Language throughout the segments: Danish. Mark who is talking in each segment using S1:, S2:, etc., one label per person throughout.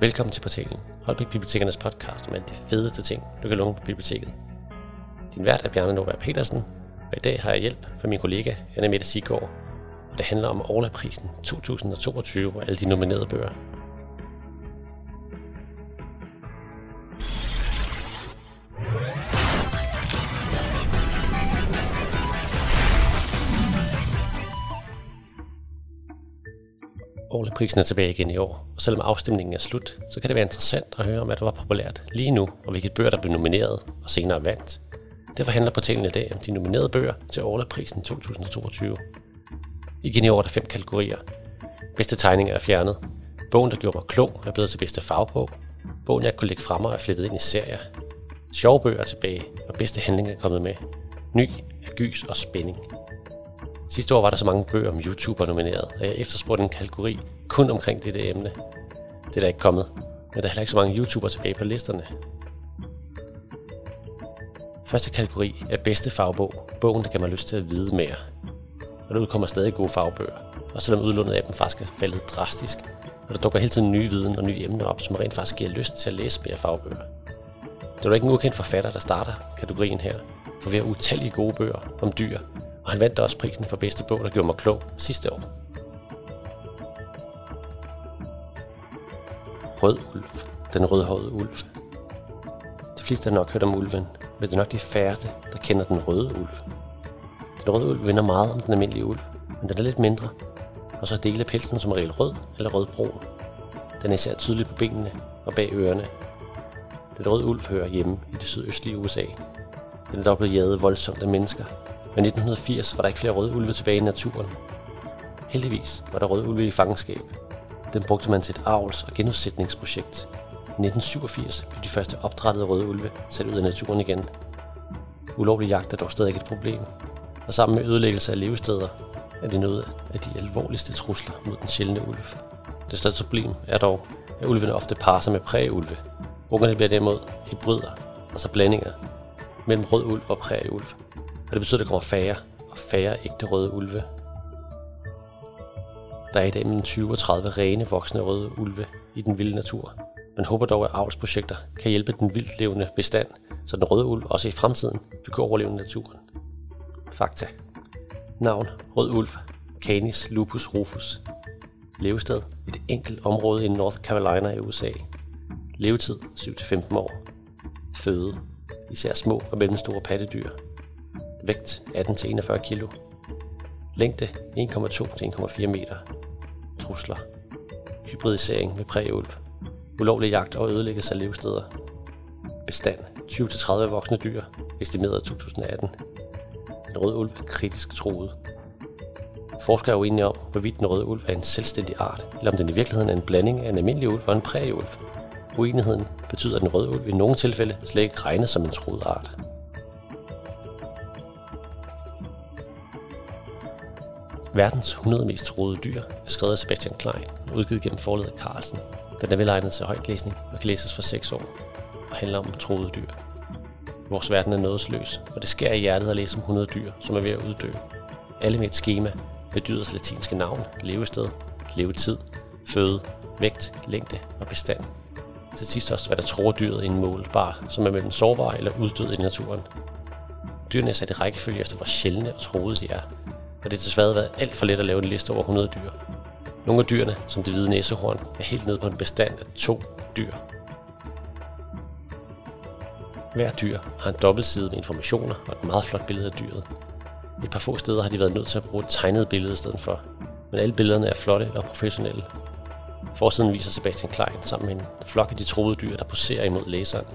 S1: Velkommen til portalen, Holbæk Bibliotekernes podcast om alle de fedeste ting, du kan låne på biblioteket. Din vært er Bjarne Nova Petersen, og i dag har jeg hjælp fra min kollega Anna Mette Sigård, og det handler om Orla-prisen 2022 og alle de nominerede bøger. Olieprisen er tilbage igen i år, og selvom afstemningen er slut, så kan det være interessant at høre om, hvad der var populært lige nu, og hvilke bøger, der blev nomineret og senere vandt. Derfor handler portalen i dag om de nominerede bøger til Orla-prisen 2022. Igen i år er der fem kategorier. Bedste tegninger er fjernet. Bogen, der gjorde mig klog, er blevet til bedste fagbog. Bogen, jeg kunne lægge frem og er flettet ind i serier. Sjove bøger er tilbage, og bedste handling er kommet med. Ny er gys og spænding. Sidste år var der så mange bøger om YouTuber nomineret, og jeg efterspurgte en kategori kun omkring dette emne. Det er da ikke kommet, men der er heller ikke så mange YouTubere tilbage på listerne. Første kategori er bedste fagbog, bogen der kan mig lyst til at vide mere. Og der udkommer stadig gode fagbøger, og selvom udlånet af dem faktisk er faldet drastisk, og der dukker hele tiden nye viden og nye emner op, som rent faktisk giver lyst til at læse mere fagbøger. Det er da ikke en ukendt forfatter, der starter kategorien her, for vi har utallige gode bøger om dyr, og han vandt også prisen for bedste bog, der gjorde mig klog sidste år. Rød ulv. Den rødhårede ulv. De fleste har nok hørt om ulven, men det er nok de færreste, der kender den røde ulv. Den røde ulv vinder meget om den almindelige ulv, men den er lidt mindre, og så er dele af pelsen som regel rød eller rødbrun. Den er især tydelig på benene og bag ørerne. Den røde ulv hører hjemme i det sydøstlige USA. Den er dog blevet jaget voldsomt af mennesker, men i 1980 var der ikke flere røde ulve tilbage i naturen. Heldigvis var der røde ulve i fangenskab. Den brugte man til et avls- og genudsætningsprojekt. I 1987 blev de første opdrættede røde ulve sat ud af naturen igen. Ulovlig jagt er dog stadig et problem, og sammen med ødelæggelse af levesteder er det noget af de alvorligste trusler mod den sjældne ulv. Det største problem er dog, at ulvene ofte parer sig med prægeulve. Ungerne bliver derimod hybrider, altså blandinger, mellem rød ulv og prægeulv. Og det betyder, at der kommer færre og færre ægte røde ulve. Der er i dag mellem 20 og 30 rene voksne røde ulve i den vilde natur. Man håber dog, at avlsprojekter kan hjælpe den vildt levende bestand, så den røde ulv også i fremtiden vil kunne overleve naturen. Fakta. Navn. Rød ulv. Canis lupus rufus. Levested. Et enkelt område i North Carolina i USA. Levetid 7-15 år. Føde. Især små og mellemstore pattedyr. Vægt 18-41 kg. Længde 1,2-1,4 meter. Trusler. Hybridisering med præulv. Ulovlig jagt og ødelæggelse af levesteder. Bestand 20-30 voksne dyr, estimeret 2018. Den røde ulv er kritisk truet. Forskere er uenige om, hvorvidt den røde ulv er en selvstændig art, eller om den i virkeligheden er en blanding af en almindelig ulv og en præulv. Uenigheden betyder, at den røde ulv i nogle tilfælde slet ikke regnes som en troet art. Verdens 100 mest troede dyr er skrevet af Sebastian Klein og udgivet gennem forlaget Carlsen. Den er velegnet til højtlæsning og kan læses for 6 år og handler om troede dyr. Vores verden er nådesløs, og det sker i hjertet at læse om 100 dyr, som er ved at uddø. Alle med et schema med dyrets latinske navn, levested, levetid, føde, vægt, længde og bestand. Til sidst også, hvad der tror dyret i en målbar, som er mellem sårbar eller uddød i naturen. Dyrene er sat i rækkefølge efter, hvor sjældne og troede de er, har det desværre været alt for let at lave en liste over 100 dyr. Nogle af dyrene, som det hvide næsehorn, er helt nede på en bestand af to dyr. Hver dyr har en dobbeltside med informationer og et meget flot billede af dyret. Et par få steder har de været nødt til at bruge et tegnet billede i stedet for, men alle billederne er flotte og professionelle. Forsiden viser Sebastian Klein sammen med en flok af de troede dyr, der poserer imod læseren.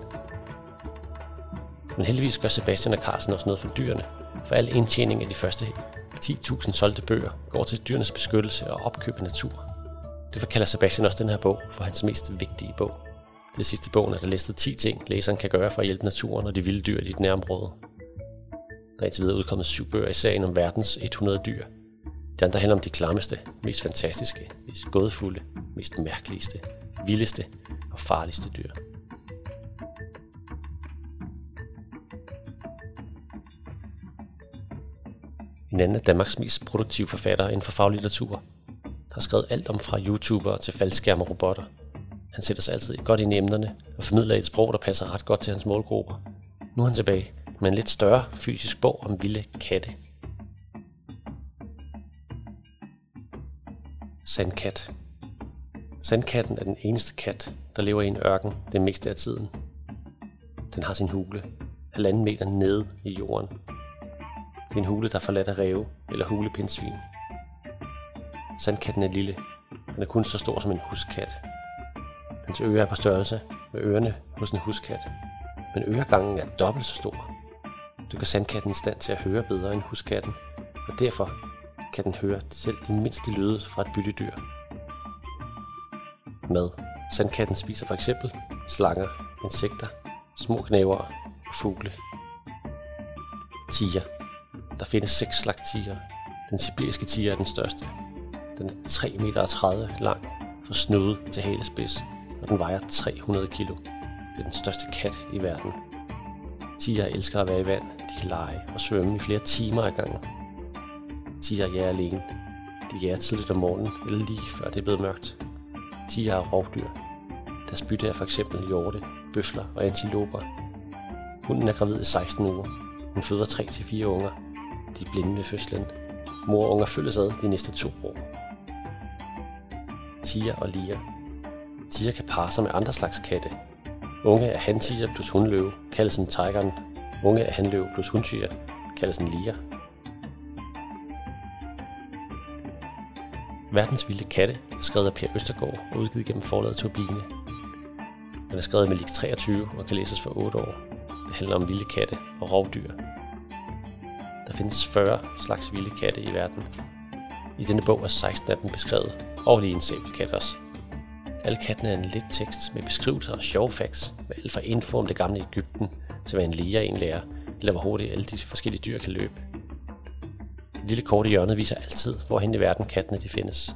S1: Men heldigvis gør Sebastian og Carlsen også noget for dyrene, for al indtjening af de første 10.000 solgte bøger går til dyrenes beskyttelse og opkøb af natur. Derfor kalder Sebastian også den her bog for hans mest vigtige bog. Det sidste bogen er der listet 10 ting, læseren kan gøre for at hjælpe naturen og de vilde dyr i dit nærområde. Der er indtil videre udkommet syv bøger i sagen om verdens 100 dyr. De andre handler om de klammeste, mest fantastiske, mest gådefulde, mest mærkeligste, vildeste og farligste dyr. En anden af Danmarks mest produktive forfattere inden for faglitteratur, har skrevet alt om fra YouTubere til faldskærm og robotter. Han sætter sig altid godt ind i emnerne og formidler et sprog, der passer ret godt til hans målgrupper. Nu er han tilbage med en lidt større fysisk bog om vilde katte. Sandkat. Sandkatten er den eneste kat, der lever i en ørken det meste af tiden. Den har sin hule, halvanden meter nede i jorden. Det er en hule, der er forladt af ræve eller hulepindsvin. Sandkatten er lille. Den er kun så stor som en huskat. Dens ører er på størrelse med ørerne hos en huskat, men øregangen er dobbelt så stor. Det gør sandkatten i stand til at høre bedre end huskatten, og derfor kan den høre selv de mindste lyde fra et byttedyr. Mad. Sandkatten spiser for eksempel slanger, insekter, små knæver og fugle. Tiger. Der findes seks slags tiger. Den sibiriske tiger er den største. Den er 3,30 meter lang fra snude til halespids, og den vejer 300 kilo. Det er den største kat i verden. Tiger elsker at være i vand. De kan lege og svømme i flere timer ad gangen. Tiger jager alene. De jager tidligt om morgenen, eller lige før det er blevet mørkt. Tiger er rovdyr. Deres bytte er for eksempel hjorte, bøfler og antiloper. Hunden er gravid i 16 uger. Hun føder 3-4 unger. De blinde ved fødslen. Mor og unger følges ad de næste to år. Tia og Lia. Tia kan parre sig med andre slags katte. Unge han hantiger plus hundløve kaldes en tigeren. Unge han hanløve plus hundtiger kaldes en Lia. Verdens vilde katte er skrevet af Per Østergaard og udgivet gennem forlaget Turbine. Den er skrevet med lig 23 og kan læses for 8 år. Det handler om vilde katte og rovdyr. Der findes 40 slags vilde katte i verden. I denne bog er 16 af dem beskrevet, og lige en sabelkat også. Alle kattene er en lidt tekst med beskrivelser og sjove facts, med alt fra info om det gamle Ægypten til hvad en læger egentlig lærer, eller hvor hurtigt alle de forskellige dyr kan løbe. Det lille kort i hjørnet viser altid, hvor hen i verden kattene de findes.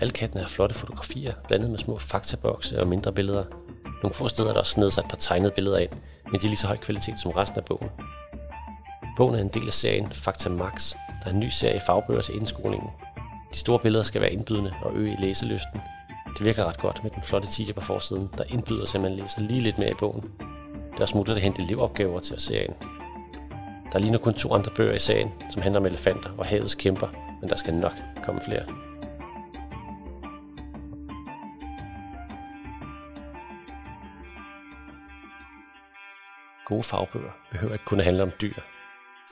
S1: Alle kattene har flotte fotografier, blandet med små faktabokse og mindre billeder. Nogle få steder er der også nedsat et par tegnede billeder ind, men de er lige så høj kvalitet som resten af bogen. Bogen er en del af serien Fakta Max, der er en ny serie fagbøger til indskolingen. De store billeder skal være indbydende og øge læselysten. Det virker ret godt med den flotte titel på forsiden, der indbyder til, at man læser lige lidt mere i bogen. Det er også muligt at hente elevopgaver til serien. Der er lige nu kun to andre bøger i serien, som handler om elefanter og havets kæmper, men der skal nok komme flere. Gode fagbøger behøver ikke kun at handle om dyr.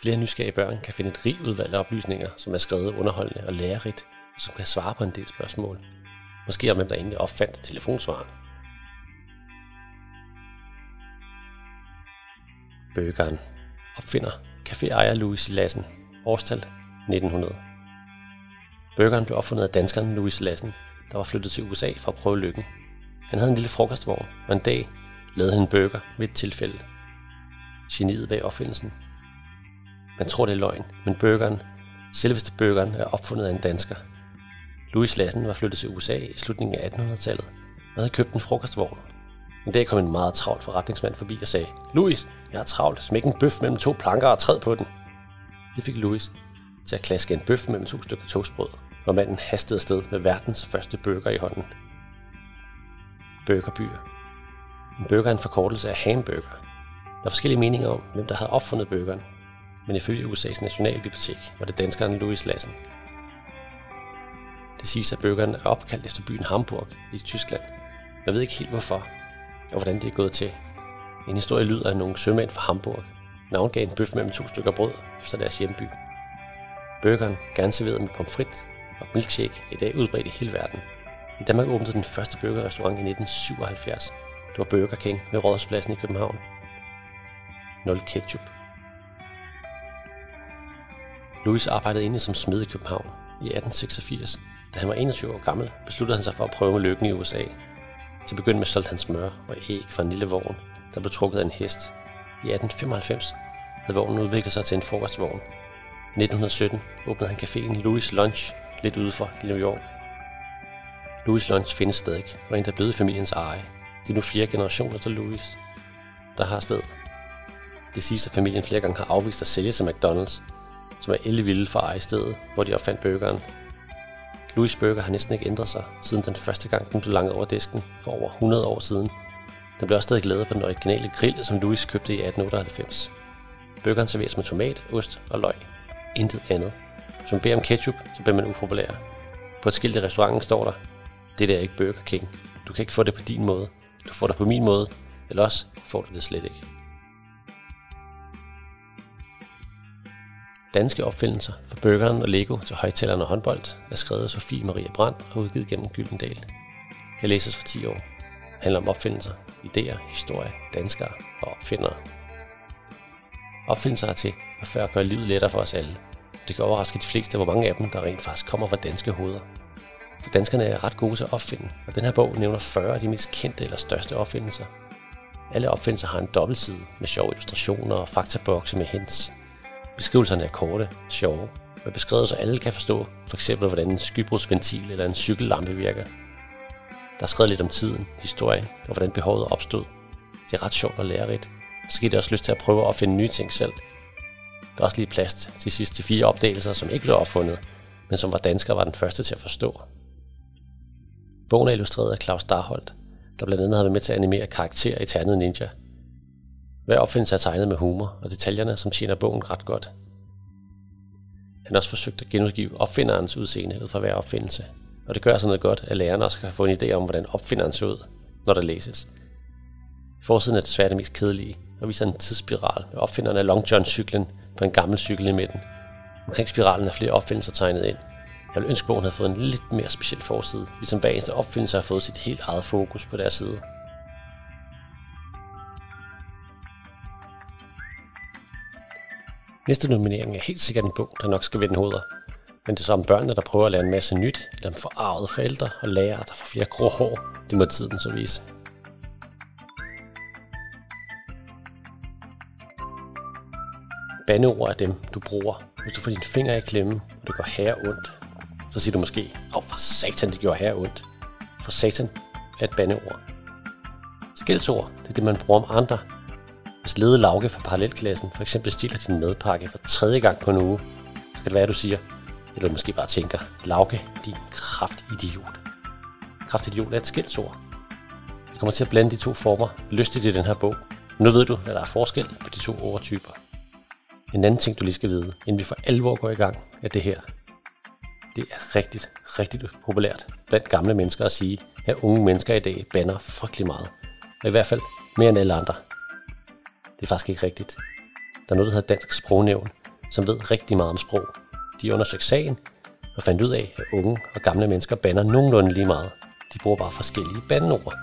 S1: Flere nysgerrige børn kan finde et rigt udvalg af oplysninger, som er skrevet underholdende og lærerigt, og som kan svare på en del spørgsmål. Måske om hvem der egentlig opfandt telefonsvaren. Bøgeren Opfinder Café ejer Louis Lassen Årstal 1900 Burgeren blev opfundet af danskeren Louis Lassen, der var flyttet til USA for at prøve lykken. Han havde en lille frokostvogn, og en dag lavede han en burger ved et tilfælde. Geniet bag opfindelsen. Man tror, det er løgn, men burgeren, selveste burgeren, er opfundet af en dansker. Louis Lassen var flyttet til USA i slutningen af 1800-tallet og havde købt en frokostvogn. En dag kom en meget travl forretningsmand forbi og sagde, Louis, jeg har travlt, smæk en bøf mellem to planker og træd på den. Det fik Louis til at klaske en bøf mellem to stykker toastbrød, og manden hastede afsted med verdens første burger i hånden. Burgerbyer. En burger er en forkortelse af hamburger. Der er forskellige meninger om, hvem der havde opfundet burgeren, men ifølge USA's Nationalbibliotek var det danskeren Louis Lassen. Det siges, at burgeren er opkaldt efter byen Hamburg i Tyskland. Jeg ved ikke helt hvorfor, og hvordan det er gået til. En historie lyder at nogle sømænd fra Hamburg, navngav en bøf mellem to stykker brød efter deres hjemby. Burgeren, gerne serveret med pomfrit og milkshake, er i dag udbredt i hele verden. I Danmark åbnede den første burgerrestaurant i 1977. Det var Burger King ved Rådhuspladsen i København. 0 ketchup. Louis arbejdede inde som smed i København i 1886. Da han var 21 år gammel, besluttede han sig for at prøve med lykken i USA. Til begynde med solgte han smør og æg fra en lille vogn, der blev trukket af en hest. I 1895 havde vognen udviklet sig til en frokostvogn. I 1917 åbnede han caféen Louis Lunch lidt ude for New York. Louis Lunch findes stadig og endda blevet familiens eje. Det er nu fire generationer til Louis, der har sted. Det siges, at familien flere gange har afvist at sælge til McDonald's, som er vilde for at eje stedet, hvor de opfandt burgeren. Louis Burger har næsten ikke ændret sig, siden den første gang den blev langet over disken for over 100 år siden. Den blev også stadig lavet på den originale grill, som Louis købte i 1898. Burgeren serveres med tomat, ost og løg. Intet andet. Hvis man beder om ketchup, så bliver man upopulær. På et skilt i restauranten står der, det der er ikke Burger King. Du kan ikke få det på din måde. Du får det på min måde, eller også får du det slet ikke. Danske opfindelser for burgeren og Lego til højtalerne og håndbold er skrevet af Sofie Maria Brandt og udgivet gennem Gyldendal. Kan læses for 10 år. Handler om opfindelser, idéer, historie, danskere og opfindere. Opfindelser er til at før gøre livet lettere for os alle. Det kan overraske de fleste, hvor mange af dem, der rent faktisk kommer fra danske hoveder. For danskerne er ret gode til at opfinde, og den her bog nævner 40 af de mest kendte eller største opfindelser. Alle opfindelser har en dobbeltside med sjove illustrationer og faktabokse med hints. Beskrivelserne er korte, sjove, men beskrevet så alle kan forstå, for eksempel hvordan en skybrudsventil eller en cykellampe virker. Der er skrevet lidt om tiden, historien og hvordan behovet opstod. Det er ret sjovt og lærerigt. Så giver det også lyst til at prøve at opfinde nye ting selv. Der er også lige plads til de sidste fire opdagelser, som ikke blev opfundet, men som var danskere var den første til at forstå. Bogen er illustreret af Claus Darholdt, der blandt andet har været med til at animere karakterer i Ternet Ninja. Hver opfindelse er tegnet med humor og detaljerne, som tjener bogen ret godt. Han har også forsøgt at genudgive opfinderens udseende ud fra hver opfindelse, og det gør sådan noget godt, at lærerne også kan få en idé om, hvordan opfinderen så ud, når der læses. Forsiden er desværre det mest kedelige, og viser en tidsspiral med opfinderen af Long John cyklen på en gammel cykel i midten. Omkring spiralen er flere opfindelser tegnet ind, jeg ville ønske, at bogen havde fået en lidt mere speciel forside, ligesom hver eneste opfindelse har fået sit helt eget fokus på deres side. Næste nominering er helt sikkert en bog, der nok skal vende hoveder. Men det er så om børnene, der prøver at lære en masse nyt, eller om forarvede forældre og lærere, der får flere grå hår. Det må tiden så vise. Bandeord er dem, du bruger, hvis du får dine fingre i klemme, og det går her ondt, så siger du måske, åh oh, for satan, det gjorde her ondt. For satan er et bandeord. Skældsord, det er det, man bruger om andre. Hvis lede Lauke fra parallelklassen for eksempel stiller din madpakke for tredje gang på en uge, så kan det være, at du siger, eller du måske bare tænker, Lauke, din kraftidiot. Kraftidiot er et skældsord. Vi kommer til at blande de to former lystigt i den her bog. Nu ved du, at der er forskel på de to ordtyper. En anden ting, du lige skal vide, inden vi for alvor går i gang, er det her. Det er rigtig, rigtig populært blandt gamle mennesker at sige, at unge mennesker i dag banner frygtelig meget. Og i hvert fald mere end alle andre. Det er faktisk ikke rigtigt. Der er noget, der hedder Dansk Sprognævn, som ved rigtig meget om sprog. De undersøgte sagen og fandt ud af, at unge og gamle mennesker banner nogenlunde lige meget. De bruger bare forskellige bandeord.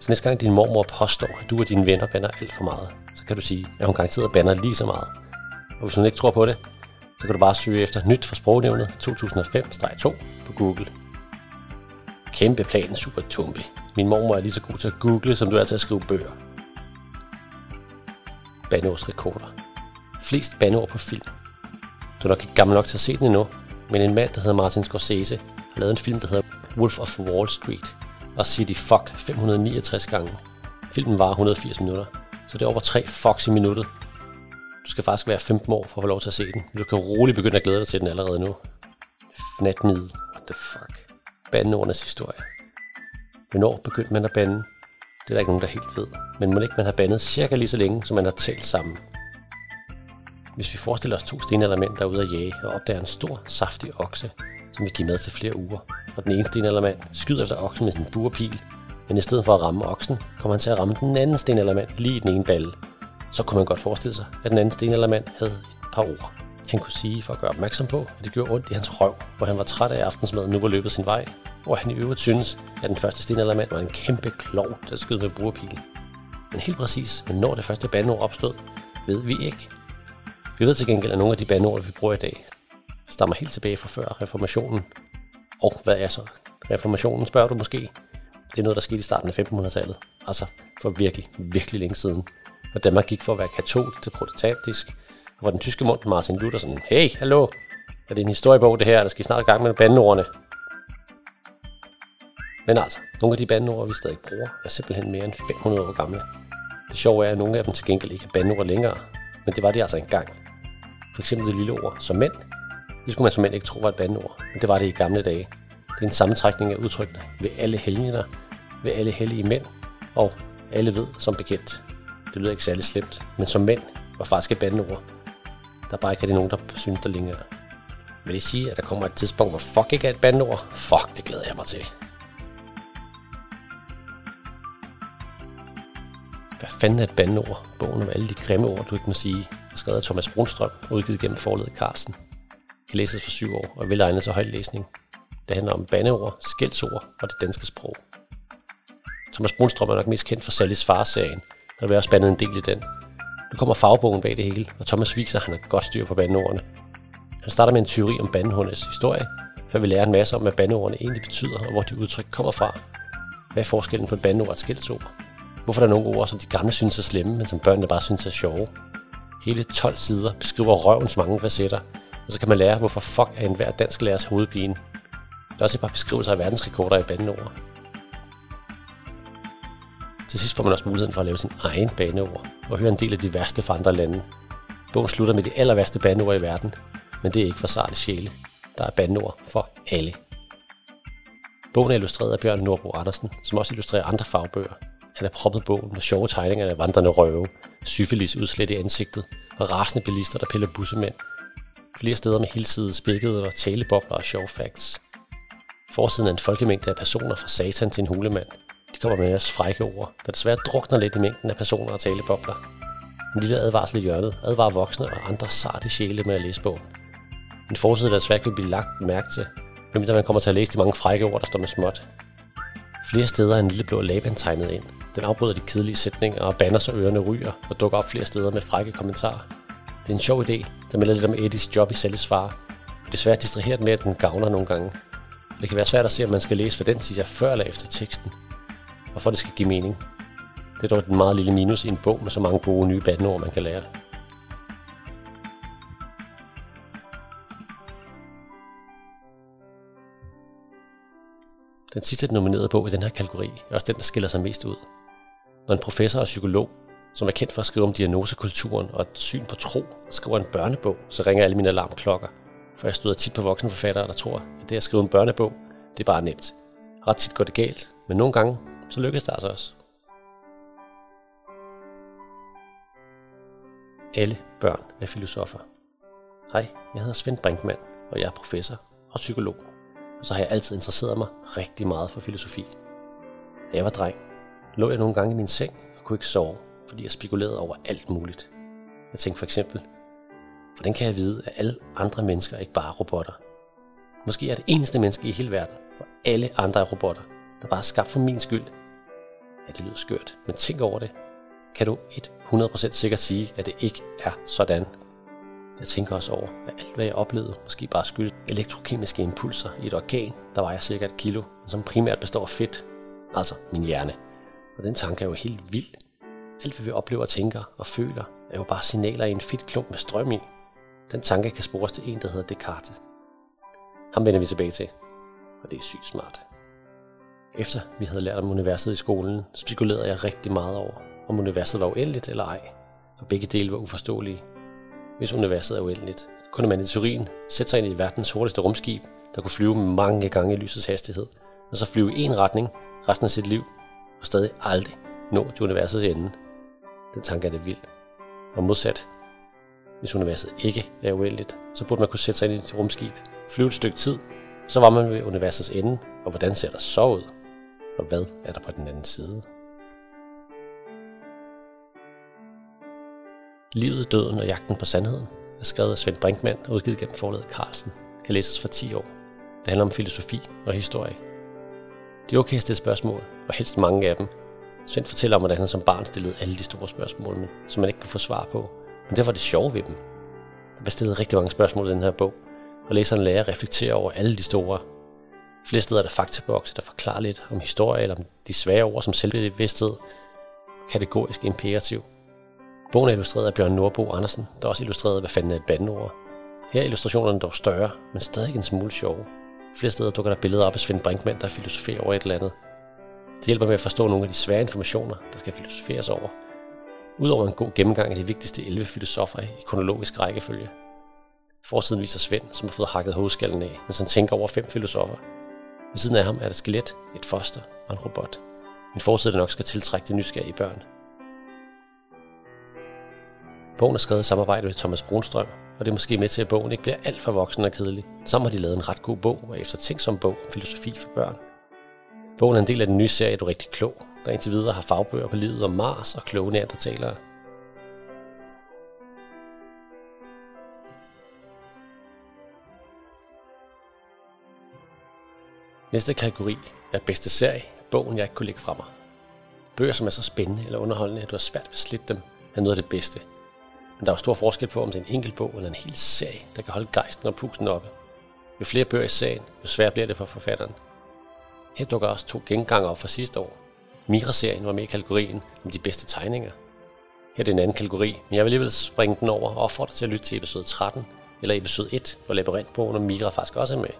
S1: Så næste gang din mormor påstår, at du og dine venner banner alt for meget, så kan du sige, at hun garanteret banner lige så meget. Og hvis hun ikke tror på det, så kan du bare søge efter nyt for sprognævnet 2005-2 på Google. Kæmpe plan, super tumpe. Min mormor er lige så god til at google, som du er til at skrive bøger. Bandeordsrekorder. Flest bandeord på film. Du er nok ikke gammel nok til at se den endnu, men en mand, der hedder Martin Scorsese, har lavet en film, der hedder Wolf of Wall Street, og siger de fuck 569 gange. Filmen var 180 minutter, så det er over 3 fucks i minuttet, du skal faktisk være 15 år for at få lov til at se den. Du kan roligt begynde at glæde dig til den allerede nu. Fnatmid. What the fuck? Bandeordenes historie. Hvornår begyndte man at bande? Det er der ikke nogen, der helt ved. Men må ikke man har bandet cirka lige så længe, som man har talt sammen. Hvis vi forestiller os to stenaldermænd, der er ude at jage og opdager en stor, saftig okse, som vil give mad til flere uger, og den ene stenaldermand skyder efter oksen med sin burpil, men i stedet for at ramme oksen, kommer han til at ramme den anden stenaldermand lige i den ene balle, så kunne man godt forestille sig, at den anden stenaldermand havde et par ord. Han kunne sige for at gøre opmærksom på, at det gjorde ondt i hans røv, hvor han var træt af aftensmaden nu var løbet sin vej, og han i øvrigt synes, at den første stenaldermand var en kæmpe klov, der skød med brugerpil. Men helt præcis, når det første bandord opstod, ved vi ikke. Vi ved til gengæld, at nogle af de bandord, vi bruger i dag, stammer helt tilbage fra før reformationen. Og hvad er så reformationen, spørger du måske? Det er noget, der skete i starten af 1500-tallet. Altså for virkelig, virkelig længe siden og Danmark gik for at være katolsk til protestantisk, og hvor den tyske mund Martin Luther sådan, hey, hallo, er det en historiebog det her, der skal snart i gang med bandordene? Men altså, nogle af de bandeord, vi stadig bruger, er simpelthen mere end 500 år gamle. Det sjove er, at nogle af dem til gengæld ikke er bandeord længere, men det var det altså engang. For eksempel det lille ord som mænd. Det skulle man som mænd ikke tro var et bandeord, men det var det i gamle dage. Det er en sammentrækning af udtrykkene ved alle helgener, ved alle hellige mænd, og alle ved som bekendt. Det lyder ikke særlig slemt, men som mænd var faktisk et bandeord. Der er bare ikke nogen, der synes, der længere. Vil det sige, at der kommer et tidspunkt, hvor fuck ikke er et bandeord? Fuck, det glæder jeg mig til. Hvad fanden er et bandeord? Bogen om alle de grimme ord, du ikke må sige, er skrevet af Thomas Brunstrøm, udgivet gennem forledet Carlsen. Kan læses for syv år og vil egne til højt læsning. Det handler om bandeord, skældsord og det danske sprog. Thomas Brunstrøm er nok mest kendt for Sallys far-serien, og der er også bandet en del i den. Nu kommer fagbogen bag det hele, og Thomas viser, at han har godt styr på bandeordene. Han starter med en teori om bandehundes historie, for vi lærer en masse om, hvad bandeordene egentlig betyder, og hvor de udtryk kommer fra. Hvad er forskellen på et bandeord og et skældsord? Hvorfor er nogle ord, som de gamle synes er slemme, men som børnene bare synes er sjove? Hele 12 sider beskriver røvens mange facetter, og så kan man lære, hvorfor fuck er enhver dansk lærers hovedpine. Der er også et par beskrivelser af verdensrekorder i bandeord. Til sidst får man også muligheden for at lave sin egen baneord og høre en del af de værste fra andre lande. Bogen slutter med de aller værste baneord i verden, men det er ikke for sarte sjæle. Der er baneord for alle. Bogen er illustreret af Bjørn Nordbo Andersen, som også illustrerer andre fagbøger. Han har proppet bogen med sjove tegninger af vandrende røve, syfilis udslet i ansigtet og rasende bilister, der piller bussemænd. Flere steder med helsidede spækkede og talebobler og sjove facts. Forsiden er en folkemængde af personer fra satan til en hulemand. De kommer med deres frække ord, der desværre drukner lidt i mængden af personer og talebobler. En lille advarsel i hjørnet advarer voksne og andre sarte sjæle med at læse bogen. En forside, der desværre kan blive lagt mærke til, medmindre man kommer til at læse de mange frække ord, der står med småt. Flere steder er en lille blå laban tegnet ind. Den afbryder de kedelige sætninger og banner så ørerne ryger og dukker op flere steder med frække kommentarer. Det er en sjov idé, der melder lidt om Eddies job i Sallys far. Desværre distraheret med, at den gavner nogle gange. Det kan være svært at se, om man skal læse, hvad den siger før eller efter teksten, og for det skal give mening. Det er dog et meget lille minus i en bog med så mange gode nye bandeord, man kan lære. Den sidste nominerede bog i den her kategori er også den, der skiller sig mest ud. Når en professor og psykolog, som er kendt for at skrive om diagnosekulturen og et syn på tro, skriver en børnebog, så ringer alle mine alarmklokker. For jeg støder tit på voksenforfattere, der tror, at det at skrive en børnebog, det er bare nemt. Ret tit går det galt, men nogle gange, så lykkes det altså også. Alle børn er filosofer. Hej, jeg hedder Svend Brinkmann, og jeg er professor og psykolog og så har jeg altid interesseret mig rigtig meget for filosofi. Da jeg var dreng, lå jeg nogle gange i min seng og kunne ikke sove, fordi jeg spekulerede over alt muligt. Jeg tænkte for eksempel, hvordan kan jeg vide, at alle andre mennesker ikke bare er robotter? Måske er det eneste menneske i hele verden, hvor alle andre er robotter, der bare er skabt for min skyld. Ja, det lyder skørt, men tænk over det. Kan du 100% sikkert sige, at det ikke er sådan? Jeg tænker også over, at alt hvad jeg oplevede, måske bare skyldes elektrokemiske impulser i et organ, der vejer cirka et kilo, som primært består af fedt, altså min hjerne. Og den tanke er jo helt vild. Alt hvad vi oplever, tænker og føler, er jo bare signaler i en fedt klump med strøm i. Den tanke kan spores til en, der hedder Descartes. Ham vender vi tilbage til, og det er sygt smart. Efter vi havde lært om universet i skolen, spekulerede jeg rigtig meget over, om universet var uendeligt eller ej, og begge dele var uforståelige hvis universet er uendeligt. Kunne man i teorien sætte sig ind i verdens hurtigste rumskib, der kunne flyve mange gange i lysets hastighed, og så flyve i én retning resten af sit liv, og stadig aldrig nå til universets ende. Den tanke er det vildt. Og modsat, hvis universet ikke er uendeligt, så burde man kunne sætte sig ind i et rumskib, flyve et stykke tid, så var man ved universets ende, og hvordan ser der så ud? Og hvad er der på den anden side? Livet, døden og jagten på sandheden er skrevet af Svend Brinkmann og udgivet gennem forlaget Carlsen. Kan læses for 10 år. Det handler om filosofi og historie. Det er okay at stille spørgsmål, og helst mange af dem. Svend fortæller om, hvordan han som barn stillede alle de store spørgsmål, som man ikke kunne få svar på. Men det var det sjove ved dem. Der blev stillet rigtig mange spørgsmål i den her bog, og læseren lærer at reflektere over alle de store. Flere steder er der faktabokse, der forklarer lidt om historie eller om de svære ord som selvbevidsthed, kategorisk imperativ – Bogen er illustreret af Bjørn Nordbo Andersen, der også illustreret, hvad fanden er et bandeord. Her er illustrationerne dog større, men stadig en smule sjove. Flere steder dukker der billeder op af Svend Brinkmann, der filosoferer over et eller andet. Det hjælper med at forstå nogle af de svære informationer, der skal filosoferes over. Udover en god gennemgang af de vigtigste 11 filosofer i kronologisk rækkefølge. Forsiden viser Svend, som har fået hakket hovedskallen af, mens han tænker over fem filosofer. Ved siden af ham er der skelet, et foster og en robot. En forside, der nok skal tiltrække de nysgerrige børn. Bogen er skrevet i samarbejde med Thomas Brunstrøm, og det er måske med til, at bogen ikke bliver alt for voksen og kedelig. Sammen har de lavet en ret god bog og eftertænksom bog om filosofi for børn. Bogen er en del af den nye serie Du er rigtig klog, der indtil videre har fagbøger på livet om Mars og kloge neandertalere. Næste kategori er bedste serie, bogen jeg ikke kunne lægge fra mig. Bøger, som er så spændende eller underholdende, at du har svært ved at slippe dem, er noget af det bedste. Men der er jo stor forskel på, om det er en enkelt bog eller en hel serie, der kan holde gejsten og pusten oppe. Jo flere bøger i serien, jo sværere bliver det for forfatteren. Her dukker også to genganger op fra sidste år. Mira-serien var med i kategorien om de bedste tegninger. Her er det en anden kategori, men jeg vil alligevel springe den over og opfordre til at lytte til episode 13 eller episode 1, hvor labyrintbogen om Mira faktisk også er med.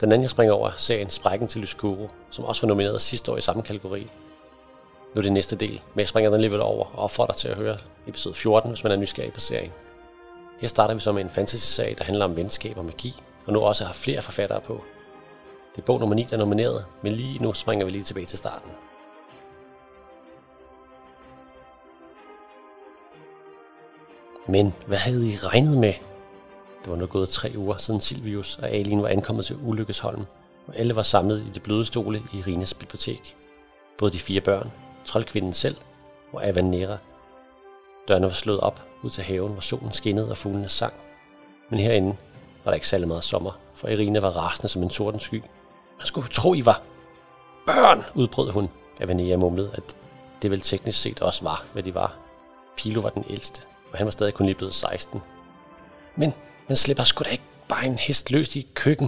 S1: Den anden jeg springer over er serien Sprækken til Lyskuro, som også var nomineret sidste år i samme kategori. Nu er det næste del, men jeg springer den alligevel over og opfordrer til at høre episode 14, hvis man er nysgerrig på serien. Her starter vi så med en fantasy-serie, der handler om venskab og magi, og nu også har flere forfattere på. Det er bog nummer 9, der er nomineret, men lige nu springer vi lige tilbage til starten. Men hvad havde I regnet med? Det var nu gået tre uger siden Silvius og Alien var ankommet til Ulykkesholm, og alle var samlet i det bløde stole i Rines bibliotek. Både de fire børn, troldkvinden selv og Avanera. Dørene var slået op ud til haven, hvor solen skinnede og fuglene sang. Men herinde var der ikke særlig meget sommer, for Irina var rasende som en sorten sky. Man skulle tro, I var børn, udbrød hun. Avanera mumlede, at det vel teknisk set også var, hvad de var. Pilo var den ældste, og han var stadig kun lige blevet 16. Men man slipper sgu da ikke bare en hest løs i køkken.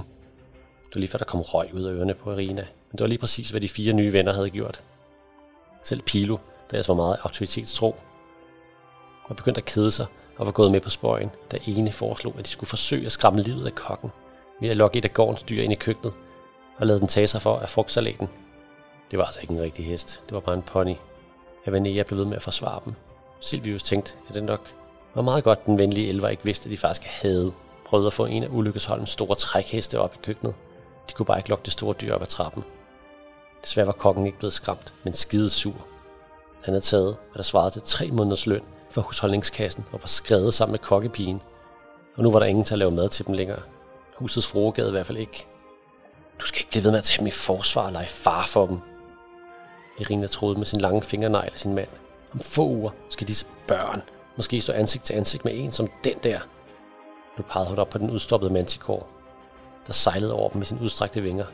S1: Det var lige før, der kom røg ud af ørerne på Irina, men det var lige præcis, hvad de fire nye venner havde gjort. Selv Pilo, der ellers var meget autoritetstro, var begyndt at kede sig og var gået med på spøjen, da ene foreslog, at de skulle forsøge at skræmme livet af kokken ved at lokke et af gårdens dyr ind i køkkenet og lade den tage sig for af frugtsalaten. Det var altså ikke en rigtig hest, det var bare en pony. Avanea blev ved med at forsvare dem. Silvius tænkte, at det nok var meget godt, den venlige elver ikke vidste, at de faktisk havde prøvet at få en af Ulykkesholdens store trækheste op i køkkenet. De kunne bare ikke lokke det store dyr op ad trappen. Desværre var kokken ikke blevet skræmt, men skide sur. Han havde taget, hvad der svarede til tre måneders løn for husholdningskassen og var skrevet sammen med kokkepigen. Og nu var der ingen til at lave mad til dem længere. Husets frue gad i hvert fald ikke. Du skal ikke blive ved med at tage dem i forsvar og lege far for dem. Irina troede med sin lange fingernegl af sin mand. Om få uger skal disse børn Måske stå ansigt til ansigt med en som den der. Nu pegede hun op på den udstoppede manticore, der sejlede over dem med sine udstrakte vinger.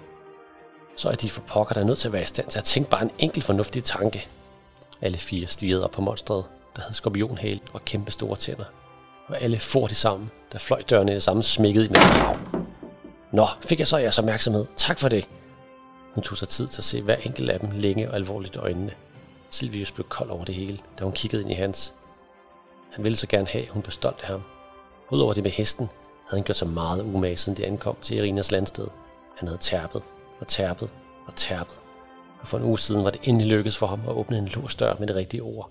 S1: Så er de for pokker, der er nødt til at være i stand til at tænke bare en enkelt fornuftig tanke. Alle fire stirrede op på monstret, der havde skorpionhæl og kæmpe store tænder. Og alle for de sammen, da fløj dørene i det samme smækkede i med. Nå, fik jeg så jeres opmærksomhed. Tak for det. Hun tog sig tid til at se hver enkelt af dem længe og alvorligt i øjnene. Silvius blev kold over det hele, da hun kiggede ind i hans. Han ville så gerne have, at hun blev stolt af ham. Udover det med hesten, havde han gjort så meget umage, siden de ankom til Irinas landsted. Han havde tærpet og tærpet og tærpet. Og for en uge siden var det endelig lykkedes for ham at åbne en låsdør med det rigtige ord.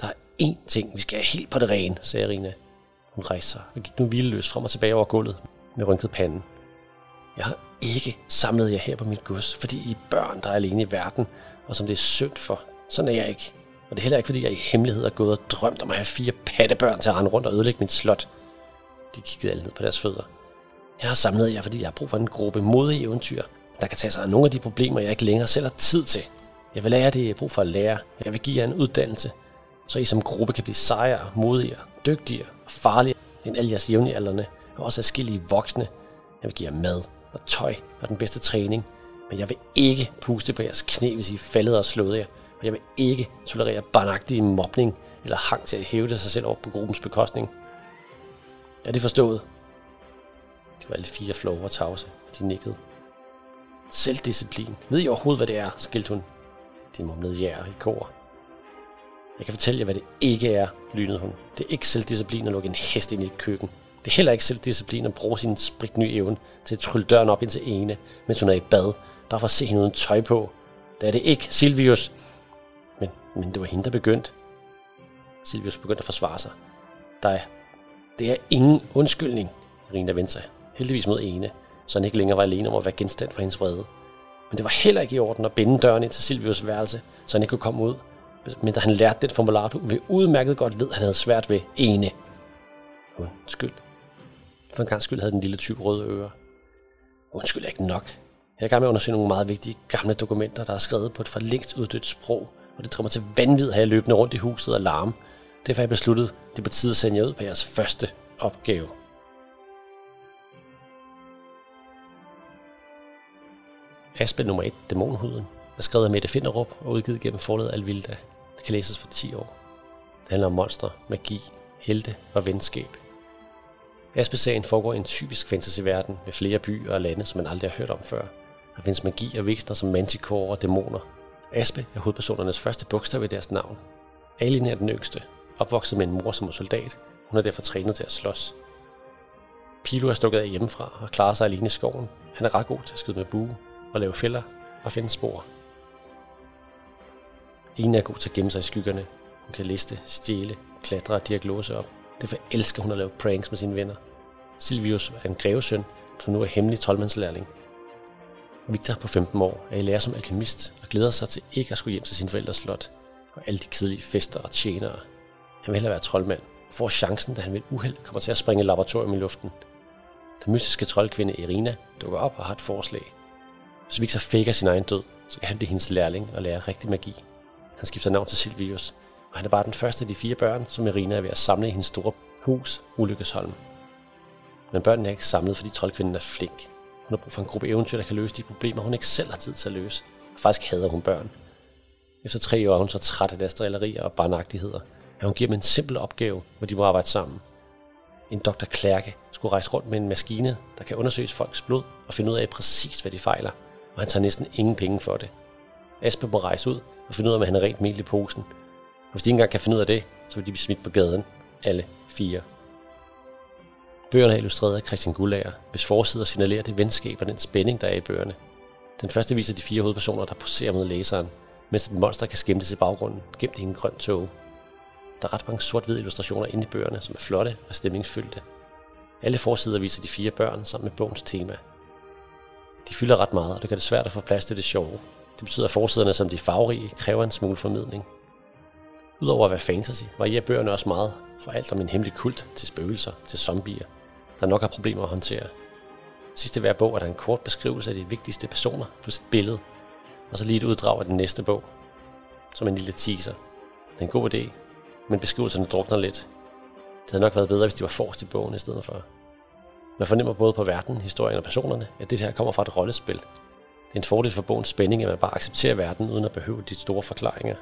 S1: Der er én ting, vi skal have helt på det rene, sagde Irina. Hun rejste sig og gik nu hvileløs frem og tilbage over gulvet med rynket panden. Jeg har ikke samlet jer her på mit gods, fordi I er børn, der er alene i verden, og som det er synd for. Sådan er jeg ikke. Og det er heller ikke, fordi jeg i hemmelighed er gået og drømt om at have fire pattebørn til at rende rundt og ødelægge mit slot. De kiggede alle ned på deres fødder. Jeg har samlet jer, fordi jeg har brug for en gruppe modige eventyr, der kan tage sig af nogle af de problemer, jeg ikke længere selv har tid til. Jeg vil lære det, jeg har brug for at lære. Jeg vil give jer en uddannelse, så I som gruppe kan blive sejere, modigere, dygtigere og farligere end alle jeres jævnaldrende og også afskillige voksne. Jeg vil give jer mad og tøj og den bedste træning, men jeg vil ikke puste på jeres knæ, hvis I faldet og slået jer og jeg vil ikke tolerere barnagtig mobning eller hang til at hæve det sig selv over på gruppens bekostning. Er det forstået? Var alle fire flove og tavse. De nikkede. Selvdisciplin. Ved I overhovedet, hvad det er? skældte hun. De mumlede ja i kor. Jeg kan fortælle jer, hvad det ikke er, lynede hun. Det er ikke selvdisciplin at lukke en hest ind i et køkken. Det er heller ikke selvdisciplin at bruge sin spritny evne til at trylle døren op ind til ene, mens hun er i bad, bare for at se hende uden tøj på. Det er det ikke, Silvius. Men det var hende, der begyndte. Silvius begyndte at forsvare sig. Der er, det er ingen undskyldning, Rina vendte sig. Heldigvis mod ene, så han ikke længere var alene om at være genstand for hendes vrede. Men det var heller ikke i orden at binde døren ind til Silvius værelse, så han ikke kunne komme ud. Men da han lærte det formular, du vil udmærket godt ved, at han havde svært ved ene. Undskyld. For en gang skyld havde den lille type røde ører. Undskyld ikke nok. Jeg er i gang med at undersøge nogle meget vigtige gamle dokumenter, der er skrevet på et for længst uddødt sprog, og det drømmer til vanvid at have løbende rundt i huset og larme. Derfor har jeg besluttet, det er på tide at sende jer ud på jeres første opgave. Aspen nummer 1, Dæmonhuden, er skrevet af Mette Finderup og udgivet gennem forladet Alvilda. Det kan læses for 10 år. Det handler om monstre, magi, helte og venskab. Aspe-serien foregår i en typisk fantasyverden med flere byer og lande, som man aldrig har hørt om før. Der findes magi og væsener som manticore og dæmoner. Aspe er hovedpersonernes første bogstav i deres navn. Alien er den yngste, opvokset med en mor som er soldat. Hun er derfor trænet til at slås. Pilo er stukket af hjemmefra og klarer sig alene i skoven. Han er ret god til at skyde med bue og lave fælder og finde spor. Ina er god til at gemme sig i skyggerne. Hun kan liste, stjæle, klatre og diaglose op. Derfor elsker hun at lave pranks med sine venner. Silvius er en grevesøn, som nu er hemmelig troldmandslærling. Victor på 15 år er i lære som alkemist og glæder sig til ikke at skulle hjem til sin forældres slot og alle de kedelige fester og tjenere. Han vil hellere være troldmand og får chancen, da han ved uheld kommer til at springe laboratorium i luften. Den mystiske troldkvinde Irina dukker op og har et forslag. Hvis Victor faker sin egen død, så kan han blive hendes lærling og lære rigtig magi. Han skifter navn til Silvius, og han er bare den første af de fire børn, som Irina er ved at samle i hendes store hus, Ulykkesholm. Men børnene er ikke samlet, fordi troldkvinden er flink. Hun har brug for en gruppe eventyr, der kan løse de problemer, hun ikke selv har tid til at løse. Og faktisk hader hun børn. Efter tre år er hun så træt af deres drillerier og barnagtigheder, at hun giver dem en simpel opgave, hvor de må arbejde sammen. En doktor Klærke skulle rejse rundt med en maskine, der kan undersøge folks blod og finde ud af præcis, hvad de fejler, og han tager næsten ingen penge for det. Aspe må rejse ud og finde ud af, om han har rent mel i posen. Og hvis de ikke engang kan finde ud af det, så vil de blive smidt på gaden. Alle fire. Bøgerne er illustreret af Christian Gullager, hvis forsider signalerer det venskab og den spænding, der er i bøgerne. Den første viser de fire hovedpersoner, der poserer mod læseren, mens et monster kan skimtes i baggrunden, gemt i en grøn tog. Der er ret mange sort-hvide illustrationer inde i bøgerne, som er flotte og stemningsfyldte. Alle forsider viser de fire børn sammen med bogens tema. De fylder ret meget, og det gør det svært at få plads til det sjove. Det betyder, at forsiderne som de farverige kræver en smule formidling. Udover at være fantasy, varierer bøgerne også meget fra alt om en hemmelig kult til spøgelser til zombier, der nok har problemer at håndtere. Sidste hver bog er der en kort beskrivelse af de vigtigste personer plus et billede, og så lige et uddrag af den næste bog, som en lille teaser. Det er en god idé, men beskrivelserne drukner lidt. Det havde nok været bedre, hvis de var forrest i bogen i stedet for. Man fornemmer både på verden, historien og personerne, at det her kommer fra et rollespil. Det er en fordel for bogens spænding, at man bare accepterer verden, uden at behøve de store forklaringer.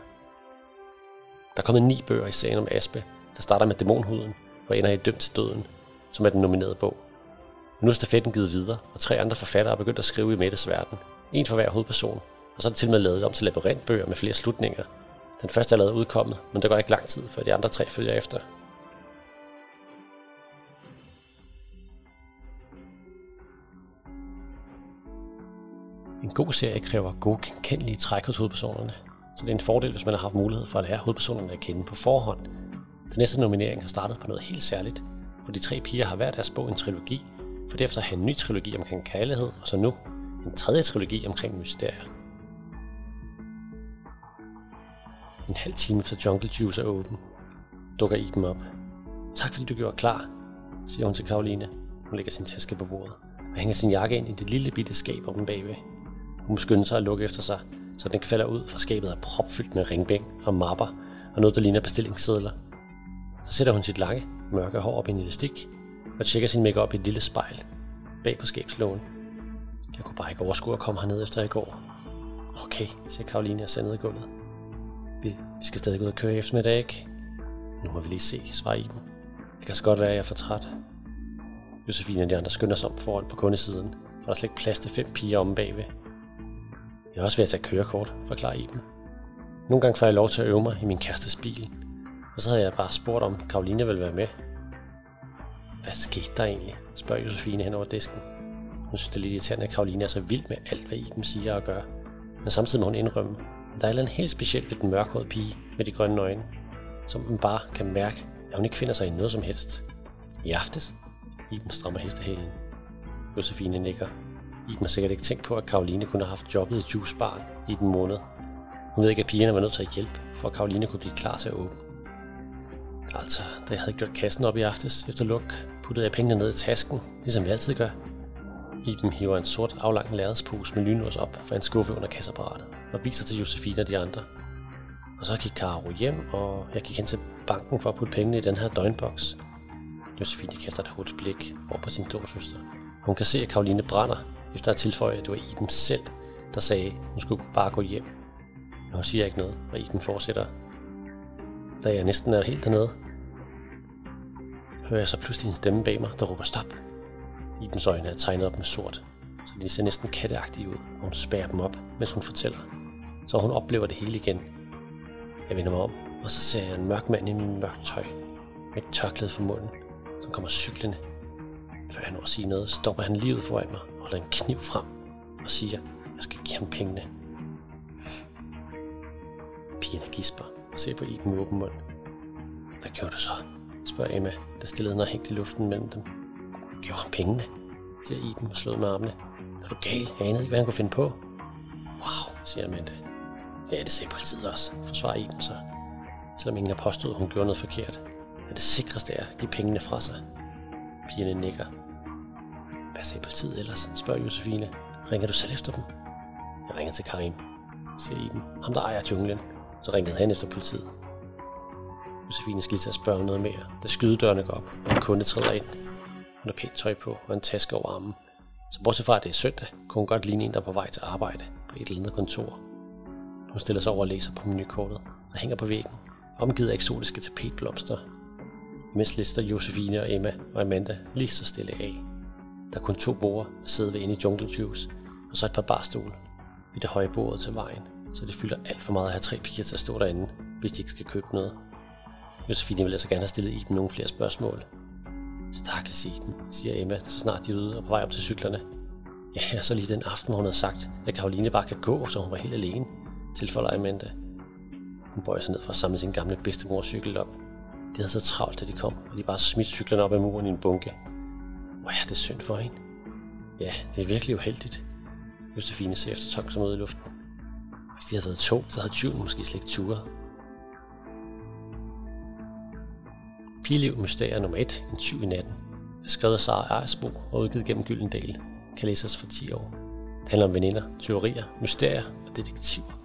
S1: Der er kommet ni bøger i serien om Aspe, der starter med dæmonhuden og ender i Dømt til døden, som er den nominerede bog. Men nu er stafetten givet videre, og tre andre forfattere er begyndt at skrive i Mettes verden. En for hver hovedperson, og så er det til og med lavet om til labyrintbøger med flere slutninger. Den første er lavet udkommet, men der går ikke lang tid, før de andre tre følger efter. En god serie kræver gode, kendelige træk hos hovedpersonerne, så det er en fordel, hvis man har haft mulighed for at lære hovedpersonerne at kende på forhånd. Den næste nominering har startet på noget helt særligt, hvor de tre piger har hver deres bog en trilogi, for derefter at have en ny trilogi omkring kærlighed, og så nu en tredje trilogi omkring mysterier. En halv time efter Jungle Juice er åben, dukker Iben op. Tak fordi du gjorde klar, siger hun til Karoline. Hun lægger sin taske på bordet og hænger sin jakke ind i det lille bitte skab om bagved. Hun skynder sig at lukke efter sig, så den falder ud, fra skabet er propfyldt med ringbæng og mapper og noget, der ligner bestillingssedler. Så sætter hun sit lange, mørke hår op i en elastik og tjekker sin makeup i et lille spejl bag på skabslågen. Jeg kunne bare ikke overskue at komme herned efter i går. Okay, siger Karoline og ser ned i gulvet. Vi, vi skal stadig ud og køre i eftermiddag, ikke? Nu må vi lige se, svarer Iben. Det kan så godt være, at jeg er for træt. Josefine og de andre skynder sig om foran på kundesiden, for der er slet ikke plads til fem piger omme bagved. Jeg er også ved at tage kørekort, forklarer Iben. Nogle gange får jeg lov til at øve mig i min kærestes bil, og så havde jeg bare spurgt, om Karoline ville være med. Hvad skete der egentlig? spørger Josefine hen over disken. Hun synes, det er lidt irriterende, at Karoline er så vild med alt, hvad Iben siger og gør. Men samtidig må hun indrømme, at der er noget helt specielt ved den mørkhårede pige med de grønne øjne, som man bare kan mærke, at hun ikke finder sig i noget som helst. I aftes, Iben strammer hestehælen. Josefine nikker. Iben har sikkert ikke tænkt på, at Karoline kunne have haft jobbet i juicebaren i den måned. Hun ved ikke, at pigerne var nødt til at hjælpe, for at Karoline kunne blive klar til at åbne. Altså, da jeg havde gjort kassen op i aftes efter luk, puttede jeg pengene ned i tasken, ligesom jeg altid gør. Iben hiver en sort aflang lærredspose med lynlås op fra en skuffe under kasseapparatet og viser til Josefine og de andre. Og så gik Karo hjem, og jeg gik hen til banken for at putte pengene i den her døgnboks. Josefine kaster et hurtigt blik over på sin storsøster. Hun kan se, at Karoline brænder, efter at tilføje, at det var Iben selv, der sagde, at hun skulle bare gå hjem. Men hun siger ikke noget, og Iben fortsætter. Da jeg næsten er helt dernede, hører jeg så pludselig en stemme bag mig, der råber stop. Ibens øjne er tegnet op med sort, så de ser næsten katteagtige ud, og hun spærer dem op, mens hun fortæller. Så hun oplever det hele igen. Jeg vender mig om, og så ser jeg en mørk mand i min mørkt tøj, med et tørklæde for munden, som kommer cyklende. Før han når at sige noget, stopper han livet foran mig, holder en kniv frem og siger, at jeg skal give ham pengene. Pigerne gisper og ser på Iben med åben mund. Hvad gjorde du så? spørger Emma, der stillede noget hængt i luften mellem dem. Gav ham pengene, siger Iben og slået med armene. Er du gal? Jeg anede ikke, hvad han kunne finde på. Wow, siger Amanda. Ja, det ser politiet også, forsvarer Iben sig. Selvom ingen har påstået, at hun gjorde noget forkert. Er det sikreste er at give pengene fra sig. Pigerne nikker. Hvad sagde politiet ellers? spørger Josefine. Ringer du selv efter dem? Jeg ringer til Karim, siger Iben. Ham der ejer junglen. Så ringede han efter politiet. Josefine skal lige til at spørge om noget mere, da skydedørene går op, og en kunde træder ind. Hun har pænt tøj på og en taske over armen. Så bortset fra, at det er søndag, kunne hun godt ligne en, der er på vej til arbejde på et eller andet kontor. Hun stiller sig over og læser på menukortet, der hænger på væggen, omgivet af eksotiske tapetblomster. Imens lister Josefine og Emma og Amanda lige så stille af. Der er kun to borde at sidde ved inde i Jungle Juice, og så et par barstole i det høje bordet til vejen, så det fylder alt for meget at have tre piger til at stå derinde, hvis de ikke skal købe noget. Josefine vil altså gerne have stillet Iben nogle flere spørgsmål. Stakkels Iben, siger Emma, så snart de er ude og på vej op til cyklerne. Ja, og så lige den aften, hvor hun havde sagt, at Karoline bare kan gå, så hun var helt alene, tilføjer Amanda. Hun bøjer sig ned for at samle sin gamle bedstemors cykel op. De havde så travlt, da de kom, og de bare smidt cyklerne op ad muren i en bunke. Hvor er det synd for hende? Ja, det er virkelig uheldigt. Josefine ser efter tong som ud i luften. Hvis de havde været to, så havde tyven måske slet ikke turet. Piliv Mysterier nummer 1, En tyv i natten, er skrevet af Sara Ejersbo og udgivet gennem Gyldendal, kan læses for 10 år. Det handler om veninder, teorier, mysterier og detektiver.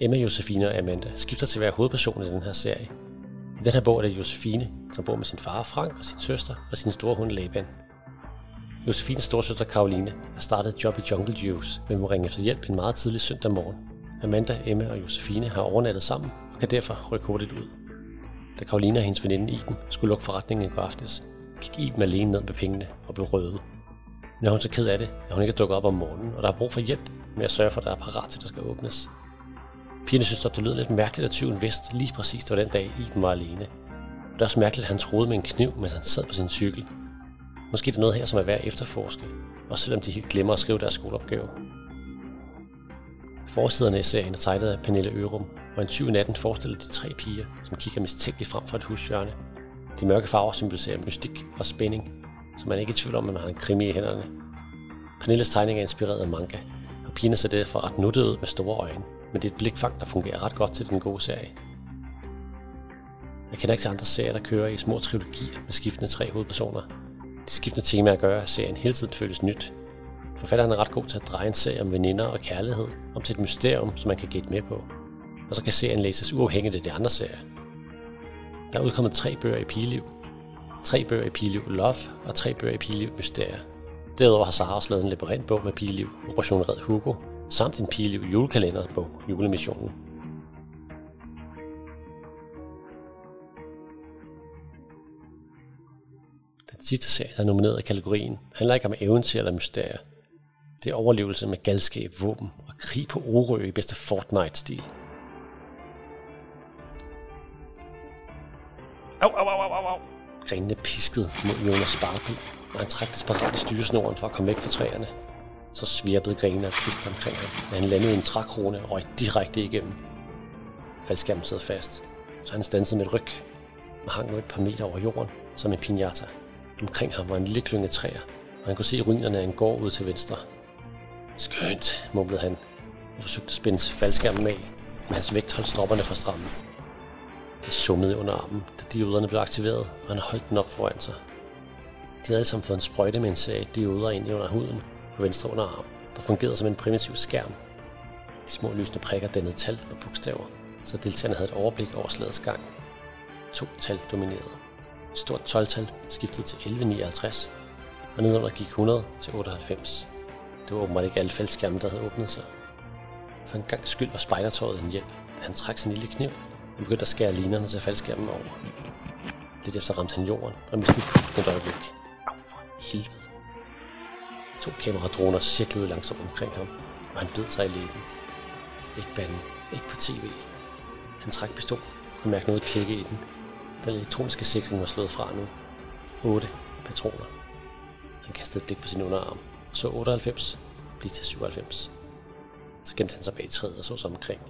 S1: Emma, Josefine og Amanda skifter til at være hovedpersoner i den her serie. I den her bog er det Josefine, som bor med sin far Frank og sin søster og sin store hund Laban. Josefines storsøster Karoline har startet et job i Jungle Juice, men må ringe efter hjælp en meget tidlig søndag morgen. Amanda, Emma og Josefine har overnattet sammen og kan derfor rykke hurtigt ud. Da Karoline og hendes veninde Iben skulle lukke forretningen i går aftes, gik Iben alene ned med pengene og blev røde. Men er hun så ked af det, at hun ikke er dukket op om morgenen, og der er brug for hjælp med at sørge for, at der er parat til, at der skal åbnes. Pigerne synes, at det lød lidt mærkeligt, at tyven vidste lige præcis, det var den dag, Iben var alene. Det er også mærkeligt, at han troede med en kniv, mens han sad på sin cykel. Måske er der noget her, som er værd at efterforske, også selvom de helt glemmer at skrive deres skoleopgave. Forsiderne i serien er tegnet af Pernille Ørum, og en 20 natten forestiller de tre piger, som kigger mistænkeligt frem fra et hushjørne. De mørke farver symboliserer mystik og spænding, så man er ikke i tvivl om, at man har en krimi i hænderne. Pernilles tegning er inspireret af manga, og pigerne ser derfor ret nuttet ud med store øjne, men det er et blikfang, der fungerer ret godt til den gode serie. Jeg kender ikke til andre serier, der kører i små trilogier med skiftende tre hovedpersoner. De skiftende temaer gør, at serien hele tiden føles nyt. Forfatteren er ret god til at dreje en serie om veninder og kærlighed, om til et mysterium, som man kan gætte med på. Og så kan serien læses uafhængigt af de andre serier. Der er udkommet tre bøger i Piliv. Tre bøger i Piliv Love og tre bøger i Piliv Mysterier. Derudover har Sara også lavet en labyrintbog med Piliv, Operation Red Hugo, samt en Pigeliv julekalenderbog, Julemissionen. Den sidste serie, der er nomineret i kategorien, handler ikke om eventyr eller mysterier. Det er overlevelse med galskab, våben og krig på Orø i bedste Fortnite-stil. Au, au, au, au, au. Grenene piskede mod Jonas Sparkel, og han trak desperat i styresnoren for at komme væk fra træerne. Så svirpede grenene og kvikt omkring ham, men han landede i en trækrone og røg direkte igennem. Faldskærmen sad fast, så han stansede med et ryg og hang nu et par meter over jorden som en pinjata. Omkring ham var en lille klynge træer, og han kunne se ruinerne af en gård ud til venstre. Skønt, mumlede han, og forsøgte at spænde faldskærmen af, men hans vægt holdt stropperne for stramme. Det summede under armen, da dioderne blev aktiveret, og han holdt den op foran sig. De havde alle sammen fået en sprøjte med en sag dioder ind under huden på venstre underarm, der fungerede som en primitiv skærm. De små lysende prikker dannede tal og bogstaver, så deltagerne havde et overblik over slagets gang. To tal dominerede. Et stort 12-tal skiftede til 1159, og nedenunder gik 100 til 98. Det var åbenbart ikke alle faldskærme, der havde åbnet sig. For en gang skyld var spejdertøjet en hjælp, da han trak sin lille kniv og begyndte at skære linerne til faldskærmen over. Lidt efter ramte han jorden og mistede den et øjeblik. Au for helvede. To kameradroner cirklede langsomt omkring ham, og han bed sig i læben. Ikke banden, ikke på tv. Han trak pistol og mærke noget klikke i den. Den elektroniske sikring var slået fra nu. 8 patroner. Han kastede et blik på sin underarm og så 98 blive til 97. Så gemte han sig bag træet og så sig omkring.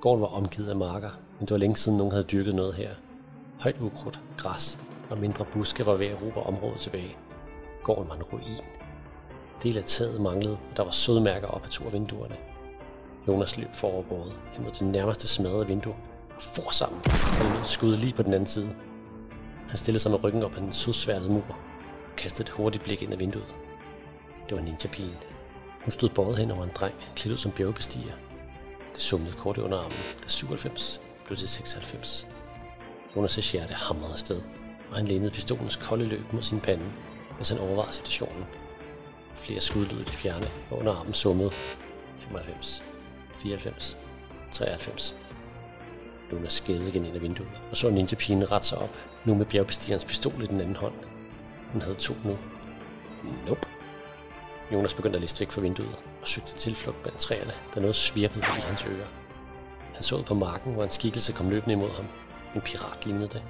S1: Gården var omgivet af marker, men det var længe siden nogen havde dyrket noget her. Højt ukrudt, græs og mindre buske var ved at råbe området tilbage. Gården var en ruin. Del af taget manglede, og der var sødmærker op ad to af vinduerne. Jonas løb foroverbåret mod det nærmeste smadrede vindue og for sammen, kom lød skud lige på den anden side. Han stillede sig med ryggen op ad den sødsværtede mur og kastede et hurtigt blik ind ad vinduet. Det var ninja-pigen. Hun stod båret hen over en dreng, klædt ud som bjergbestiger. Det summede kort under armen, da 97 blev til 96. Jonas' hjerte hamrede afsted, og han lænede pistolens kolde løb mod sin pande, mens han overvejede situationen. Flere skud lød i det fjerne, og under armen summede 95, 94, 93. Jonas skældede igen ind af vinduet, og så ninja-pigen ret sig op, nu med bjergbestigerens pistol i den anden hånd. Hun havde to nu. Nope. Jonas begyndte at liste væk fra vinduet og søgte tilflugt blandt træerne, da noget svirpede i hans ører. Han så ud på marken, hvor en skikkelse kom løbende imod ham. En pirat lignede det.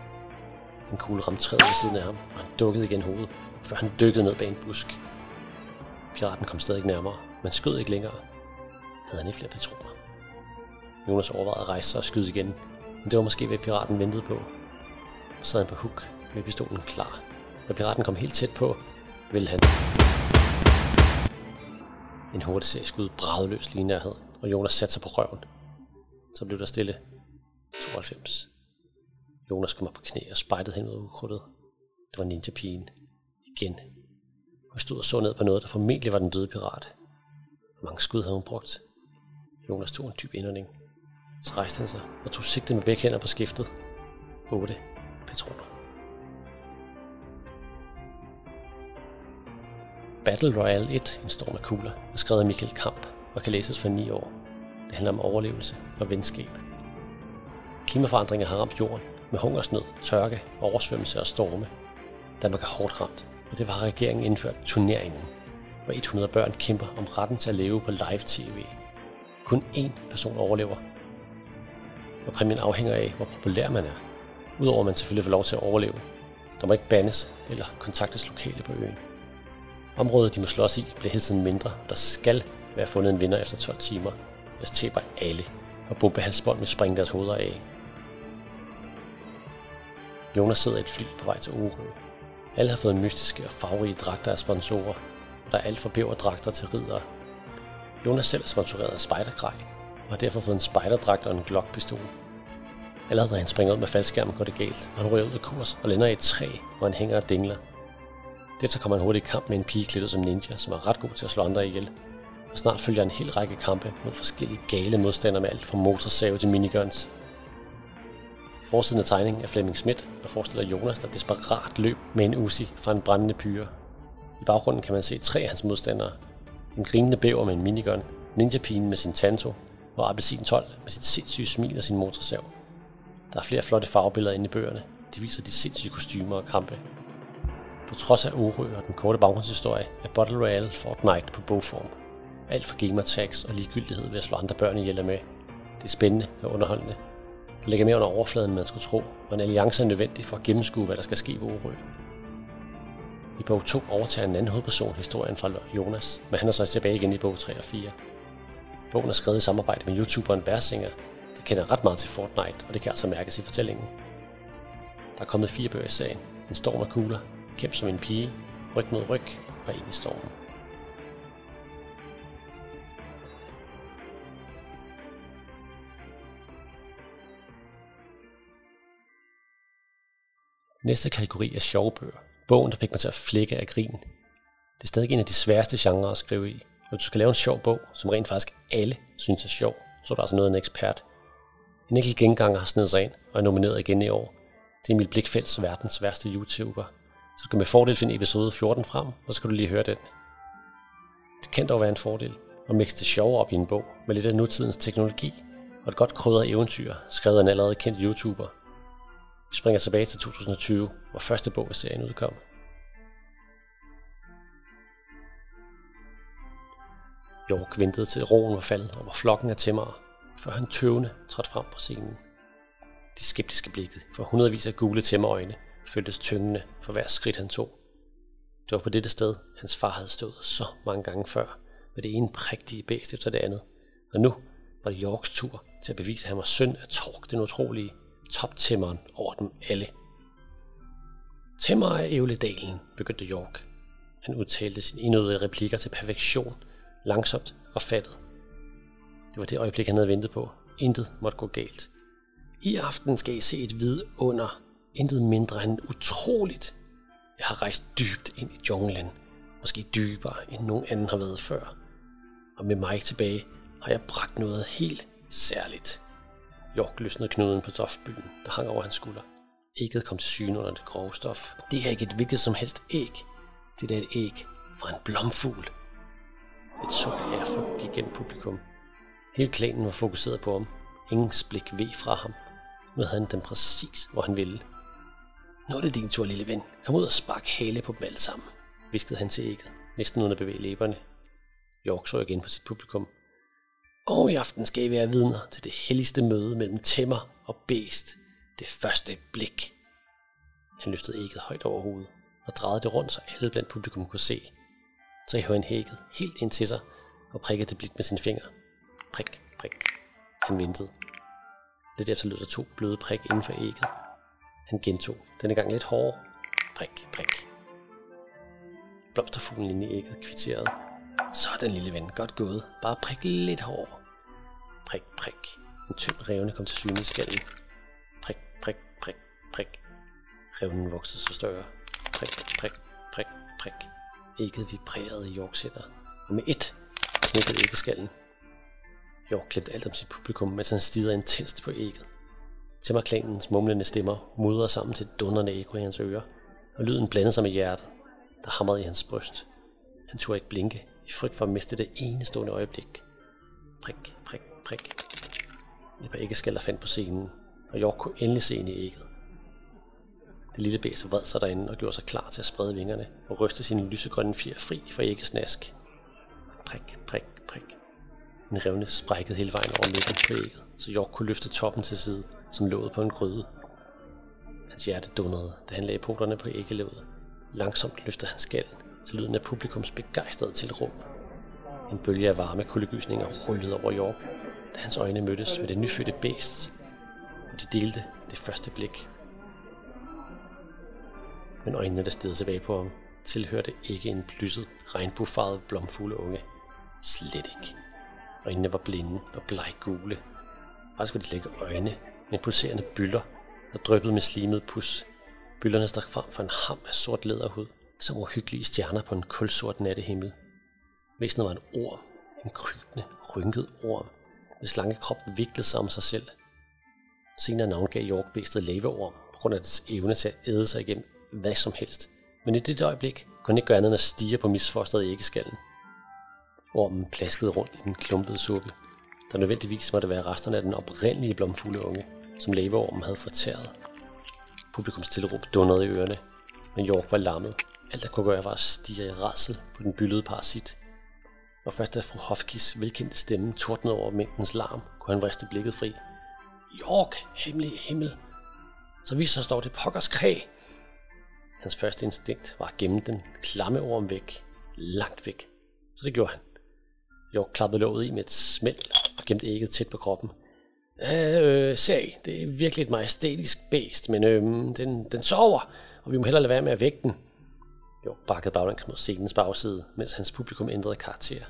S1: En kugle ramte træet ved siden af ham, og han dukkede igen hovedet, før han dykkede ned bag en busk. Piraten kom stadig nærmere, men skød ikke længere. Havde han ikke flere patroner? Jonas overvejede at rejse sig og skyde igen, men det var måske, hvad piraten ventede på. Så sad han på huk med pistolen klar. Når piraten kom helt tæt på, ville han en hurtig serieskud bragede løs lige i nærheden, og Jonas satte sig på røven. Så blev der stille. 92. Jonas kom op på knæ og spejtede hen ud af ukrudtet. Det var ninja-pigen. Igen. Hun stod og så ned på noget, der formentlig var den døde pirat. Hvor mange skud havde hun brugt? Jonas tog en dyb indånding. Så rejste han sig og tog sigte med begge hænder på skiftet. 8 patroner. Battle Royale 1, en storm af kugler, er skrevet af Michael Kamp og kan læses for 9 år. Det handler om overlevelse og venskab. Klimaforandringer har ramt jorden med hungersnød, tørke, oversvømmelse og storme. Danmark er hårdt ramt, og det var regeringen indført turneringen, hvor 100 børn kæmper om retten til at leve på live tv. Kun én person overlever, og præmien afhænger af, hvor populær man er. Udover at man selvfølgelig får lov til at overleve. Der må ikke bandes eller kontaktes lokale på øen. Området, de må slås i, bliver hele tiden mindre, og der skal være fundet en vinder efter 12 timer. Jeg taber alle, og bombehalsbånd vil springe deres hoveder af. Jonas sidder i et fly på vej til Orø. Alle har fået mystiske og farverige dragter af sponsorer, og der er alt fra dragter til ridere. Jonas selv er sponsoreret af Spidergrej, og har derfor fået en spejderdragt og en glockpistol. Allerede da han springer ud med faldskærmen går det galt, og han ryger ud af kurs og lander i et træ, hvor han hænger og dingler. Derefter kommer han hurtigt i kamp med en pige klædt som ninja, som er ret god til at slå andre ihjel. Og snart følger en hel række kampe mod forskellige gale modstandere med alt fra motorsave til miniguns. Forsiden af tegningen er Flemming Schmidt og forestiller Jonas, der desperat løb med en Uzi fra en brændende pyre. I baggrunden kan man se tre af hans modstandere. En grinende bæver med en minigun, ninja-pigen med sin tanto og Appelsin 12 med sit sindssyge smil og sin motorsav. Der er flere flotte farvebilleder inde i bøgerne. De viser de sindssyge kostymer og kampe. På trods af Orø og den korte baggrundshistorie er Battle Royale Fortnite på bogform. Alt for gamertags og ligegyldighed ved at slå andre børn ihjel med. Det er spændende og underholdende. Ligger mere under overfladen, end man skulle tro, og en alliance er nødvendig for at gennemskue, hvad der skal ske på Orø. I bog 2 overtager en anden hovedperson historien fra Jonas, men han er så tilbage igen i bog 3 og 4. Bogen er skrevet i samarbejde med YouTuberen Værsinger, der kender ret meget til Fortnite, og det kan altså mærkes i fortællingen. Der er kommet fire bøger i sagen. En storm af kugler, Kæmp som en pige, Ryg mod ryg, og ind i stormen. Næste kategori er sjove bøger. Bogen, der fik mig til at flække af grin. Det er stadig en af de sværeste genrer at skrive i. Når du skal lave en sjov bog, som rent faktisk alle synes er sjov, så er der altså noget af en ekspert. En enkelt genganger har snedet sig ind og er nomineret igen i år. Det er Emil Blikfelds verdens værste YouTuber. Så du kan med fordel finde episode 14 frem, og så skal du lige høre den. Det kan dog være en fordel at mixe det sjove op i en bog med lidt af nutidens teknologi og et godt krydret eventyr, skrevet af en allerede kendt YouTuber. Vi springer tilbage til 2020, hvor første bog af serien udkom. York ventede til roen var faldet og hvor flokken af tæmmere, før han tøvende trådte frem på scenen. De skeptiske blikket for hundredvis af gule tæmmerøjne føltes tyngende for hver skridt han tog. Det var på dette sted, hans far havde stået så mange gange før, med det ene prægtige bæst efter det andet. Og nu var det Yorks tur til at bevise, at han var søn af Tork, den utrolige toptæmmeren over dem alle. Tæmmer af Ævledalen, begyndte York. Han udtalte sine indøvede replikker til perfektion, langsomt og fattet. Det var det øjeblik, han havde ventet på. Intet måtte gå galt. I aften skal I se et vid under. Intet mindre end utroligt. Jeg har rejst dybt ind i junglen. Måske dybere, end nogen anden har været før. Og med mig tilbage har jeg bragt noget helt særligt. York løsnede knuden på stofbyen, der hang over hans skulder. Ægget kom til syne under det grove stof. Det er ikke et hvilket som helst æg. Det er et æg fra en blomfugl. Et suk ærflug gik gennem publikum. Hele klanen var fokuseret på ham. Ingen blik ved fra ham. Nu havde han dem præcis, hvor han ville. Nu er det din tur, lille ven. Kom ud og spark hale på dem alle sammen, viskede han til ægget, næsten uden at bevæge læberne. York så igen på sit publikum. Og i aften skal I være vidner til det helligste møde mellem tæmmer og bæst. Det første blik. Han løftede ægget højt over hovedet og drejede det rundt, så alle blandt publikum kunne se. Så hævde han hækket helt ind til sig og prikkede det blidt med sin finger. Prik, prik. Han ventede. Lidt efter lød der to bløde prik inden for ægget. Han gentog, denne gang lidt hårdere. Prik, prik. Blomsterfuglen inde i ægget kvitterede. Sådan, lille ven, godt gået. Bare prik lidt hår. Prik, prik. En tynd revne kom til syne i skallen. Prik, prik, prik, prik. Revnen voksede så større. Prik, prik, prik, prik. Ægget vibrerede i Yorksætter, og med ét knækkede æggeskallen. York glemte alt om sit publikum, mens han stirrede intenst på ægget. Timmerklanens mumlende stemmer mudrede sammen til et dundrende ekko i hans ører, og lyden blandede sig med hjertet, der hamrede i hans bryst. Han turde ikke blinke, i frygt for at miste det enestående øjeblik. Prik, prik, prik. Et par æggeskaller fandt på scenen, og York kunne endelig se ind i ægget. Det lille bæs vred sig derinde og gjorde sig klar til at sprede vingerne og ryste sine lysegrønne fjer fri for æggesnask. Prik, prik, prik. En revne sprækkede hele vejen over midten på ægget, så York kunne løfte toppen til side, som låget på en gryde. Hans hjerte dunnede, da han lagde poterne på æggeløvet. Langsomt løftede han skallen, til lyden af publikums begejstrede tilråb. En bølge af varme kuldegysninger rullede over York, da hans øjne mødtes med det nyfødte bæst, og de delte det første blik. Men øjnene, der stedede tilbage på ham, tilhørte ikke en plysset, regnbuefarvet blomfugle unge. Slet ikke. Øjnene var blinde og bleggule. Faktisk var de slet ikke øjne, men pulserende bylder, der dryppede med slimet pus. Byllerne stak frem for en ham af sort læderhud, som uhyggelige stjerner på en kulsort nattehimmel. Væsenet var en orm, en krybende, rynket orm, hvis lange krop viklede sig om sig selv. Senere navngav York bæstet laveorm på grund af dets evne til at æde sig igennem hvad som helst. Men i det øjeblik kunne ikke gøre andet end at stige på misfosteret æggeskallen. Ormen plaskede rundt i den klumpede suppe, der nødvendigvis måtte være resterne af den oprindelige blomfulde unge, som laveormen havde fortæret. Publikums tilråb dundrede i ørerne, men York var lammet. Alt der kunne gøre var at stige i rædsel på den byllede parasit. Og først da fru Hofkis velkendte stemme tordnede over mængdens larm, kunne han vriste blikket fri. York, hemmelig himmel! Så viser sig dog det pokkers kræg. Hans første instinkt var at gemme den klamme orm væk, langt væk. Så det gjorde han. York klappede låget i med et smæld og gemte ægget tæt på kroppen. Øh, sag, det er virkelig et majestætisk bæst, men øh, den, den sover, og vi må hellere lade være med at vække den. Jo, bakkede baglæns mod scenens bagside, mens hans publikum ændrede karakter.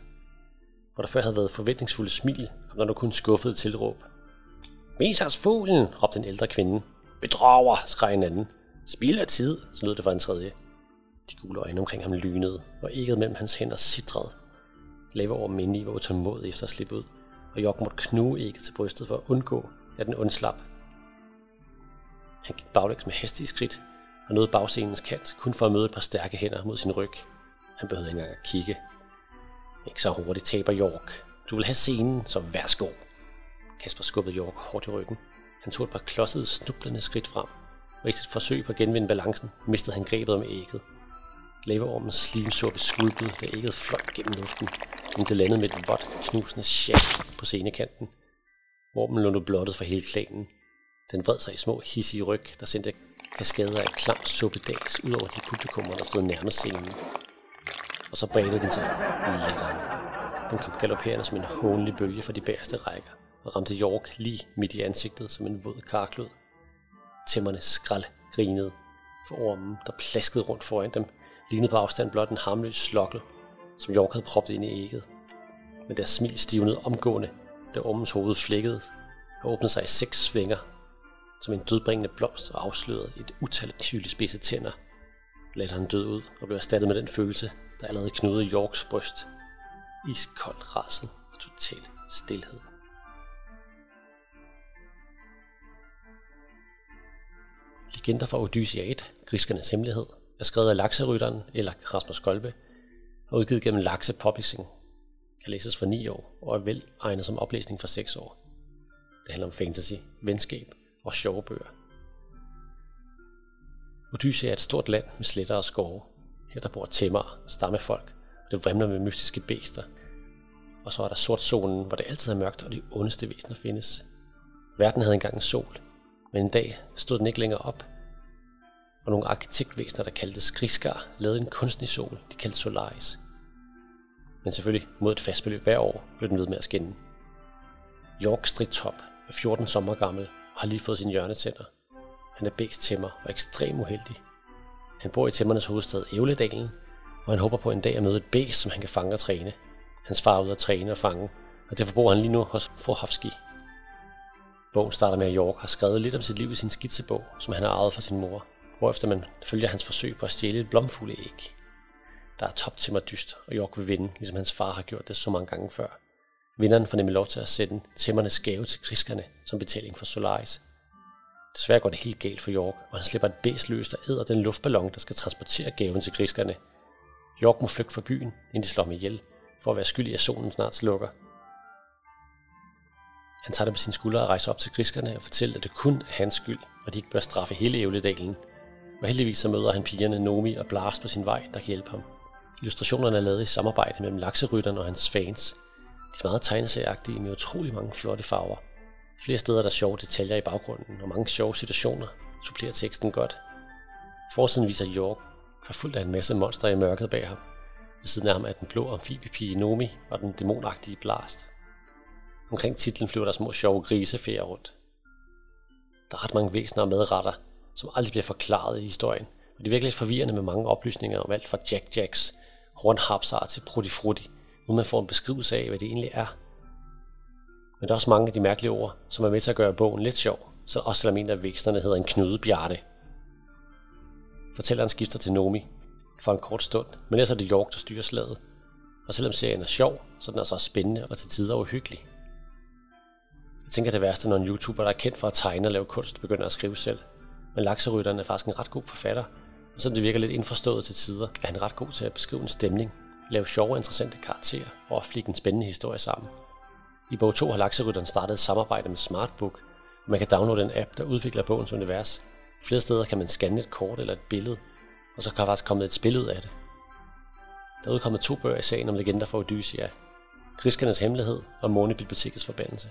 S1: Hvor der før havde været forventningsfulde smil, kom der nu kun skuffede tilråb. Vis os fuglen, råbte en ældre kvinde. Bedrager, skreg en anden. Spil af tid, så lød det fra en tredje. De gule øjne omkring ham lynede, og ægget mellem hans hænder sidrede. Lave over Minnie var utålmodig efter at slippe ud, og Jok måtte knuge ægget til brystet for at undgå, at den undslap. Han gik baglæns med hastige skridt, og nåede bagscenens kant, kun for at møde et par stærke hænder mod sin ryg. Han behøvede ikke engang at kigge. Ikke så hurtigt taber York. Du vil have scenen, så værsgo. Kasper skubbede York hårdt i ryggen. Han tog et par klodsede, snublende skridt frem, og i sit forsøg på at genvinde balancen, mistede han grebet om ægget. Laverormens slimsuppe skvulpede, da ægget fløj gennem luften, men det landede med et vådt, knusende sjask på scenekanten. Ormen lå nu blottet for hele klanen. Den vred sig i små hissige ryg, der sendte kaskader af klam suppedags ud over de publikummer, der stod nærmest scenen. Og så bredte den sig latteren. Den kom galopperende som en hånlig bølge fra de bagerste rækker og ramte York lige midt i ansigtet som en våd karklud. Tæmmerne skrald grinede, for ormen, der plaskede rundt foran dem, lignede på afstand blot en harmløs slokkel, som York havde proppet ind i ægget. Men deres smil stivnede omgående, da ormens hoved flækkede og åbnede sig i seks svinger, som en dødbringende blomst og afslørede et utal af spidse tænder. han død ud og blev erstattet med den følelse, der allerede knudede Yorks bryst. Iskold rasel og total stilhed. Legender fra Odysseat, Griskernes Hemmelighed, er skrevet af Lakserytteren eller Rasmus Kolbe og udgivet gennem Lakse Publishing. Kan læses for 9 år og er vel egnet som oplæsning for 6 år. Det handler om fantasy, venskab og sjove bøger. Odyssea er et stort land med sletter og skove. Her der bor tæmmer, stammefolk, og det vrimler med mystiske bæster. Og så er der sortzonen, hvor det altid er mørkt, og de ondeste væsener findes. Verden havde engang en sol, men en dag stod den ikke længere op, og nogle arkitektvæsener, der kaldte Skriskar, lavede en kunstig sol, de kaldte Solaris. Men selvfølgelig mod et fast beløb hver år blev den ved med at skinne. York Stridtop er 14 sommer gammel har lige fået sin hjørnetænder. Han er bæst tæmmer og ekstremt uheldig. Han bor i tæmmernes hovedstad Ævledalen, og han håber på en dag at møde et bæst, som han kan fange og træne. Hans far er ude at træne og fange, og derfor bor han lige nu hos Frohavski. Bogen starter med, at York har skrevet lidt om sit liv i sin skitsebog, som han har arvet fra sin mor hvorefter man følger hans forsøg på at stjæle et blomfugleæg. Der er top til mig dyst, og York vil vinde, ligesom hans far har gjort det så mange gange før. Vinderen får nemlig lov til at sende tæmmernes gave til kriskerne som betaling for Solaris. Desværre går det helt galt for York, og han slipper et bæs løs, der æder den luftballon, der skal transportere gaven til kriskerne. York må flygte fra byen, inden de slår ham ihjel, for at være skyldig, at solen snart slukker. Han tager det på sine skuldre og rejser op til kriskerne og fortæller, at det kun er hans skyld, og de ikke bør straffe hele Ævledalen, og heldigvis så møder han pigerne Nomi og Blast på sin vej, der kan hjælpe ham. Illustrationerne er lavet i samarbejde mellem lakserytteren og hans fans. De er meget tegneserieagtige med utrolig mange flotte farver. Flere steder er der sjove detaljer i baggrunden, og mange sjove situationer supplerer teksten godt. Forsiden viser York, forfulgt af en masse monstre i mørket bag ham. Ved siden af ham er den blå amfibiepige Nomi og den dæmonagtige Blast. Omkring titlen flyver der små sjove grisefærer rundt. Der er ret mange væsener og medretter, som aldrig bliver forklaret i historien. Og det er virkelig lidt forvirrende med mange oplysninger om alt fra Jack Jacks hornhapsar til Prutti Frutti, uden man får en beskrivelse af, hvad det egentlig er. Men der er også mange af de mærkelige ord, som er med til at gøre bogen lidt sjov, så også selvom en af væksterne hedder en knudebjarte. Fortælleren skifter til Nomi for en kort stund, men ellers er det York, der styrer slaget. Og selvom serien er sjov, så er den altså også spændende og til tider uhyggelig. Jeg tænker det værste, når en YouTuber, der er kendt for at tegne og lave kunst, begynder at skrive selv. Men lakserytteren er faktisk en ret god forfatter, og selvom det virker lidt indforstået til tider, er han ret god til at beskrive en stemning, lave sjove og interessante karakterer og flikke en spændende historie sammen. I bog 2 har lakserytteren startet et samarbejde med Smartbook, og man kan downloade en app, der udvikler bogens univers. Flere steder kan man scanne et kort eller et billede, og så kan der faktisk komme et spil ud af det. Der er udkommet to bøger i sagen om legender fra Odyssea, Griskernes Hemmelighed og Månebibliotekets Forbandelse.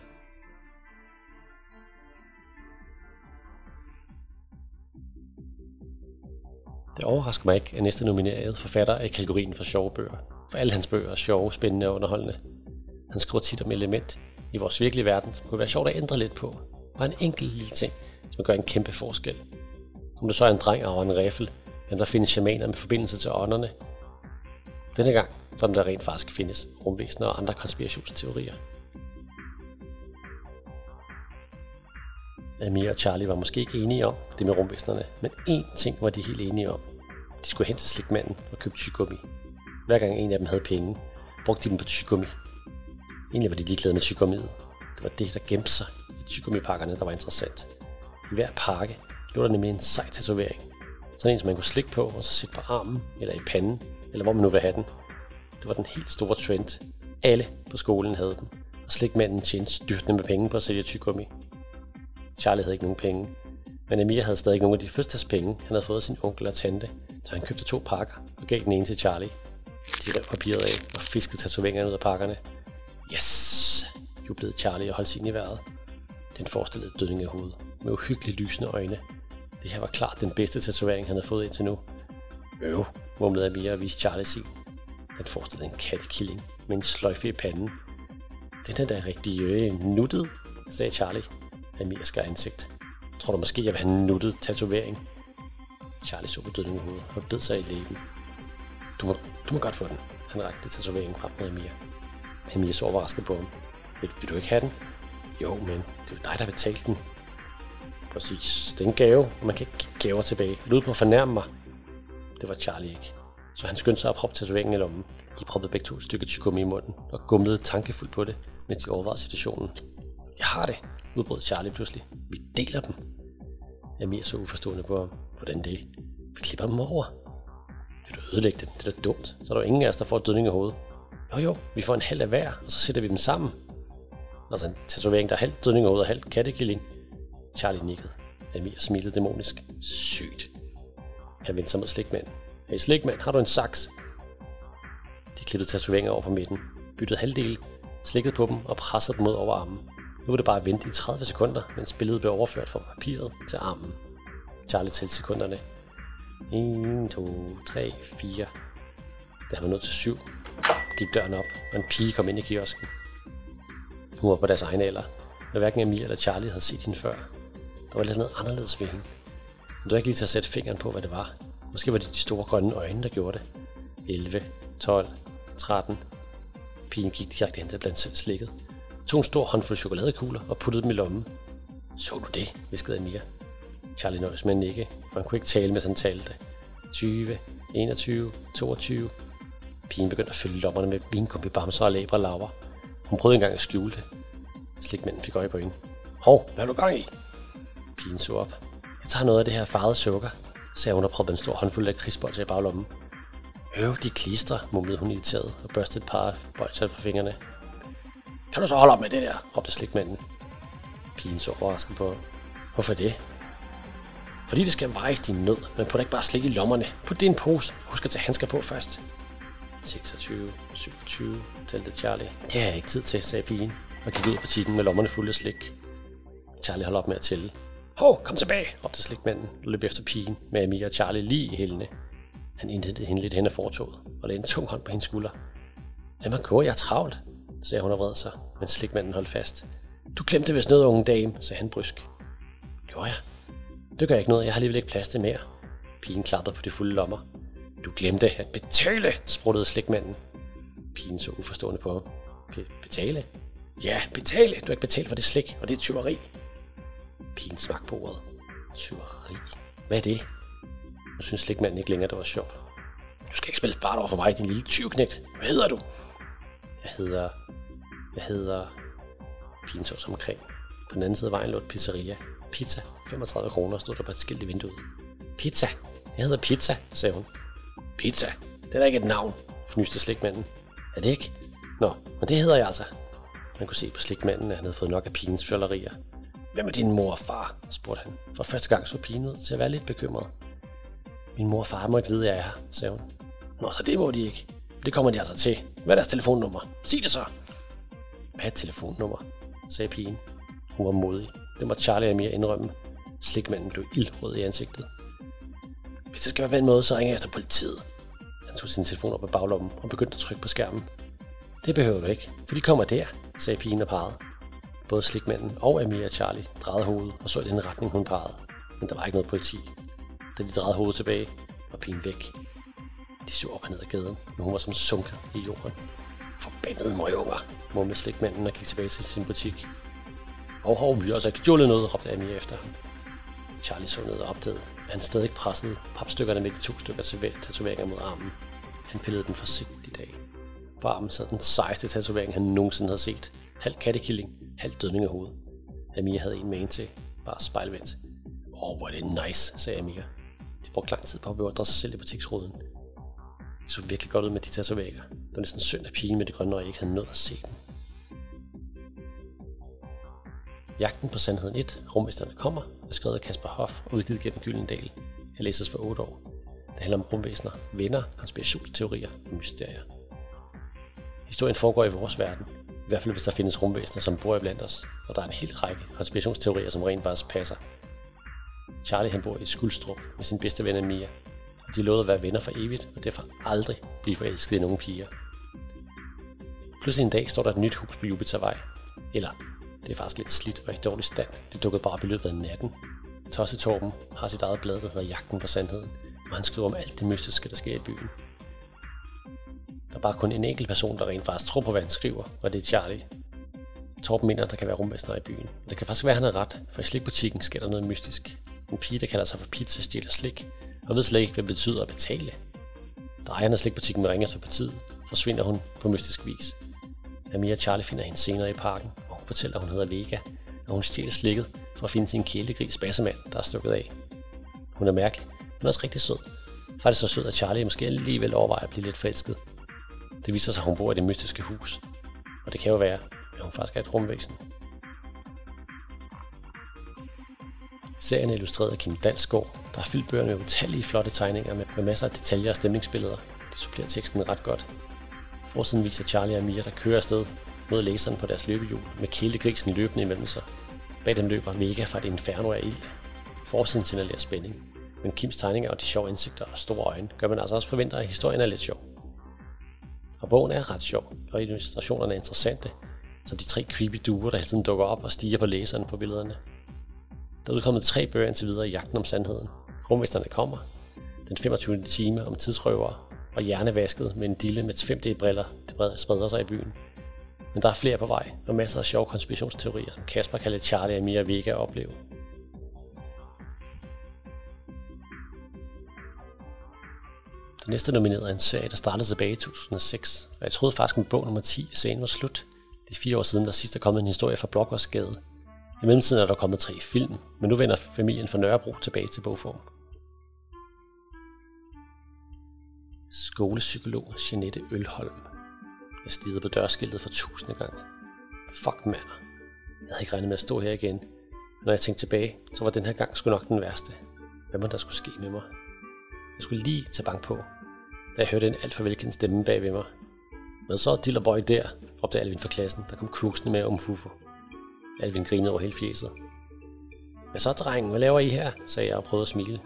S1: Det overrasker mig ikke, at næste nomineret forfatter er i kategorien for sjove bøger. For alle hans bøger er sjove, spændende og underholdende. Han skriver tit om element i vores virkelige verden, som kunne være sjovt at ændre lidt på. Bare en enkelt lille ting, som gør en kæmpe forskel. Om det så er en dreng og en riffel, eller der findes shamaner med forbindelse til ånderne. Denne gang, som der rent faktisk findes rumvæsener og andre konspirationsteorier. Amir og Charlie var måske ikke enige om det med rumvæsenerne, men én ting var de helt enige om. De skulle hen til slikmanden og købe tyggegummi. Hver gang en af dem havde penge, brugte de dem på tyggegummi. Egentlig var de ligeglade med tygummiet. Det var det, der gemte sig i tyggegummipakkerne, der var interessant. I hver pakke lå der nemlig en sej tatovering. Sådan en, som man kunne slikke på og så sætte på armen, eller i panden, eller hvor man nu vil have den. Det var den helt store trend. Alle på skolen havde den, og slikmanden tjente styrtende med penge på at sælge tyggegummi. Charlie havde ikke nogen penge, men Amir havde stadig nogle af de første han havde fået af sin onkel og tante, så han købte to pakker og gav den ene til Charlie. De rev papiret af og fiskede tatoveringerne ud af pakkerne. Yes! jublede Charlie og holdt sin i vejret. Den forestillede dødning af hovedet, med uhyggeligt lysende øjne. Det her var klart den bedste tatovering, han havde fået indtil nu. Øv, mumlede Amir og viste Charlie sin. Den forestillede en kattekilling med en sløjfe i panden. Den er da rigtig øh, nuttet, sagde Charlie. Amir skar ansigt. Tror du måske, jeg vil have en nuttet tatovering? Charlie så på døden i hovedet og bed sig i læben. Du må, du må godt få den. Han rakte tatoveringen frem mod Amir. Amir så overrasket på ham. Vil, vil du ikke have den? Jo, men det er jo dig, der betalte den. Præcis. Det er en gave, og man kan ikke give gaver tilbage. Lyd du på at fornærme mig? Det var Charlie ikke. Så han skyndte sig at proppe tatoveringen i lommen. De proppede begge to et stykke tyggegummi i munden og gumlede tankefuldt på det, mens de overvejede situationen. Jeg har det, udbrød Charlie pludselig. Vi deler dem. Amir så uforstående på ham. Hvordan det? Vi klipper dem over. Vil du ødelægge dem? Det er da dumt. Så er der jo ingen af os, der får et dødning i hovedet. Jo jo, vi får en halv af hver, og så sætter vi dem sammen. Altså en tatovering, der er halvt dødning i hovedet og halvt kattekilling. Charlie nikkede. Amir smilede dæmonisk. Sygt. Han vendte sig mod slikmanden. Hey slikmand, har du en saks? De klippede tatoveringer over på midten, byttede halvdel, slikkede på dem og pressede dem mod over armen. Nu var det bare at vente i 30 sekunder, mens billedet blev overført fra papiret til armen. Charlie talte sekunderne. 1, 2, 3, 4. Da han var nået til 7, gik døren op, og en pige kom ind i kiosken. Hun var på deres egen alder, men hverken Amir eller Charlie havde set hende før. Der var lidt noget anderledes ved hende. Men du var ikke lige til at sætte fingeren på, hvad det var. Måske var det de store grønne øjne, der gjorde det. 11, 12, 13. Pigen gik direkte hen til blandt selv slikket. Tog en stor håndfuld chokoladekugler og puttede dem i lommen. Så du det, viskede Amir. Charlie nøjes med ikke, for han kunne ikke tale, mens han talte. 20, 21, 22. Pigen begyndte at fylde lommerne med vinkumpi bamser og labre laver. Hun prøvede engang at skjule det. Slikmanden fik øje på hende. Hov, hvad er du gang i? Pigen så op. Jeg tager noget af det her farvede sukker, sagde hun og proppede en stor håndfuld af krigsbolcher i baglommen. Øv, de klister, mumlede hun irriteret og børstede et par bolcher på fingrene. Kan du så holde op med det der, råbte slikmanden. Pigen så overrasket på. Hvorfor det? Fordi det skal vejes din nød, men put ikke bare slik i lommerne. Put det i en pose. Husk at tage handsker på først. 26, 27, talte Charlie. Det har jeg ikke tid til, sagde pigen, og gik ud af butikken med lommerne fulde af slik. Charlie holdt op med at tælle. Hov, kom tilbage, råbte slikmanden og løb efter pigen med Amir og Charlie lige i hælene. Han indhentede hende lidt hen af fortoget og lagde en tung hånd på hendes skulder. Lad mig gå, jeg er travlt, sagde hun og vred sig, men slikmanden holdt fast. Du glemte vist noget, unge dame, sagde han brysk. Gjorde jeg? Det gør ikke noget, jeg har alligevel ikke plads til mere. Pigen klappede på de fulde lommer. Du glemte at betale, spruttede slikmanden. Pigen så uforstående på ham. betale? Ja, betale. Du har ikke betalt for det slik, og det er tyveri. Pigen smagte på ordet. Tyveri. Hvad er det? Nu synes slikmanden ikke længere, det var sjovt. Du skal ikke spille bart over for mig, din lille tyvknægt. Hvad hedder du? Jeg hedder hvad hedder... pinsås som omkring. På den anden side af vejen lå et pizzeria. Pizza. 35 kroner stod der på et skilt i vinduet. Pizza. Jeg hedder Pizza, sagde hun. Pizza? Det er da ikke et navn, fnyste slikmanden. Er det ikke? Nå, men det hedder jeg altså. Man kunne se på slikmanden, at han havde fået nok af pigens fjollerier. Hvem er din mor og far? spurgte han. For første gang så pigen ud til at være lidt bekymret. Min mor og far må ikke vide, at jeg er her, sagde hun. Nå, så det må de ikke. Det kommer de altså til. Hvad er deres telefonnummer? Sig det så. Hvad er et telefonnummer? sagde pigen. Hun var modig. Det må Charlie og mere indrømme. Slikmanden blev ildrød i ansigtet. Hvis det skal være på en måde, så ringer jeg efter politiet. Han tog sin telefon op af baglommen og begyndte at trykke på skærmen. Det behøver du ikke, for de kommer der, sagde pigen og pegede. Både slikmanden og Amir og Charlie drejede hovedet og så i den retning, hun pegede. Men der var ikke noget politi. Da de drejede hovedet tilbage, var pigen væk. De så op og ned ad gaden, men hun var som sunket i jorden. Forbandede møgunger, mumlede slikmanden og gik tilbage til sin butik. Og hov, vi har også ikke stjålet noget, råbte Amy efter ham. Charlie så ned og opdagede, at han stadig pressede papstykkerne med de to stykker til tatoveringer mod armen. Han pillede den forsigtigt af. På armen sad den sejeste tatovering, han nogensinde havde set. Halv kattekilling, halv dødning af hovedet. Amir havde en med en til, bare spejlvendt. Åh, oh, hvor er det nice, sagde Amir. De brugte lang tid på at beundre sig selv i butiksruden. Så virkelig godt ud med de tatoveringer. Det var næsten synd at pigen med det grønne øje ikke havde nået at se dem. Jagten på Sandheden 1, Rumvæsenerne kommer, er skrevet af Kasper Hoff og udgivet gennem Gyldendal. Jeg læses for 8 år. Det handler om rumvæsener, venner, konspirationsteorier og mysterier. Historien foregår i vores verden, i hvert fald hvis der findes rumvæsener, som bor blandt os, og der er en hel række konspirationsteorier, som rent faktisk passer. Charlie han bor i Skuldstrup med sin bedste ven Mia, de lovede at være venner for evigt, og derfor aldrig blive forelsket i nogen piger. Pludselig en dag står der et nyt hus på Jupitervej, eller det er faktisk lidt slidt og i dårlig stand. Det dukkede bare op i løbet af natten. Tosse Torben har sit eget blad, der hedder Jagten på Sandheden, og han skriver om alt det mystiske, der sker i byen. Der er bare kun en enkelt person, der rent faktisk tror på, hvad han skriver, og det er Charlie. Torben mener, der kan være rummester i byen. Og det kan faktisk være, at han har ret, for i slikbutikken sker der noget mystisk. En pige, der kalder sig for pizza, stjæler slik, og ved slet ikke, hvad det betyder at betale. Da ejeren af slikbutikken ringer til partiet, forsvinder hun på mystisk vis. Amir og Charlie finder hende senere i parken, og hun fortæller, at hun hedder Vega, og hun stjæler slikket for at finde sin kælegris bassemand, der er stukket af. Hun er mærkelig, men også rigtig sød. Faktisk så sød, at Charlie måske alligevel overvejer at blive lidt forelsket. Det viser sig, at hun bor i det mystiske hus. Og det kan jo være, at hun faktisk er et rumvæsen. Serien er illustreret af Kim Dalsgaard, der er fyldt bøgerne med utallige flotte tegninger med, med masser af detaljer og stemningsbilleder. Det supplerer teksten ret godt. Forsiden viser Charlie og Mia, der kører afsted mod læseren på deres løbehjul med kælegrisen løbende imellem sig. Bag dem løber Vega fra et inferno af ild. Forsiden signalerer spænding. Men Kims tegninger og de sjove indsigter og store øjne gør man altså også forventer, at historien er lidt sjov. Og bogen er ret sjov, og illustrationerne er interessante, som de tre creepy duer, der hele tiden dukker op og stiger på læseren på billederne. Der er udkommet tre bøger indtil videre i jagten om sandheden. Rumvæsterne kommer, den 25. time om tidsrøver og hjernevasket med en dille med 5D-briller, det spreder sig i byen. Men der er flere på vej, og masser af sjove konspirationsteorier, som Kasper kan lade Charlie og Mia Vega opleve. Den næste nomineret er en serie, der startede tilbage i 2006, og jeg troede faktisk, at bog nummer 10 af serien var slut. Det er fire år siden, der sidst er kommet en historie fra Blokkersgade. I mellemtiden er der kommet tre film, men nu vender familien fra Nørrebro tilbage til bogform. Skolepsykolog Jeanette Ølholm. Jeg stirrede på dørskiltet for tusinde gange. Fuck mand. Jeg havde ikke regnet med at stå her igen. Når jeg tænkte tilbage, så var den her gang sgu nok den værste. Hvad må der skulle ske med mig? Jeg skulle lige tage bank på, da jeg hørte en alt for velkendt stemme bag ved mig. Men så, Dillerboy der? råbte Alvin fra klassen, der kom krusende med om Fufo. Alvin grinede over hele fjeset. Hvad så, drengen? Hvad laver I her? sagde jeg og prøvede at smile.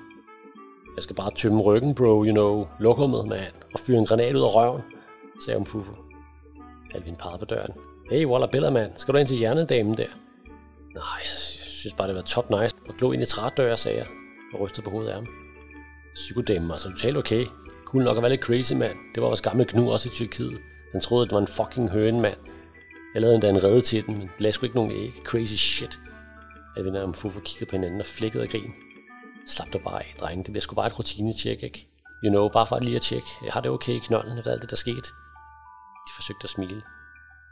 S1: Jeg skal bare tømme ryggen, bro, you know. Lokummet, mand. Og fyre en granat ud af røven, sagde om fufu. Alvin pegede på døren. Hey, Waller Biller, mand. Skal du ind til hjernedamen der? Nej, jeg synes bare, det var top nice. Og glå ind i trædør, sagde jeg, og rystede på hovedet af ham. Psykodamen var så totalt okay. Kunne nok have været lidt crazy, mand. Det var vores gamle knu også i Tyrkiet. Den troede, det var en fucking høne, mand. Jeg lavede endda en redde til den, men det lagde sgu ikke nogen æg. Crazy shit. Alvin og Fufu kiggede på hinanden og flækkede af grin. Slap dig bare af, drenge. Det bliver sgu bare et rutinetjek, ikke? You know, bare for at lige at tjekke. Jeg har det okay i knolden efter alt det, der skete. De forsøgte at smile.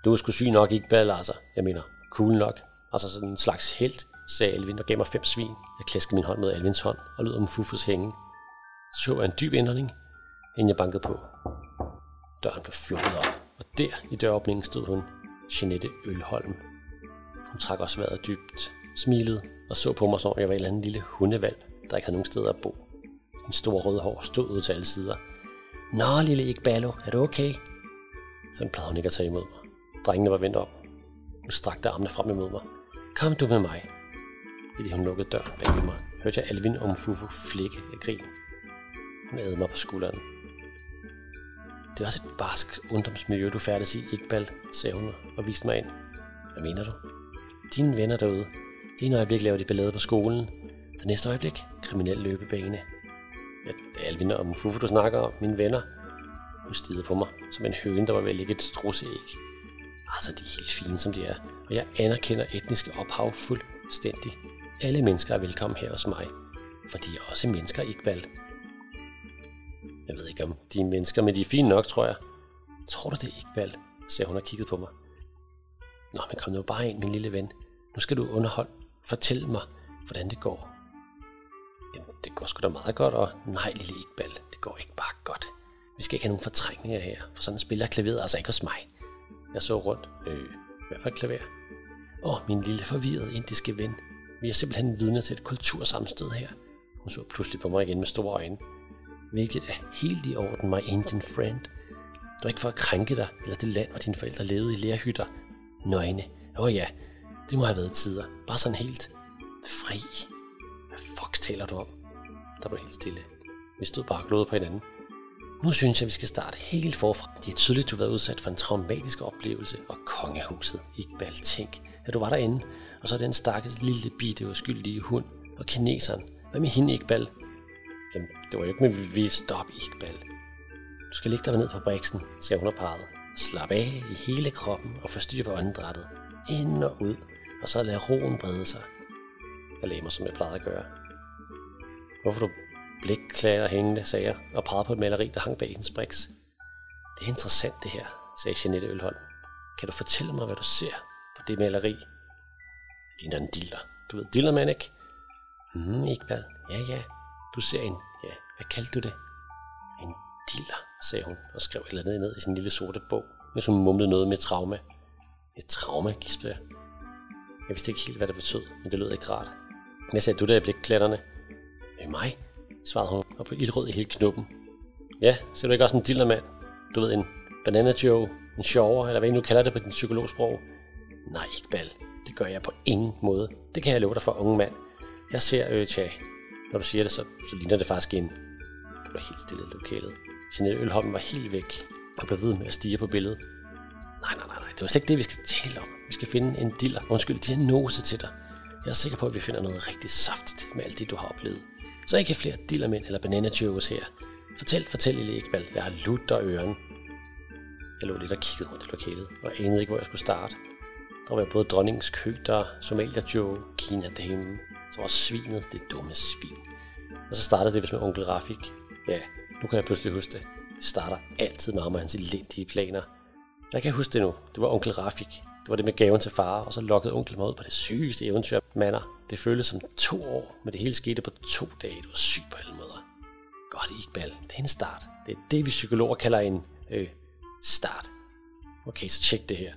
S1: Du er sgu syg nok, ikke Bal, altså. Jeg mener, cool nok. Altså sådan en slags helt, sagde Alvin og gav mig fem svin. Jeg klaskede min hånd mod Alvins hånd og lød om Fufus hænge. Så så jeg en dyb indånding, inden jeg bankede på. Døren blev flået op, og der i døråbningen stod hun, Jeanette Ølholm. Hun trak også vejret dybt, smilede og så på mig, som om jeg var en eller anden lille hundevalp, der ikke havde nogen steder at bo. En stor rød hår stod ud til alle sider. Nå, lille Iqbalo, er du okay? Sådan plejede hun ikke at tage imod mig. Drengene var vendt op. Hun strakte armene frem imod mig. Kom du med mig. I det hun lukkede døren bag mig, hørte jeg Alvin og Mfufu flikke af grin. Hun ædede mig på skulderen. Det er også et barsk ungdomsmiljø, du færdes i, Iqbal, sagde hun og viste mig ind. Hvad mener du? Dine venner derude. Det jeg bliver laver i ballade på skolen. Det næste øjeblik, kriminel løbebane. at Alvin og Mufufu, du snakker om, mine venner, hun stirrede på mig som en høne, der var ved at lægge et strusæg. Altså, de er helt fine, som de er, og jeg anerkender etniske ophav fuldstændig. Alle mennesker er velkommen her hos mig, for de er også mennesker, Iqbal. Jeg ved ikke, om de er mennesker, men de er fine nok, tror jeg. Tror du det, Iqbal? sagde hun og kiggede på mig. Nå, men kom nu bare ind, min lille ven. Nu skal du underholde. Fortæl mig, hvordan det går. Det går sgu da meget godt, og nej, lille Iqbal, det går ikke bare godt. Vi skal ikke have nogen fortrængninger her, for sådan spiller klaveret altså ikke hos mig. Jeg så rundt. Øh, hvad for et klaver? Åh, min lille forvirrede indiske ven. Vi er simpelthen vidne til et kultursammenstød her. Hun så pludselig på mig igen med store øjne. Hvilket er helt i orden, my Indian friend. Du er ikke for at krænke dig, eller det land, hvor dine forældre levede i lærhytter. Nøgne. Åh oh ja, det må have været tider. Bare sådan helt fri. Hvad fuck taler du om? Der blev helt stille. Vi stod bare og på hinanden. Nu synes jeg, vi skal starte helt forfra. Det er tydeligt, du har været udsat for en traumatisk oplevelse, og kongehuset, Iqbal, tænk, at du var derinde, og så den stakkels lille bitte uskyldige hund, og kineseren. Hvad med hende, Iqbal? Jamen, det var jo ikke med, vi stop, Iqbal. Du skal ligge dig ned på briksen, sagde hun og parret. Slap af i hele kroppen og forstyrre på åndedrættet. Ind og ud, og så lad roen brede sig. Jeg lagde mig, som jeg plejede at gøre. Hvorfor du blikklæder hængende, sagde jeg, og pegede på et maleri, der hang bag hendes briks. Det er interessant det her, sagde Jeanette Ølholm. Kan du fortælle mig, hvad du ser på det maleri? Det ligner en diller. Du ved, diller man ikke? Hmm, Iqbal. Ja, ja. Du ser en, ja, hvad kaldte du det? En diller, sagde hun, og skrev et eller andet ned i sin lille sorte bog, mens hun mumlede noget med trauma. Et trauma, gispede jeg. Jeg vidste ikke helt, hvad det betød, men det lød ikke rart. Hvad sagde du der i med mig? svarede hun, og blev ildrød i hele knuppen. Ja, ser du ikke også en dillermand? Du ved, en banana joe, en sjovere, eller hvad I nu kalder det på din psykologsprog? Nej, ikke bal. Det gør jeg på ingen måde. Det kan jeg love dig for, unge mand. Jeg ser øh, tja. Når du siger det, så, så ligner det faktisk en. Det var helt stille i lokalet. Jeanette Ølholm var helt væk og blev ved med at stige på billedet. Nej, nej, nej, nej. Det var slet ikke det, vi skal tale om. Vi skal finde en diller, undskyld, diagnose til dig. Jeg er sikker på, at vi finder noget rigtig saftigt med alt det, du har oplevet. Så ikke flere dillermænd eller banana her. Fortæl, fortæl, lille Iqbal. Jeg har lutter øren. Jeg lå lidt og kiggede rundt i lokalet, og anede ikke, hvor jeg skulle starte. Der var både dronningens køter, Somalia Joe, Kina Dame, så var svinet det dumme svin. Og så startede det vist med onkel Rafik. Ja, nu kan jeg pludselig huske det. Det starter altid med ham og hans elendige planer. Jeg kan huske det nu. Det var onkel Rafik. Det var det med gaven til far, og så lokkede onkel mig ud på det sygeste eventyr. Mander, det føltes som to år, men det hele skete på to dage. Det var syg på alle måder. Godt, Iqbal. Det er en start. Det er det, vi psykologer kalder en øh, start. Okay, så tjek det her.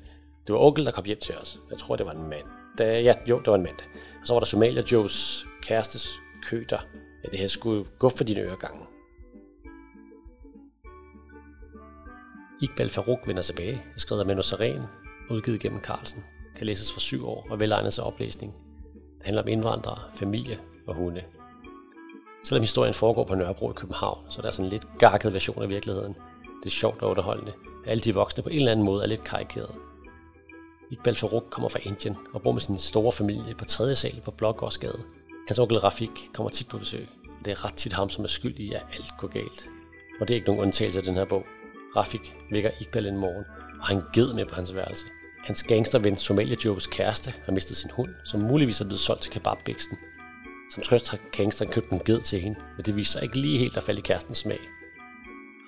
S1: Det var onkel, der kom hjem til os. Jeg tror, det var en mand. Da, ja, jo, det var en mand. Og så var der Somalia Joes kærestes køter. Ja, det her skulle gå for dine øregange. Iqbal Farouk vender tilbage, skrevet af med Saren, udgivet gennem Carlsen, kan læses for syv år og velegnet til oplæsning. Det handler om indvandrere, familie og hunde. Selvom historien foregår på Nørrebro i København, så er der sådan en lidt gakket version af virkeligheden. Det er sjovt og underholdende. Alle de voksne på en eller anden måde er lidt karikerede. Iqbal Farouk kommer fra Indien og bor med sin store familie på tredje sal på Blågårdsgade. Hans onkel Rafik kommer tit på besøg. Det er ret tit ham, som er skyld i, at alt går galt. Og det er ikke nogen undtagelse af den her bog. Rafik vækker Iqbal en morgen, og han ged med på hans værelse. Hans gangsterven Somalia Jokes kæreste har mistet sin hund, som muligvis er blevet solgt til kebabbæksten. Som trøst har gangsteren købt en ged til hende, men det viser sig ikke lige helt at falde i kærestens smag.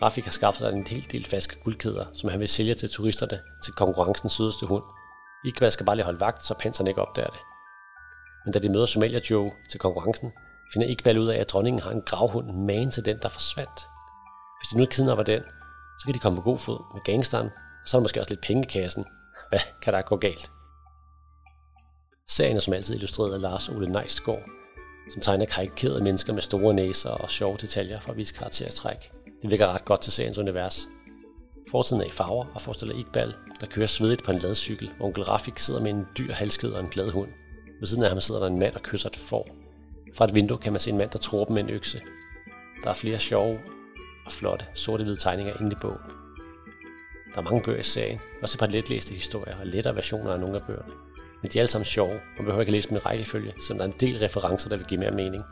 S1: Rafik har skaffet sig en hel del falske guldkæder, som han vil sælge til turisterne til konkurrencens sødeste hund. Iqbal skal bare lige holde vagt, så panseren ikke opdager det. Men da de møder Somalia Joe til konkurrencen, finder Iqbal ud af, at dronningen har en gravhund magen til den, der forsvandt. Hvis de nu kidnapper den, så kan de komme på god fod med gangsteren, og så er der måske også lidt penge i kassen, hvad kan der gå galt? Serien er som altid illustreret af Lars Ole Neisgaard, som tegner karikerede mennesker med store næser og sjove detaljer for at vise karaktertræk. Det virker ret godt til seriens univers. Fortiden er i farver og forestiller Iqbal, der kører svedigt på en ladcykel, onkel Rafik sidder med en dyr halsked og en glad hund. Ved siden af ham sidder der en mand og kysser et får. Fra et vindue kan man se en mand, der tror dem med en økse. Der er flere sjove og flotte sorte-hvide tegninger inde i bogen. Der er mange bøger i serien, også et par letlæste historier og lettere versioner af nogle af bøgerne. Men de er alle sammen sjove, og man behøver ikke læse dem i rækkefølge, så der er en del referencer, der vil give mere mening.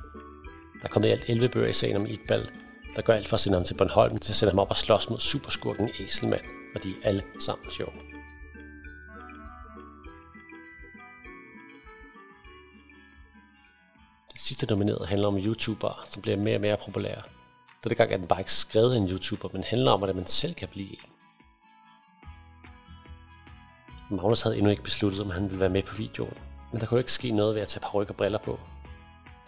S1: Der er kommet i alt 11 bøger i serien om Iqbal, der gør alt for at sende ham til Bornholm til at sende ham op og slås mod superskurken Æselmand, og de er alle sammen sjove. Det sidste nomineret handler om YouTubere, som bliver mere og mere populære. Denne gang er den bare ikke skrevet af en YouTuber, men handler om, hvordan man selv kan blive en. Magnus havde endnu ikke besluttet, om han ville være med på videoen, men der kunne ikke ske noget ved at tage par og briller på.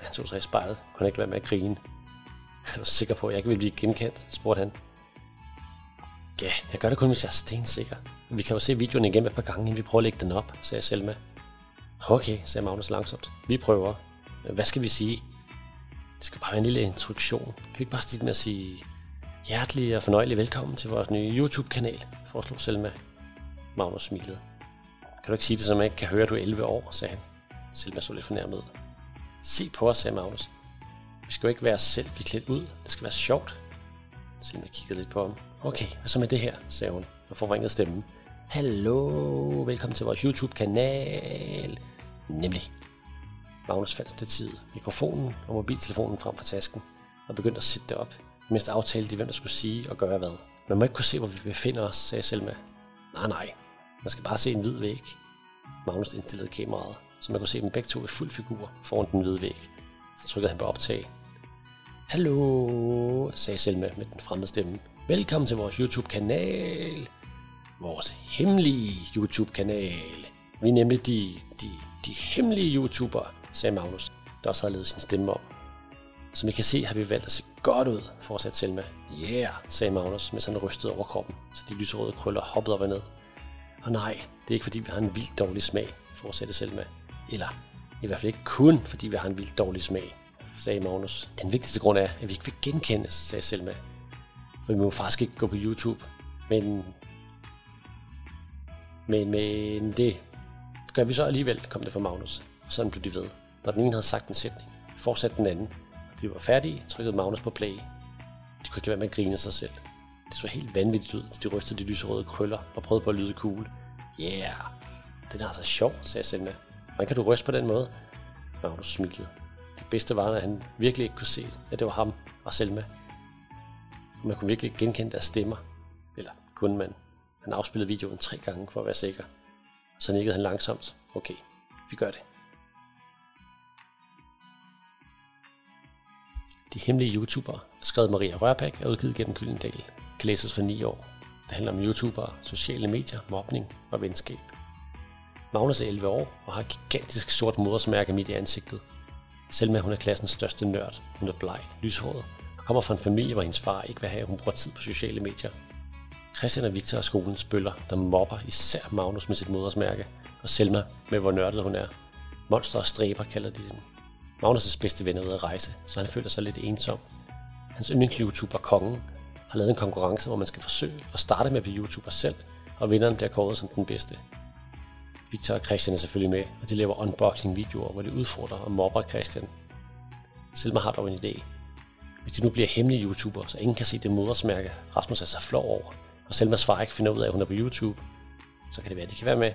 S1: Da han tog sig i spejlet, kunne han ikke være med at grine. Er du sikker på, at jeg ikke vil blive genkendt? spurgte han. Ja, jeg gør det kun, hvis jeg er stensikker. Vi kan jo se videoen igen et par gange, inden vi prøver at lægge den op, sagde Selma. Okay, sagde Magnus langsomt. Vi prøver. Hvad skal vi sige? Det skal bare være en lille introduktion. Kan vi ikke bare stille med at sige hjertelig og fornøjelig velkommen til vores nye YouTube-kanal, foreslog Selma. Magnus smilede. Kan du ikke sige det, som jeg ikke kan høre, at du er 11 år, sagde han. Selma så lidt fornærmet. Se på os, sagde Magnus. Vi skal jo ikke være os selv, vi klædt ud. Det skal være sjovt. Selma kiggede lidt på ham. Okay, hvad så med det her, sagde hun og forvrængede stemmen. Hallo, velkommen til vores YouTube-kanal. Nemlig. Magnus fandt til tid mikrofonen og mobiltelefonen frem fra tasken og begyndte at sætte det op, mens aftalte de, hvem der skulle sige og gøre hvad. Man må ikke kunne se, hvor vi befinder os, sagde Selma. Nej, nej. Man skal bare se en hvid væg. Magnus indstillede kameraet, så man kunne se dem begge to i fuld figur foran den hvide væg. Så trykkede han på optag. Hallo, sagde Selma med den fremmede stemme. Velkommen til vores YouTube-kanal. Vores hemmelige YouTube-kanal. Vi er nemlig de, de, de hemmelige YouTubere, sagde Magnus, der også havde ledet sin stemme om. Som I kan se, har vi valgt at se godt ud, fortsatte Selma. Yeah, sagde Magnus, mens han rystede over kroppen, så de lyserøde krøller hoppede op og ned. Og nej, det er ikke fordi, vi har en vildt dårlig smag, fortsatte Selma. Eller i hvert fald ikke kun, fordi vi har en vildt dårlig smag, sagde Magnus. Den vigtigste grund er, at vi ikke vil genkendes, sagde Selma. For vi må faktisk ikke gå på YouTube. Men... Men, men det gør vi så alligevel, kom det fra Magnus. Og sådan blev de ved. Når den ene havde sagt en sætning, fortsatte den anden. Og de var færdige, trykkede Magnus på play. De kunne ikke lade være med at grine sig selv. Det så helt vanvittigt ud, da de rystede de lyserøde krøller og prøvede på at lyde cool. Yeah, den er altså sjov, sagde Selma. Hvordan kan du ryste på den måde? Magnus smilede. Det bedste var, at han virkelig ikke kunne se, at det var ham og Selma. Man kunne virkelig genkende deres stemmer. Eller kunne man. Han afspillede videoen tre gange for at være sikker. Og så nikkede han langsomt. Okay, vi gør det. De hemmelige YouTubere, skrevet Maria Rørpak, er udgivet gennem Gyldendal. Kan læses for 9 år. Det handler om YouTubere, sociale medier, mobning og venskab. Magnus er 11 år og har et gigantisk sort modersmærke midt i ansigtet. Selma hun er klassens største nørd. Hun er bleg, lyshåret og kommer fra en familie, hvor hendes far ikke vil have, at hun bruger tid på sociale medier. Christian og Victor er skolens bøller, der mobber især Magnus med sit modersmærke, og Selma med hvor nørdet hun er. Monster og stræber kalder de dem. Magnus' bedste ven er ude at rejse, så han føler sig lidt ensom. Hans yndlings-YouTuber Kongen har lavet en konkurrence, hvor man skal forsøge at starte med at blive YouTuber selv, og vinderen bliver kåret som den bedste. Victor og Christian er selvfølgelig med, og de laver unboxing-videoer, hvor de udfordrer og mobber Christian. Selma har dog en idé. Hvis de nu bliver hemmelige YouTuber, så ingen kan se det modersmærke, Rasmus er så flov over, og Selmas far ikke finder ud af, at hun er på YouTube, så kan det være, at de kan være med.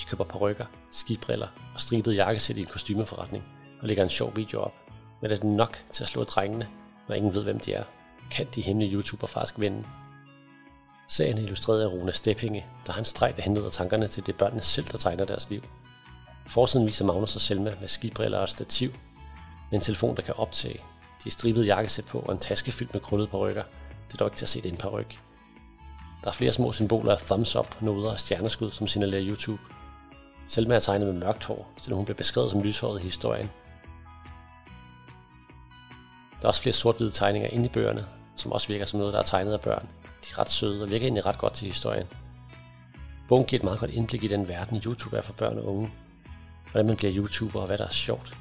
S1: De køber perukker, skibriller og stribet jakkesæt i en kostymeforretning og lægger en sjov video op. Men er det nok til at slå drengene, når ingen ved, hvem de er? Kan de hemmelige YouTuber faktisk vinde? Sagen er illustreret af Rune Steppinge, der har en streg, der henleder tankerne til det børnene selv, der tegner deres liv. Forsiden viser Magnus og Selma med skibriller og et stativ, med en telefon, der kan optage. De er stribet jakkesæt på og en taske fyldt med krøllede rykker. Det er dog ikke til at se det en ryg. Der er flere små symboler af thumbs up, noder og stjerneskud, som signalerer YouTube. Selma er tegnet med mørkt hår, selvom hun bliver beskrevet som lyshåret i historien. Der er også flere sort-hvide tegninger inde i bøgerne, som også virker som noget, der er tegnet af børn. De er ret søde og virker egentlig ret godt til historien. Bogen giver et meget godt indblik i den verden, YouTube er for børn og unge. Hvordan man bliver YouTuber og hvad der er sjovt.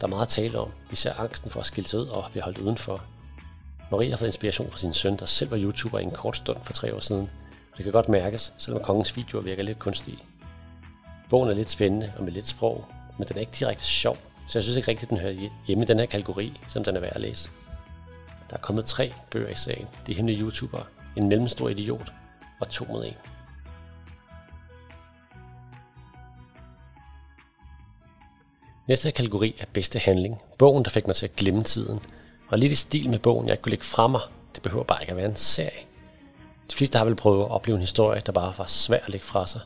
S1: Der er meget at tale om, især angsten for at skille sig ud og blive holdt udenfor. Maria har fået inspiration fra sin søn, der selv var YouTuber i en kort stund for tre år siden. Det kan godt mærkes, selvom kongens videoer virker lidt kunstige. Bogen er lidt spændende og med lidt sprog, men den er ikke direkte sjov, så jeg synes ikke rigtigt, at den hører hjemme i den her kategori, som den er værd at læse. Der er kommet tre bøger i sagen. De hemmelige YouTubere, en mellemstor idiot og to mod en. Næste kategori er bedste handling. Bogen, der fik mig til at glemme tiden. Og lidt i stil med bogen, jeg kunne lægge fra mig. Det behøver bare ikke at være en serie. De fleste har vel prøvet at opleve en historie, der bare var svær at lægge fra sig.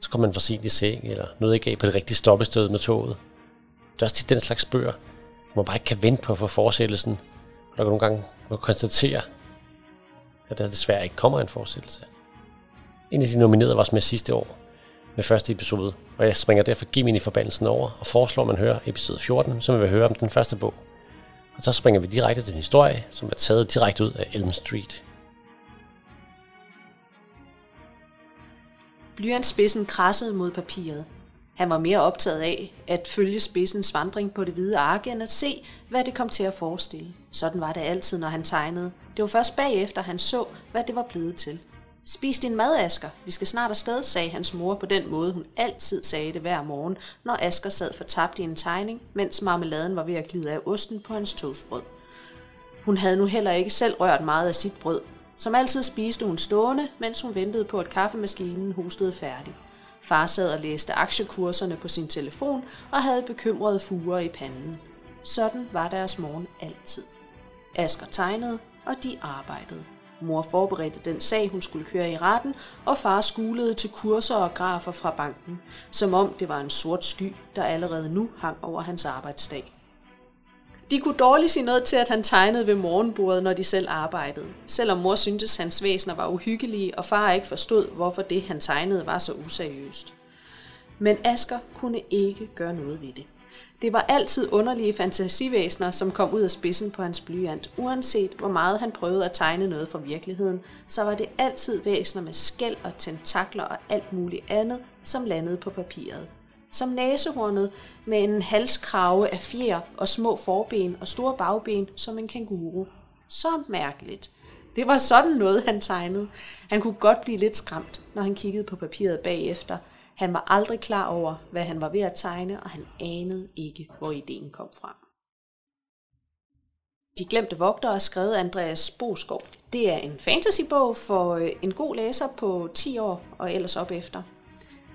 S1: Så kom man for sent i seng, eller noget ikke af på det rigtige stoppested med toget. Det er også til den slags bøger, hvor man bare ikke kan vente på at få fortsættelsen. Og der kan nogle gange må konstatere, at der desværre ikke kommer en fortsættelse. En af de nominerede var også med sidste år, med første episode, og jeg springer derfor Gemini forbandelsen over og foreslår, at man hører episode 14, som vi vil høre om den første bog. Og så springer vi direkte til en historie, som er taget direkte ud af Elm Street.
S2: Blyantspidsen krassede mod papiret. Han var mere optaget af at følge spidsens vandring på det hvide ark, end at se, hvad det kom til at forestille. Sådan var det altid, når han tegnede. Det var først bagefter, han så, hvad det var blevet til. Spis din mad, Asker. Vi skal snart afsted, sagde hans mor på den måde, hun altid sagde det hver morgen, når Asker sad fortabt i en tegning, mens marmeladen var ved at glide af osten på hans toastbrød. Hun havde nu heller ikke selv rørt meget af sit brød. Som altid spiste hun stående, mens hun ventede på, at kaffemaskinen hostede færdig. Far sad og læste aktiekurserne på sin telefon og havde bekymrede fuger i panden. Sådan var deres morgen altid. Asger tegnede, og de arbejdede. Mor forberedte den sag, hun skulle køre i retten, og far skulede til kurser og grafer fra banken, som om det var en sort sky, der allerede nu hang over hans arbejdsdag. De kunne dårligt sige noget til, at han tegnede ved morgenbordet, når de selv arbejdede. Selvom mor syntes, hans væsener var uhyggelige, og far ikke forstod, hvorfor det, han tegnede, var så useriøst. Men Asker kunne ikke gøre noget ved det. Det var altid underlige fantasivæsener, som kom ud af spidsen på hans blyant. Uanset hvor meget han prøvede at tegne noget fra virkeligheden, så var det altid væsener med skæld og tentakler og alt muligt andet, som landede på papiret. Som næsehornet med en halskrave af fjer og små forben og store bagben som en kænguru. Så mærkeligt. Det var sådan noget, han tegnede. Han kunne godt blive lidt skræmt, når han kiggede på papiret bagefter – han var aldrig klar over, hvad han var ved at tegne, og han anede ikke, hvor ideen kom fra. De glemte vogtere er skrevet af Andreas Boskov. Det er en fantasybog for øh, en god læser på 10 år og ellers op efter.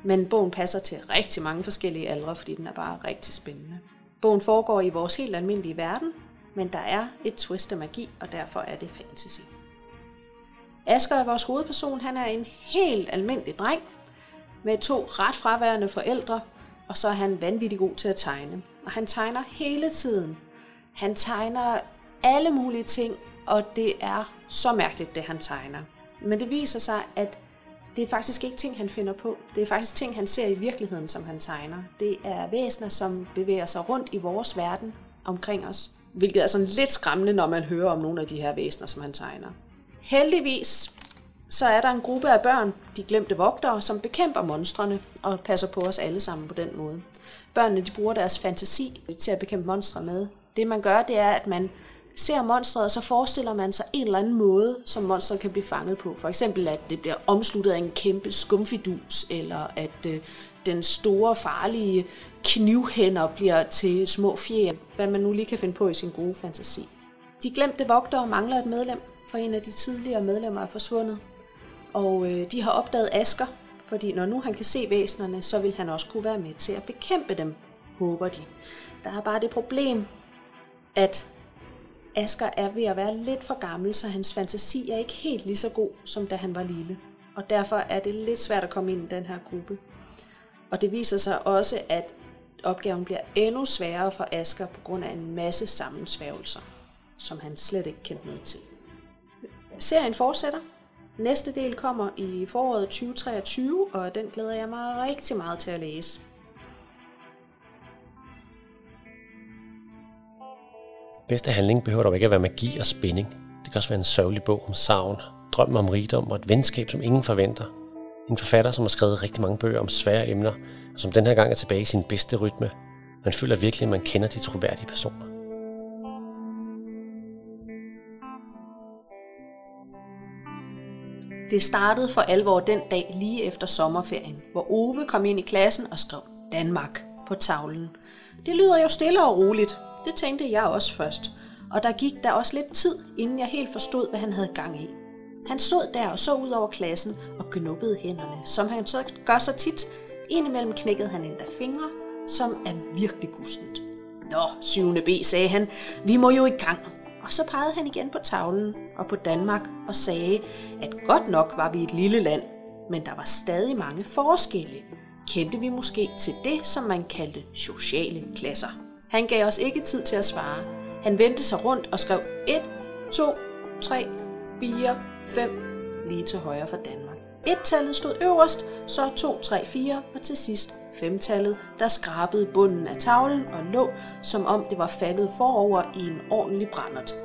S2: Men bogen passer til rigtig mange forskellige aldre, fordi den er bare rigtig spændende. Bogen foregår i vores helt almindelige verden, men der er et twist af magi, og derfor er det fantasy. Asger er vores hovedperson. Han er en helt almindelig dreng, med to ret fraværende forældre, og så er han vanvittig god til at tegne. Og han tegner hele tiden. Han tegner alle mulige ting, og det er så mærkeligt, det han tegner. Men det viser sig, at det er faktisk ikke ting, han finder på. Det er faktisk ting, han ser i virkeligheden, som han tegner. Det er væsener, som bevæger sig rundt i vores verden omkring os. Hvilket er sådan lidt skræmmende, når man hører om nogle af de her væsener, som han tegner. Heldigvis så er der en gruppe af børn, de glemte vogtere, som bekæmper monstrene og passer på os alle sammen på den måde. Børnene de bruger deres fantasi til at bekæmpe monstre med. Det man gør, det er, at man ser monstret, og så forestiller man sig en eller anden måde, som monstret kan blive fanget på. For eksempel, at det bliver omsluttet af en kæmpe skumfidus, eller at øh, den store, farlige knivhænder bliver til små fjer. Hvad man nu lige kan finde på i sin gode fantasi. De glemte vogtere mangler et medlem, for en af de tidligere medlemmer er forsvundet. Og øh, de har opdaget Asker, fordi når nu han kan se væsenerne, så vil han også kunne være med til at bekæmpe dem, håber de. Der er bare det problem, at Asker er ved at være lidt for gammel, så hans fantasi er ikke helt lige så god, som da han var lille. Og derfor er det lidt svært at komme ind i den her gruppe. Og det viser sig også, at opgaven bliver endnu sværere for Asker på grund af en masse sammensværgelser, som han slet ikke kendte noget til. Serien fortsætter, Næste del kommer i foråret 2023, og den glæder jeg mig rigtig meget til at læse.
S1: Bedste handling behøver dog ikke at være magi og spænding. Det kan også være en sørgelig bog om savn, drøm om rigdom og et venskab, som ingen forventer. En forfatter, som har skrevet rigtig mange bøger om svære emner, og som den her gang er tilbage i sin bedste rytme. Man føler virkelig, at man kender de troværdige personer.
S2: Det startede for alvor den dag lige efter sommerferien, hvor Ove kom ind i klassen og skrev Danmark på tavlen. Det lyder jo stille og roligt. Det tænkte jeg også først. Og der gik der også lidt tid, inden jeg helt forstod, hvad han havde gang i. Han stod der og så ud over klassen og knuppede hænderne, som han så gør så tit. Indimellem knækkede han endda fingre, som er virkelig gustent. Nå, 7. B, sagde han, vi må jo i gang. Og så pegede han igen på tavlen og på Danmark og sagde, at godt nok var vi et lille land, men der var stadig mange forskelle. Kendte vi måske til det, som man kaldte sociale klasser. Han gav os ikke tid til at svare. Han vendte sig rundt og skrev 1, 2, 3, 4, 5 lige til højre for Danmark. Et-tallet stod øverst, så 2, 3, 4 og til sidst femtallet, der skrabede bunden af tavlen og lå, som om det var faldet forover i en ordentlig brændert.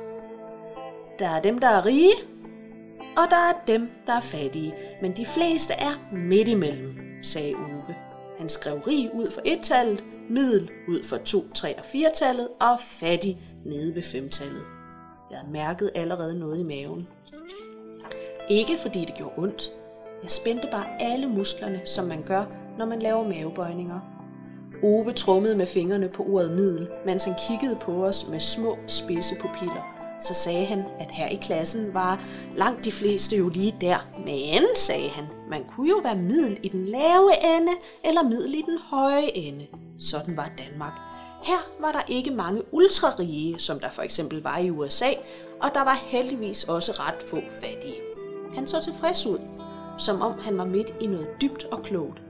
S2: Der er dem, der er rige, og der er dem, der er fattige, men de fleste er midt imellem, sagde Uwe. Han skrev rig ud for et-tallet, middel ud for 2, 3 og 4-tallet og fattig nede ved femtallet. Jeg havde mærket allerede noget i maven. Ikke fordi det gjorde ondt. Jeg spændte bare alle musklerne, som man gør, når man laver mavebøjninger. Ove trummede med fingrene på ordet middel, mens han kiggede på os med små spidse pupiller. Så sagde han, at her i klassen var langt de fleste jo lige der. Men, sagde han, man kunne jo være middel i den lave ende eller middel i den høje ende. Sådan var Danmark. Her var der ikke mange ultrarige, som der for eksempel var i USA, og der var heldigvis også ret få fattige. Han så tilfreds ud, som om han var midt i noget dybt og klogt.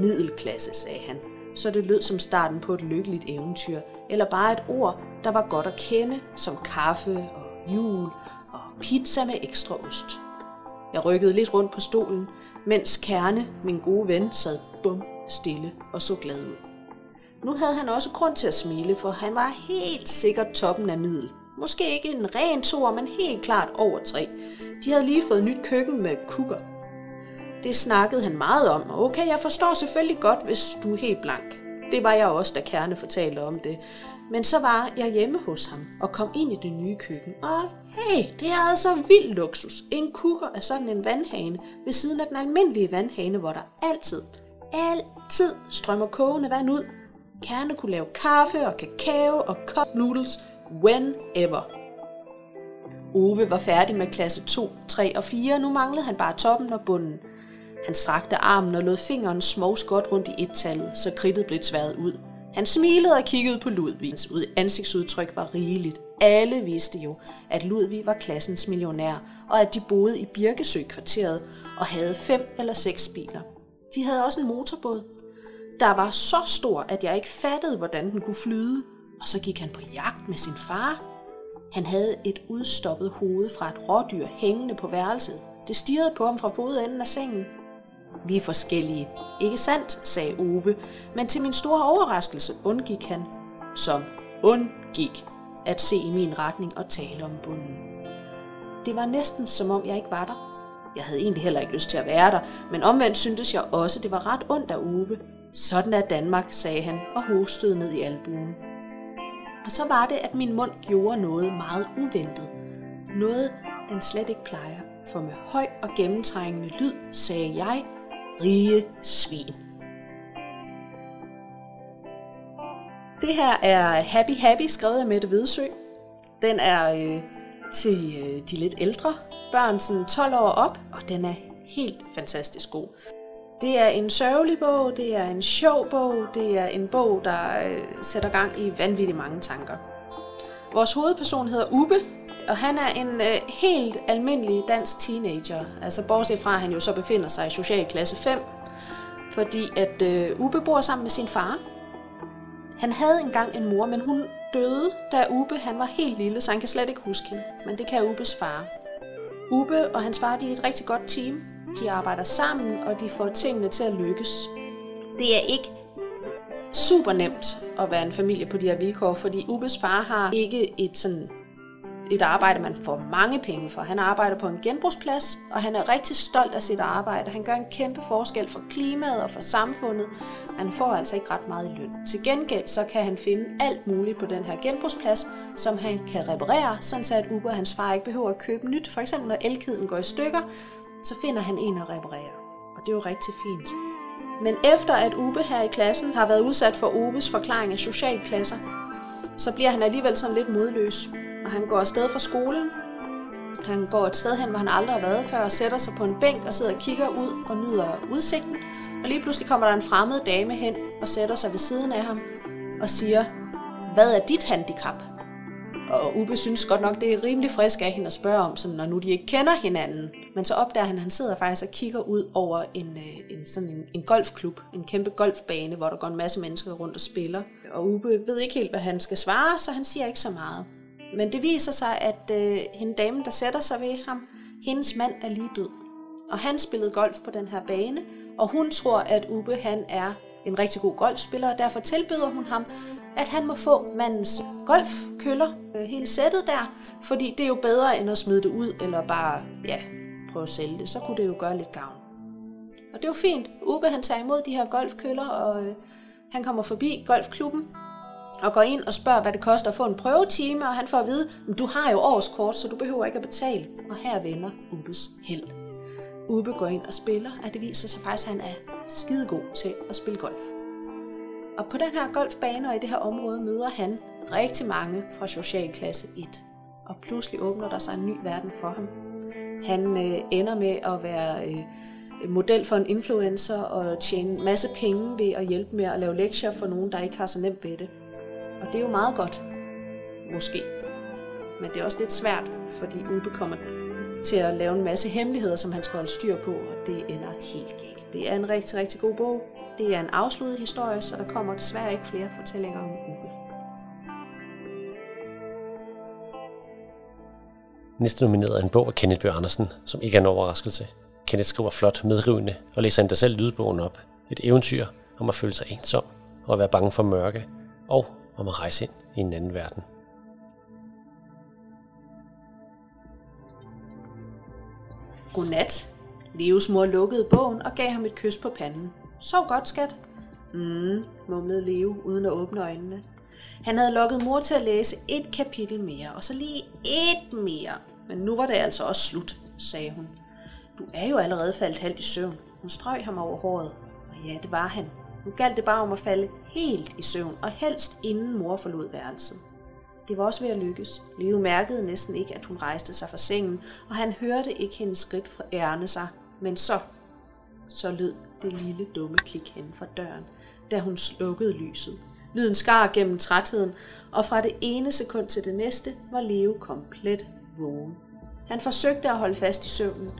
S2: Middelklasse, sagde han, så det lød som starten på et lykkeligt eventyr, eller bare et ord, der var godt at kende, som kaffe og jul og pizza med ekstra ost. Jeg rykkede lidt rundt på stolen, mens Kerne, min gode ven, sad bum stille og så glad ud. Nu havde han også grund til at smile, for han var helt sikkert toppen af middel. Måske ikke en ren toer, men helt klart over tre. De havde lige fået nyt køkken med kukker. Det snakkede han meget om, og okay, jeg forstår selvfølgelig godt, hvis du er helt blank. Det var jeg også, da Kerne fortalte om det. Men så var jeg hjemme hos ham og kom ind i det nye køkken. Og hey, det er altså vild luksus. En kukker er sådan en vandhane ved siden af den almindelige vandhane, hvor der altid, altid strømmer kogende vand ud. Kerne kunne lave kaffe og kakao og cup noodles whenever. Ove var færdig med klasse 2, 3 og 4. Nu manglede han bare toppen og bunden. Han strakte armen og lod fingeren smås godt rundt i et-tallet, så kridtet blev tværet ud. Han smilede og kiggede på Ludvig. Hans ansigtsudtryk var rigeligt. Alle vidste jo, at Ludvig var klassens millionær, og at de boede i Birkesø-kvarteret og havde fem eller seks biler. De havde også en motorbåd. Der var så stor, at jeg ikke fattede, hvordan den kunne flyde. Og så gik han på jagt med sin far. Han havde et udstoppet hoved fra et rådyr hængende på værelset. Det stirrede på ham fra fodenden af sengen. Vi er forskellige. Ikke sandt, sagde Ove, men til min store overraskelse undgik han, som undgik, at se i min retning og tale om bunden. Det var næsten som om jeg ikke var der. Jeg havde egentlig heller ikke lyst til at være der, men omvendt syntes jeg også, det var ret ondt af Ove. Sådan er Danmark, sagde han og hostede ned i albuen. Og så var det, at min mund gjorde noget meget uventet. Noget, den slet ikke plejer. For med høj og gennemtrængende lyd sagde jeg, rige svin. Det her er Happy Happy, skrevet af Mette Vedsø. Den er øh, til øh, de lidt ældre børn, sådan 12 år op, og den er helt fantastisk god. Det er en sørgelig bog, det er en sjov bog, det er en bog, der øh, sætter gang i vanvittigt mange tanker. Vores hovedperson hedder Ube, og han er en øh, helt almindelig dansk teenager. Altså bortset fra, at han jo så befinder sig i socialklasse 5, fordi at øh, Ube bor sammen med sin far. Han havde engang en mor, men hun døde, da Ube han var helt lille, så han kan slet ikke huske hende. Men det kan Ubes far. Ube og hans far de er et rigtig godt team. De arbejder sammen, og de får tingene til at lykkes. Det er ikke super nemt at være en familie på de her vilkår, fordi Ubes far har ikke et sådan et arbejde, man får mange penge for. Han arbejder på en genbrugsplads, og han er rigtig stolt af sit arbejde. Han gør en kæmpe forskel for klimaet og for samfundet. Han får altså ikke ret meget i løn. Til gengæld så kan han finde alt muligt på den her genbrugsplads, som han kan reparere, sådan så at Uber og hans far ikke behøver at købe nyt. For eksempel når elkeden går i stykker, så finder han en at reparere. Og det er jo rigtig fint. Men efter at Ube her i klassen har været udsat for Oves forklaring af socialklasser, så bliver han alligevel sådan lidt modløs og han går afsted fra skolen. Han går et sted hen, hvor han aldrig har været før, og sætter sig på en bænk og sidder og kigger ud og nyder udsigten. Og lige pludselig kommer der en fremmed dame hen og sætter sig ved siden af ham og siger, hvad er dit handicap? Og Ube synes godt nok, det er rimelig frisk af hende at spørge om, sådan, når nu de ikke kender hinanden. Men så opdager han, at han sidder faktisk og kigger ud over en, øh, en, sådan en, en golfklub, en kæmpe golfbane, hvor der går en masse mennesker rundt og spiller. Og Ube ved ikke helt, hvad han skal svare, så han siger ikke så meget. Men det viser sig, at øh, hende dame, der sætter sig ved ham, hendes mand er lige død. Og han spillede golf på den her bane, og hun tror, at Ube han er en rigtig god golfspiller, og derfor tilbyder hun ham, at han må få mandens golfkøller, øh, hele sættet der, fordi det er jo bedre end at smide det ud, eller bare, ja, prøve at sælge det. Så kunne det jo gøre lidt gavn. Og det er jo fint. Ube han tager imod de her golfkøller, og øh, han kommer forbi golfklubben, og går ind og spørger, hvad det koster at få en prøvetime, og han får at vide, du har jo årskort, så du behøver ikke at betale. Og her vender Ubes held. Ube går ind og spiller, og det viser sig faktisk, at han er skidegod til at spille golf. Og på den her golfbane og i det her område møder han rigtig mange fra socialklasse 1. Og pludselig åbner der sig en ny verden for ham. Han øh, ender med at være øh, model for en influencer og tjene en masse penge ved at hjælpe med at lave lektier for nogen, der ikke har så nemt ved det. Og det er jo meget godt, måske. Men det er også lidt svært, fordi Ube kommer til at lave en masse hemmeligheder, som han skal holde styr på, og det ender helt galt. Det er en rigtig, rigtig god bog. Det er en afsluttet historie, så der kommer desværre ikke flere fortællinger om Uwe.
S1: Næste nomineret er en bog af Kenneth Bøh Andersen, som ikke er en overraskelse. Kenneth skriver flot, medrivende og læser endda selv lydbogen op. Et eventyr om at føle sig ensom og at være bange for mørke, og om at rejse ind i en anden verden.
S2: Godnat. Leos mor lukkede bogen og gav ham et kys på panden. Sov godt, skat. Mm, mumlede Leo uden at åbne øjnene. Han havde lukket mor til at læse et kapitel mere, og så lige et mere. Men nu var det altså også slut, sagde hun. Du er jo allerede faldet halvt i søvn. Hun strøg ham over håret. Og ja, det var han. Nu galt det bare om at falde helt i søvn, og helst inden mor forlod værelset. Det var også ved at lykkes. Leo mærkede næsten ikke, at hun rejste sig fra sengen, og han hørte ikke hendes skridt fra ærne sig. Men så, så lød det lille dumme klik hen fra døren, da hun slukkede lyset. Lyden skar gennem trætheden, og fra det ene sekund til det næste var Leo komplet vågen. Han forsøgte at holde fast i søvnen,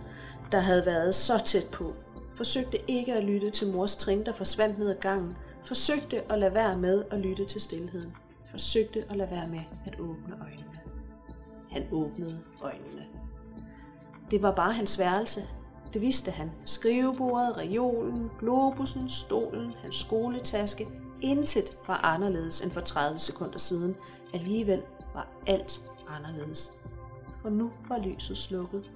S2: der havde været så tæt på. Forsøgte ikke at lytte til mors trin, der forsvandt ned ad gangen. Forsøgte at lade være med at lytte til stillheden. Forsøgte at lade være med at åbne øjnene. Han åbnede øjnene. Det var bare hans værelse. Det vidste han. Skrivebordet, reolen, globusen, stolen, hans skoletaske. Intet var anderledes end for 30 sekunder siden. Alligevel var alt anderledes. For nu var lyset slukket.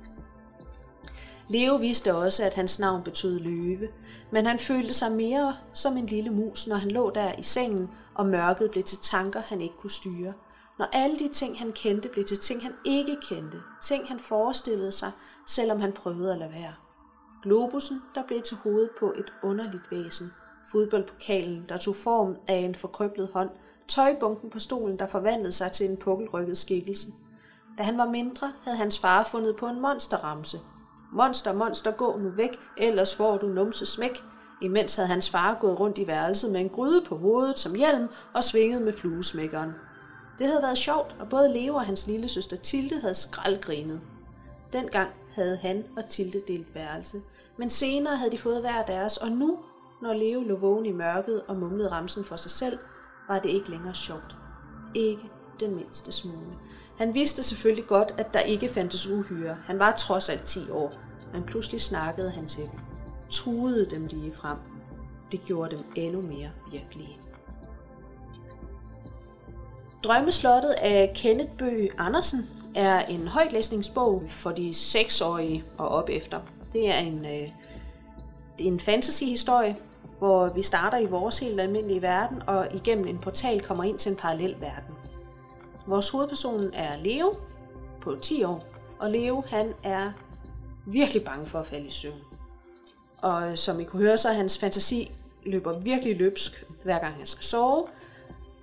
S2: Leo vidste også, at hans navn betød løve, men han følte sig mere som en lille mus, når han lå der i sengen, og mørket blev til tanker, han ikke kunne styre. Når alle de ting, han kendte, blev til ting, han ikke kendte. Ting, han forestillede sig, selvom han prøvede at lade være. Globusen, der blev til hovedet på et underligt væsen. Fodboldpokalen, der tog form af en forkrøblet hånd. Tøjbunken på stolen, der forvandlede sig til en pukkelrykket skikkelse. Da han var mindre, havde hans far fundet på en monsterramse. Monster, monster, gå nu væk, ellers får du numse smæk. Imens havde hans far gået rundt i værelset med en gryde på hovedet som hjelm og svinget med fluesmækkeren. Det havde været sjovt, og både Leo og hans lille søster Tilde havde skraldgrinet. Dengang havde han og Tilde delt værelse, men senere havde de fået hver deres, og nu, når Leo lå vågen i mørket og mumlede ramsen for sig selv, var det ikke længere sjovt. Ikke den mindste smule. Han vidste selvfølgelig godt, at der ikke fandtes uhyre. Han var trods alt 10 år, men pludselig snakkede han til dem. Truede dem lige frem. Det gjorde dem endnu mere virkelige. Drømmeslottet af Kenneth Bøge Andersen er en højtlæsningsbog for de 6-årige og op efter. Det er en, øh, det er en fantasyhistorie, hvor vi starter i vores helt almindelige verden, og igennem en portal kommer ind til en parallel verden. Vores hovedperson er Leo på 10 år, og Leo han er virkelig bange for at falde i søvn. Og som I kunne høre, så er hans fantasi løber virkelig løbsk, hver gang han skal sove.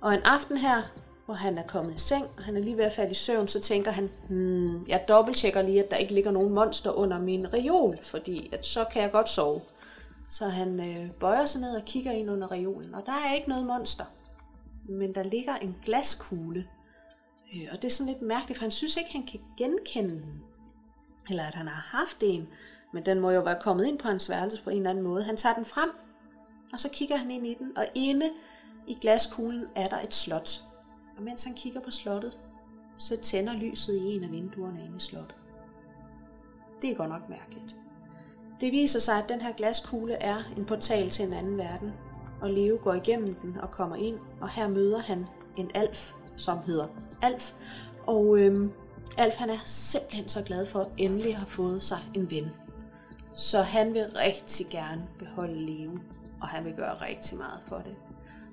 S2: Og en aften her, hvor han er kommet i seng, og han er lige ved at falde i søvn, så tænker han, hmm, jeg dobbelttjekker lige, at der ikke ligger nogen monster under min reol, fordi at så kan jeg godt sove. Så han øh, bøjer sig ned og kigger ind under reolen, og der er ikke noget monster. Men der ligger en glaskugle. Øh, og det er sådan lidt mærkeligt, for han synes ikke, han kan genkende den. Eller at han har haft en. Men den må jo være kommet ind på hans værelse på en eller anden måde. Han tager den frem, og så kigger han ind i den, og inde i glaskuglen er der et slot. Og mens han kigger på slottet, så tænder lyset i en af vinduerne inde i slottet. Det er godt nok mærkeligt. Det viser sig, at den her glaskugle er en portal til en anden verden, og Leo går igennem den og kommer ind, og her møder han en alf, som hedder Alf. Og øhm, Alf han er simpelthen så glad for at endelig have fået sig en ven. Så han vil rigtig gerne beholde Leo, og han vil gøre rigtig meget for det.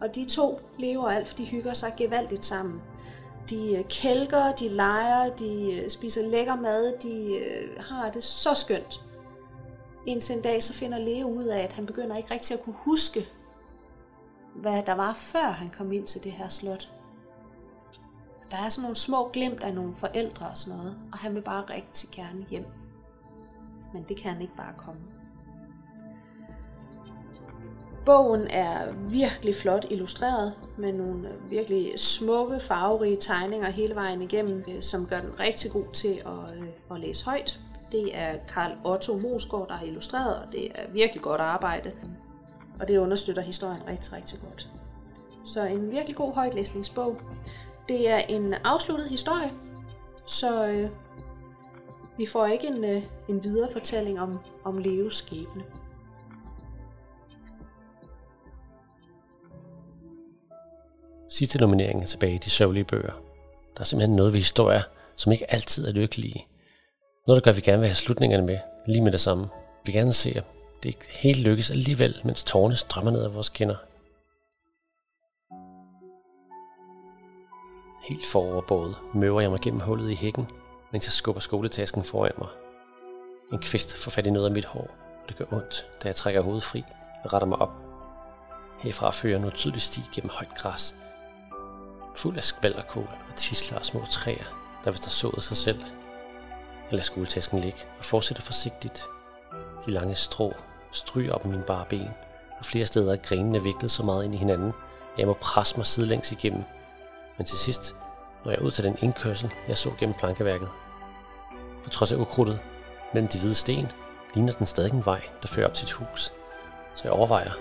S2: Og de to, Leo og Alf, de hygger sig gevaldigt sammen. De øh, kælker, de leger, de øh, spiser lækker mad, de øh, har det så skønt. Indtil en dag så finder Leo ud af, at han begynder ikke rigtig at kunne huske, hvad der var før han kom ind til det her slot. Der er sådan nogle små glimt af nogle forældre og sådan noget, og han vil bare rigtig gerne hjem. Men det kan han ikke bare komme. Bogen er virkelig flot illustreret med nogle virkelig smukke, farverige tegninger hele vejen igennem, øh, som gør den rigtig god til at, øh, at læse højt. Det er Karl Otto Mosgaard, der har illustreret, og det er virkelig godt arbejde. Og det understøtter historien rigtig, rigtig godt. Så en virkelig god højtlæsningsbog. Det er en afsluttet historie, så øh, vi får ikke en, øh, en videre fortælling om, om Leos skæbne.
S1: Sidste nominering er tilbage i de sørgelige bøger. Der er simpelthen noget ved historier, som ikke altid er lykkelige. Noget, der gør, at vi gerne vil have slutningerne med, lige med det samme. Vi gerne se, at det ikke helt lykkes alligevel, mens tårne strømmer ned af vores kinder. Helt foroverbåget møver jeg mig gennem hullet i hækken, mens jeg skubber skoletasken foran mig. En kvist får fat i noget af mit hår, og det gør ondt, da jeg trækker hovedet fri og retter mig op. Herfra fører jeg nu tydeligt sti gennem højt græs, fuld af skvalderkål og tisler og små træer, der vist har sået sig selv. Jeg lader skoletasken ligge og fortsætter forsigtigt. De lange strå stryger op mine bare ben, og flere steder er grenene viklet så meget ind i hinanden, at jeg må presse mig sidelæns igennem. Men til sidst når jeg ud til den indkørsel, jeg så gennem plankeværket. På trods af ukrudtet mellem de hvide sten, ligner den stadig en vej, der fører op til et hus. Så jeg overvejer,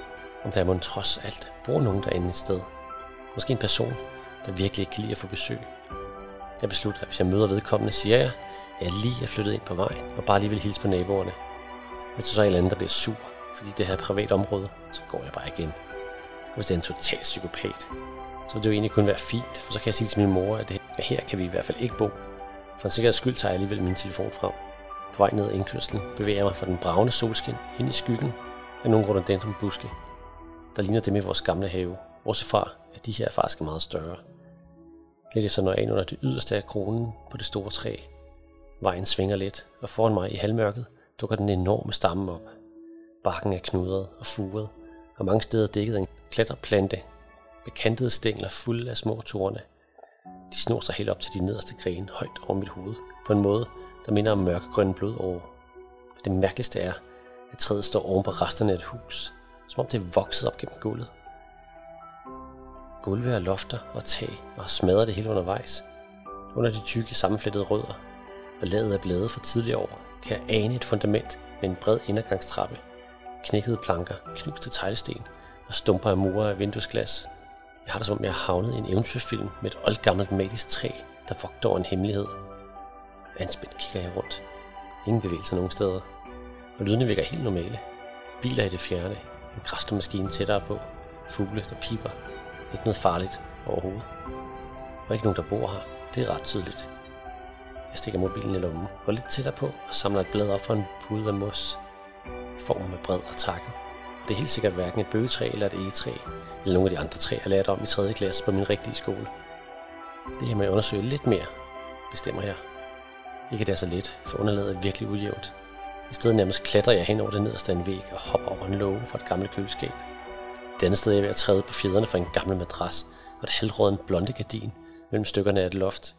S1: om der må trods alt bor nogen derinde et sted. Måske en person, der virkelig ikke kan lide at få besøg. Jeg beslutter, at hvis jeg møder vedkommende, siger jeg, at jeg lige er flyttet ind på vejen, og bare lige vil hilse på naboerne. Hvis der så er en eller anden, der bliver sur, fordi det her er et privat område, så går jeg bare igen. Hvis det er en total psykopat, så vil det jo egentlig kun være fint, for så kan jeg sige til min mor, at, det, at her kan vi i hvert fald ikke bo. For en sikkerheds skyld tager jeg alligevel min telefon frem. På vej ned ad indkørslen bevæger jeg mig fra den bravende solskin ind i skyggen af nogle rhododendron buske, der ligner dem i vores gamle have, bortset fra, at de her er faktisk meget større. Lidt så når jeg ind under det yderste af kronen på det store træ. Vejen svinger lidt, og foran mig i halvmørket dukker den enorme stamme op. Bakken er knudret og furet, og mange steder dækket af en klatreplante med kantede stængler fulde af små torne. De snor sig helt op til de nederste grene højt over mit hoved, på en måde, der minder om mørkegrønne blodår. Det mærkeligste er, at træet står oven på resterne af et hus, som om det er vokset op gennem gulvet. Gulve og lofter og tag og har smadret det hele undervejs. Under de tykke sammenflettede rødder og laget af blade fra tidligere år, kan jeg ane et fundament med en bred indergangstrappe, knækkede planker, knuste teglsten og stumper af murer af vinduesglas jeg har det som om, jeg har havnet i en eventyrfilm med et oldgammelt magisk træ, der vogter over en hemmelighed. Anspændt kigger jeg rundt. Ingen bevægelser nogen steder. Og lydene virker helt normale. Biler i det fjerne. En græstermaskine tættere på. Fugle, der piper. Ikke noget farligt overhovedet. Og ikke nogen, der bor her. Det er ret tydeligt. Jeg stikker mobilen i lommen, går lidt tættere på og samler et blad op fra en pude af mos. Formen er bred og takket. Det er helt sikkert hverken et bøgetræ eller et egetræ, eller nogle af de andre træer, jeg lærte om i 3. klasse på min rigtige skole. Det her må jeg undersøge lidt mere, bestemmer jeg. Ikke det er så let, for underlaget er virkelig ujævnt. I stedet nærmest klatrer jeg hen over det nederste af en væg og hopper over en låge fra et gammelt køleskab. Det andet sted er jeg ved at træde på fjederne fra en gammel madras og et halvråden blonde gardin mellem stykkerne af et loft.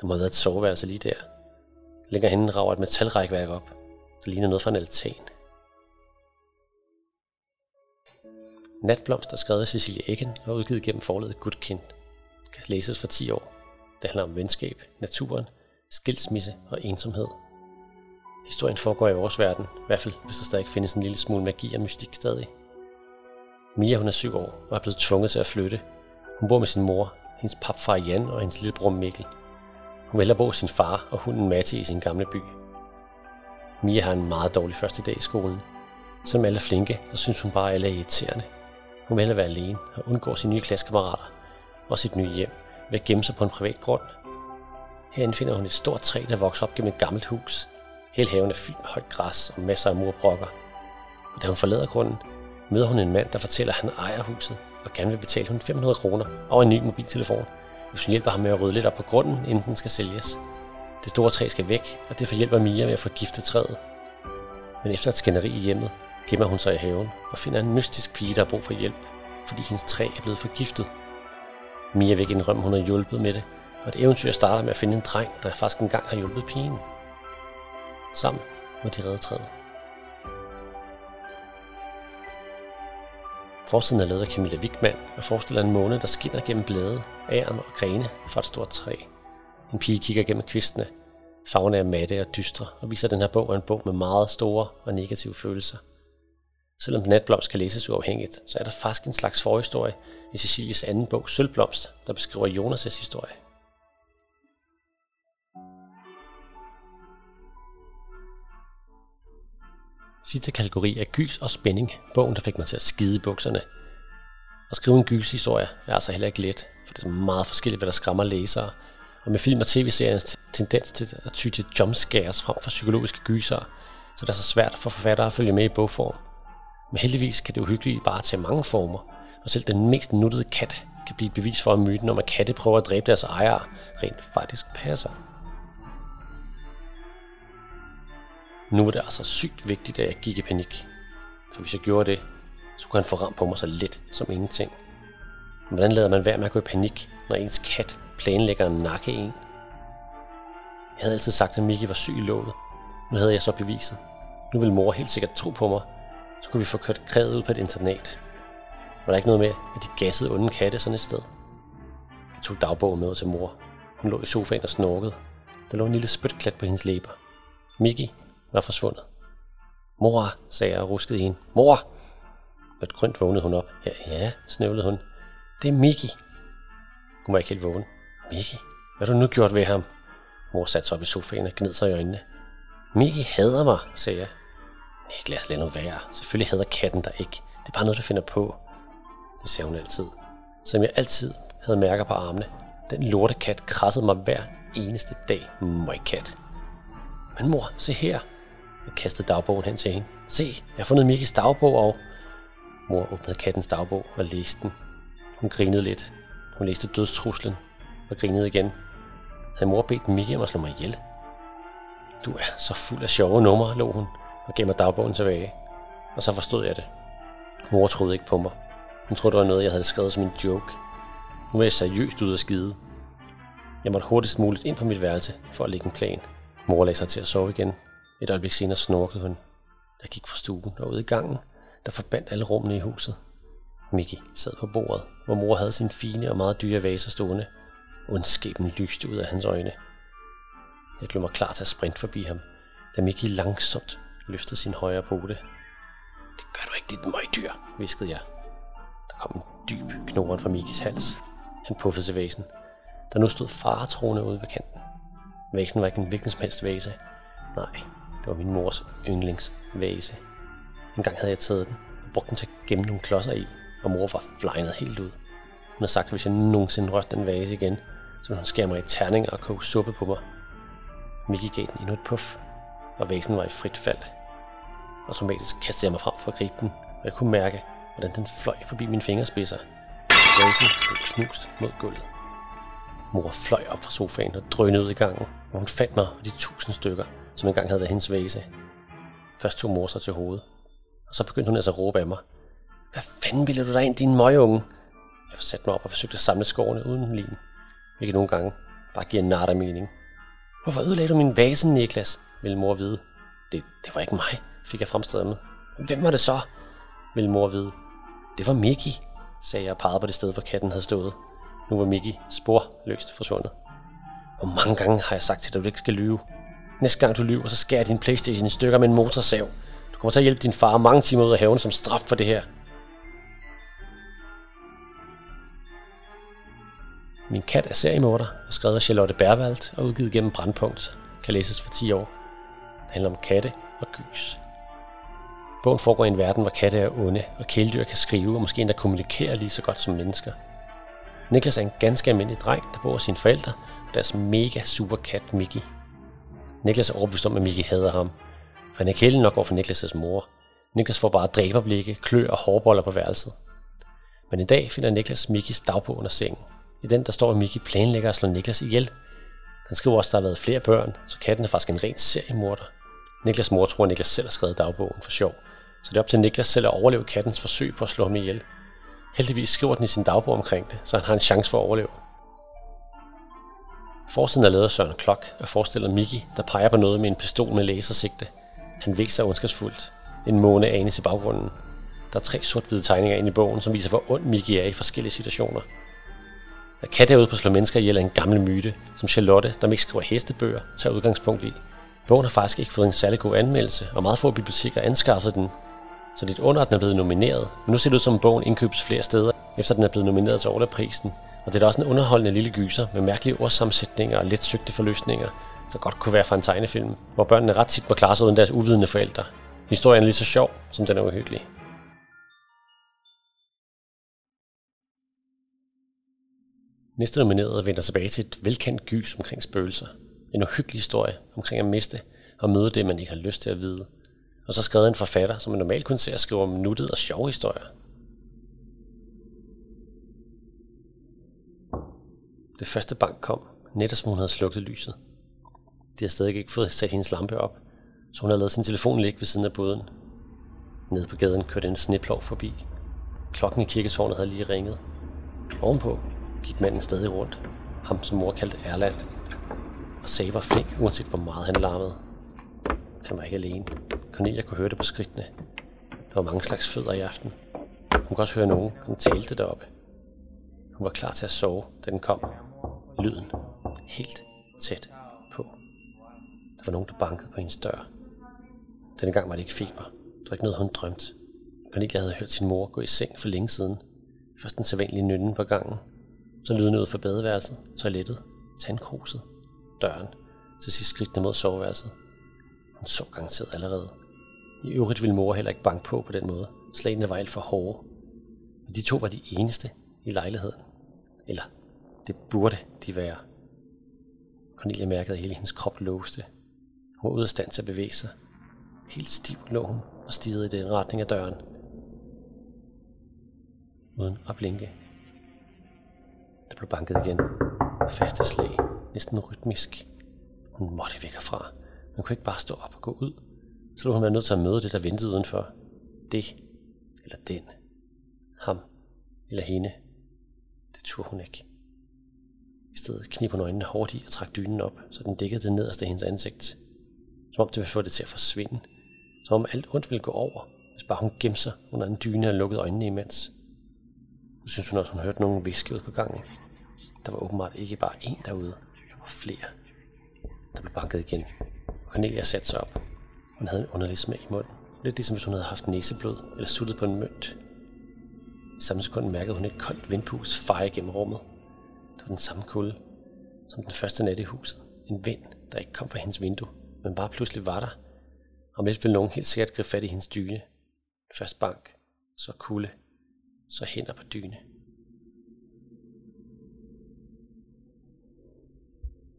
S1: Der må have været et soveværelse lige der. Længere henne rager et metalrækværk op, der ligner noget fra en altan. Natblomst er skrevet af Cecilie Eggen og udgivet gennem forlaget Gudkind. Det kan læses for 10 år. Det handler om venskab, naturen, skilsmisse og ensomhed. Historien foregår i vores verden, i hvert fald hvis der stadig findes en lille smule magi og mystik stadig. Mia hun er syv år og er blevet tvunget til at flytte. Hun bor med sin mor, hendes papfar Jan og hendes lillebror Mikkel. Hun vælger bo sin far og hunden Matti i sin gamle by. Mia har en meget dårlig første dag i skolen. Som alle er flinke, så synes hun bare, at alle er irriterende. Hun vil være alene og undgår sine nye klassekammerater og sit nye hjem ved at gemme sig på en privat grund. Her finder hun et stort træ, der vokser op gennem et gammelt hus. Hele haven er fyldt med højt græs og masser af murbrokker. Og da hun forlader grunden, møder hun en mand, der fortæller, at han ejer huset og gerne vil betale hun 500 kroner og en ny mobiltelefon, hvis hun hjælper ham med at rydde lidt op på grunden, inden den skal sælges. Det store træ skal væk, og det hjælper Mia med at forgifte træet. Men efter et skænderi i hjemmet, gemmer hun sig i haven og finder en mystisk pige, der har brug for hjælp, fordi hendes træ er blevet forgiftet. Mia vil ikke indrømme, hun har hjulpet med det, og et eventyr starter med at finde en dreng, der faktisk engang har hjulpet pigen. Sammen må de redde træet. Forsiden er lavet af Camilla Wigman og forestiller en måne, der skinner gennem blade, æren og grene fra et stort træ. En pige kigger gennem kvistene. Farverne er matte og dystre og viser, at den her bog er en bog med meget store og negative følelser. Selvom Natblomst kan læses uafhængigt, så er der faktisk en slags forhistorie i Cecilies anden bog, Sølvblomst, der beskriver Jonas' historie. Sidste kategori er gys og spænding, bogen der fik mig til at skide bukserne. At skrive en gyshistorie er altså heller ikke let, for det er meget forskelligt, hvad der skræmmer læsere, og med film og tv-seriens tendens til at ty til jumpscares frem for psykologiske gyser, så det er så svært for forfattere at følge med i bogform. Men heldigvis kan det uhyggelige bare tage mange former, og selv den mest nuttede kat kan blive bevis for, at myten om, at katte prøver at dræbe deres ejere, rent faktisk passer. Nu var det altså sygt vigtigt, at jeg gik i panik. For hvis jeg gjorde det, så kunne han få ramt på mig så let som ingenting. Men hvordan lader man være med at gå i panik, når ens kat planlægger en nakke en? Jeg havde altid sagt, at Miki var syg i låget. Nu havde jeg så beviset. Nu ville mor helt sikkert tro på mig skulle vi få kørt krævet ud på et internat. Var der ikke noget med, at de gassede onde katte sådan et sted? Jeg tog dagbogen med til mor. Hun lå i sofaen og snorkede. Der lå en lille spytklat på hendes læber. Miki var forsvundet. Mor, sagde jeg og ruskede hende. Mor! Med et grønt vågnede hun op. Ja, ja, snøvlede hun. Det er Miki. Hun var ikke helt vågen. Miki, hvad har du nu gjort ved ham? Mor satte sig op i sofaen og gned sig i øjnene. Miki hader mig, sagde jeg. Niklas, lad nu være. Selvfølgelig hader katten der ikke. Det er bare noget, du finder på. Det sagde hun altid. Som jeg altid havde mærker på armene. Den lorte kat krassede mig hver eneste dag. kat. Men mor, se her. Jeg kastede dagbogen hen til hende. Se, jeg har fundet Mikis dagbog og... Mor åbnede kattens dagbog og læste den. Hun grinede lidt. Hun læste dødstruslen og grinede igen. Havde mor bedt Mikke om at slå mig ihjel? Du er så fuld af sjove numre, lå hun og gav mig dagbogen tilbage. Og så forstod jeg det. Mor troede ikke på mig. Hun troede, det var noget, jeg havde skrevet som en joke. Nu var jeg seriøst ud at skide. Jeg måtte hurtigst muligt ind på mit værelse for at lægge en plan. Mor lagde sig til at sove igen. Et øjeblik senere snorkede hun. Jeg gik fra stuen og ud i gangen, der forbandt alle rummene i huset. Mickey sad på bordet, hvor mor havde sin fine og meget dyre vaser stående. Ondskaben lyste ud af hans øjne. Jeg blev mig klar til at sprinte forbi ham, da Mickey langsomt løftede sin højre pote. Det gør du ikke, dit møgdyr, viskede jeg. Der kom en dyb knoren fra Mikis hals. Han puffede til væsen, der nu stod faretroende ude ved kanten. Væsen var ikke en hvilken som helst væse. Nej, det var min mors yndlingsvase. En gang havde jeg taget den og brugt den til at gemme nogle klodser i, og mor var flynet helt ud. Hun havde sagt, at hvis jeg nogensinde rørte den vase igen, så ville hun skære mig i terninger og koge suppe på mig. Mickey gav den endnu et puff, og væsen var i frit fald. Automatisk kastede jeg mig frem for at gribe den, og jeg kunne mærke, hvordan den fløj forbi mine fingerspidser. Vasen blev knust mod gulvet. Mor fløj op fra sofaen og drønede ud i gangen, hvor hun fandt mig og de tusind stykker, som engang havde været hendes vase. Først tog mor sig til hovedet, og så begyndte hun altså at råbe af mig. Hvad fanden ville du da ind, din møgunge? Jeg satte mig op og forsøgte at samle skårene uden lin, hvilket nogle gange bare giver en nart af mening. Hvorfor ødelagde du min vase, Niklas? ville mor vide. Det, det var ikke mig, fik jeg fremstået med. Hvem var det så? ville mor vide. Det var Mickey, sagde jeg og pegede på det sted, hvor katten havde stået. Nu var Mickey sporløst forsvundet. Hvor mange gange har jeg sagt til dig, at du ikke skal lyve? Næste gang du lyver, så skærer jeg din Playstation i stykker med en motorsav. Du kommer til at hjælpe din far mange timer ud af haven som straf for det her. Min kat er seriemorder, og skrevet af Charlotte Berwald og udgivet gennem Brandpunkt. Kan læses for 10 år. Det handler om katte og gys. Bogen foregår i en verden, hvor katte er onde, og kæledyr kan skrive og måske endda kommunikere lige så godt som mennesker. Niklas er en ganske almindelig dreng, der bor hos sine forældre og deres mega super kat Mickey. Niklas er overbevist om, at Mickey hader ham, for han er kælen nok over for Niklas' mor. Niklas får bare dræberblikke, klør og hårboller på værelset. Men en dag finder Niklas Mickeys dagbog under sengen. I den der står, at Mickey planlægger at slå Niklas ihjel. Han skriver også, at der har været flere børn, så katten er faktisk en ren seriemorder. Niklas mor tror, at Niklas selv har skrevet dagbogen for sjov, så det er op til Niklas selv at overleve kattens forsøg på at slå ham ihjel. Heldigvis skriver den i sin dagbog omkring det, så han har en chance for at overleve. Forsiden er lavet af Søren Klok og forestiller Mickey, der peger på noget med en pistol med lasersigte. Han vækser ondskabsfuldt. En måne anes i baggrunden. Der er tre sort-hvide tegninger ind i bogen, som viser, hvor ond Mickey er i forskellige situationer. At katte er ude på at slå mennesker ihjel er en gammel myte, som Charlotte, der ikke skriver hestebøger, tager udgangspunkt i. Bogen har faktisk ikke fået en særlig god anmeldelse, og meget få biblioteker anskaffede den, så det er under, at den er blevet nomineret. Men nu ser det ud som, at bogen indkøbes flere steder, efter den er blevet nomineret til Orla-prisen. Og det er da også en underholdende lille gyser med mærkelige ordsammensætninger og let søgte forløsninger, så godt kunne være fra en tegnefilm, hvor børnene ret tit må klare sig uden deres uvidende forældre. Historien er lige så sjov, som den er uhyggelig. Næste nominerede vender tilbage til et velkendt gys omkring spøgelser. En uhyggelig historie omkring at miste og møde det, man ikke har lyst til at vide. Og så skrevet en forfatter, som man normalt kun ser skrive om nuttet og sjove historier. Det første bank kom, netop som hun havde slukket lyset. De havde stadig ikke fået sat hendes lampe op, så hun havde lavet sin telefon ligge ved siden af båden. Nede på gaden kørte en sneplov forbi. Klokken i kirketårnet havde lige ringet. Ovenpå gik manden stadig rundt, ham som mor kaldte Erland. Og sagde var flink, uanset hvor meget han larmede. Han var ikke alene. Cornelia kunne høre det på skridtene. Der var mange slags fødder i aften. Hun kunne også høre nogen, hun talte deroppe. Hun var klar til at sove, da den kom. Lyden helt tæt på. Der var nogen, der bankede på hendes dør. Denne gang var det ikke feber. Det var ikke noget, hun drømte. Cornelia havde hørt sin mor gå i seng for længe siden. Først den sædvanlige nynnen på gangen. Så lyden ud fra badeværelset, toilettet, tandkruset, døren. Til sidst skridtene mod soveværelset. Hun så garanteret allerede. I øvrigt ville mor heller ikke banke på på den måde. Slagene var alt for hårde. Men de to var de eneste i lejligheden. Eller det burde de være. Cornelia mærkede, at hele hendes krop låste. Hun var ude af stand til at bevæge sig. Helt stiv lå hun og stirrede i den retning af døren. Uden at blinke. Der blev banket igen. Faste slag. Næsten rytmisk. Hun måtte væk herfra. Hun kunne ikke bare stå op og gå ud. Så ville hun være nødt til at møde det, der ventede udenfor. Det. Eller den. Ham. Eller hende. Det turde hun ikke. I stedet knib hun øjnene hårdt i og trak dynen op, så den dækkede det nederste af hendes ansigt. Som om det ville få det til at forsvinde. Som om alt ondt ville gå over, hvis bare hun gemte sig under en dyne og lukkede øjnene imens. Nu synes hun også, hun hørte nogen viske ud på gangen. Der var åbenbart ikke bare én derude, der var flere. Der blev banket igen. Cornelia satte sig op. Hun havde en underlig smag i munden. Lidt ligesom hvis hun havde haft næseblod eller suttet på en mønt. I samme sekund mærkede hun et koldt vindpus feje gennem rummet. Det var den samme kulde som den første nat i huset. En vind, der ikke kom fra hendes vindue, men bare pludselig var der. Om lidt ville nogen helt sikkert gribe fat i hendes dyne. Først bank, så kulde, så hænder på dyne.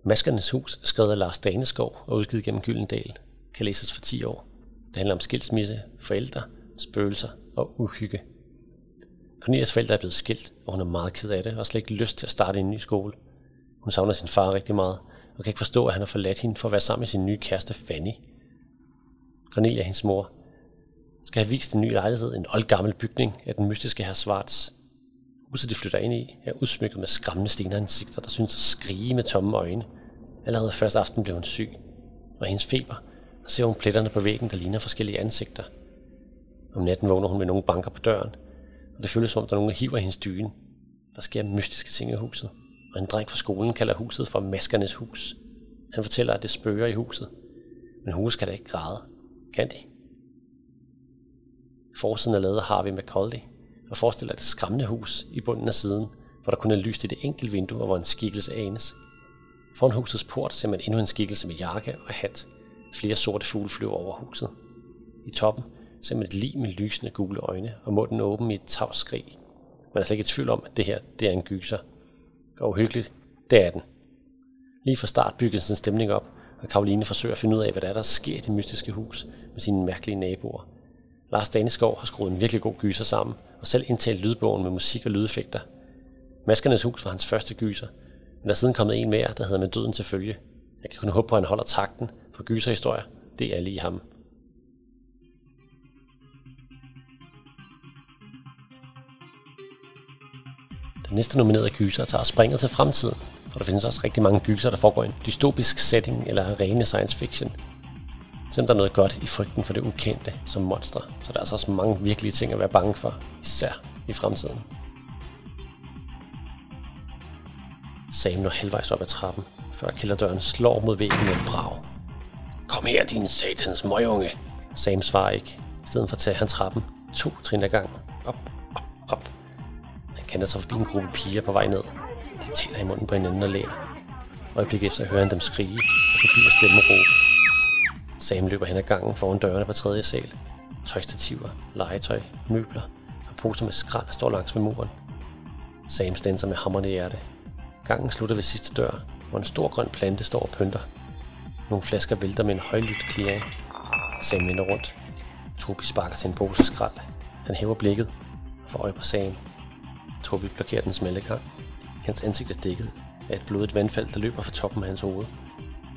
S1: Maskernes hus skrevet af Lars Daneskov og udgivet gennem Gyldendal. Kan læses for 10 år. Det handler om skilsmisse, forældre, spøgelser og uhygge. Cornelias forældre er blevet skilt, og hun er meget ked af det og har slet ikke lyst til at starte en ny skole. Hun savner sin far rigtig meget, og kan ikke forstå, at han har forladt hende for at være sammen med sin nye kæreste Fanny. Cornelia, hendes mor, skal have vist en ny lejlighed, en oldgammel bygning af den mystiske herr Svarts. Huset, de flytter ind i, er udsmykket med skræmmende stenansigter, der synes at skrige med tomme øjne. Allerede første aften blev hun syg, og hendes feber, og ser hun pletterne på væggen, der ligner forskellige ansigter. Om natten vågner hun med nogle banker på døren, og det føles som der er nogen, der hiver hendes dyne. Der sker mystiske ting i huset, og en dreng fra skolen kalder huset for Maskernes Hus. Han fortæller, at det spøger i huset, men huset kan da ikke græde. Kan de? Forsiden er lavet af Harvey McCaldy, og forestiller et skræmmende hus i bunden af siden, hvor der kun er lyst i det enkelte vindue, og hvor en skikkelse anes. Foran husets port ser man endnu en skikkelse med jakke og hat. Flere sorte fugle flyver over huset. I toppen ser man et lig med lysende gule øjne, og munden åben i et tavs skrig. Man er slet ikke i tvivl om, at det her det er en gyser. Og uhyggeligt, det er den. Lige fra start bygges sin stemning op, og Karoline forsøger at finde ud af, hvad der er, der sker i det mystiske hus med sine mærkelige naboer. Lars Daneskov har skruet en virkelig god gyser sammen, og selv indtalt lydbogen med musik og lydeffekter. Maskernes hus var hans første gyser, men der er siden kommet en mere, der hedder Med døden til følge. Jeg kan kun håbe på, at han holder takten, for gyserhistorier, det er lige ham. Den næste nominerede gyser tager springet til fremtiden, og der findes også rigtig mange gyser, der foregår i en dystopisk setting eller rene science fiction. Selvom der er noget godt i frygten for det ukendte som monster, så der er altså også mange virkelige ting at være bange for, især i fremtiden. Sam når halvvejs op ad trappen, før kælderdøren slår mod væggen med et brag. Kom her, din satans møgunge! Sam svarer ikke. I stedet for at tage han trappen to trin ad gangen. Op, op, op. Han kender sig forbi en gruppe piger på vej ned. De tæller i munden på hinanden og lærer. Øjeblik efter hører han dem skrige, og Tobias stemme råbe. Sam løber hen ad gangen foran dørene på tredje sal. Tøjstativer, legetøj, møbler og poser med skrald står langs med muren. Sam stænser med hammerne i hjerte. Gangen slutter ved sidste dør, hvor en stor grøn plante står og pynter. Nogle flasker vælter med en højlydt klirring. Sam vender rundt. Tobi sparker til en pose skrald. Han hæver blikket og får øje på Sam. Tobi blokerer den smalle gang. Hans ansigt er dækket af et blodigt vandfald, der løber fra toppen af hans hoved.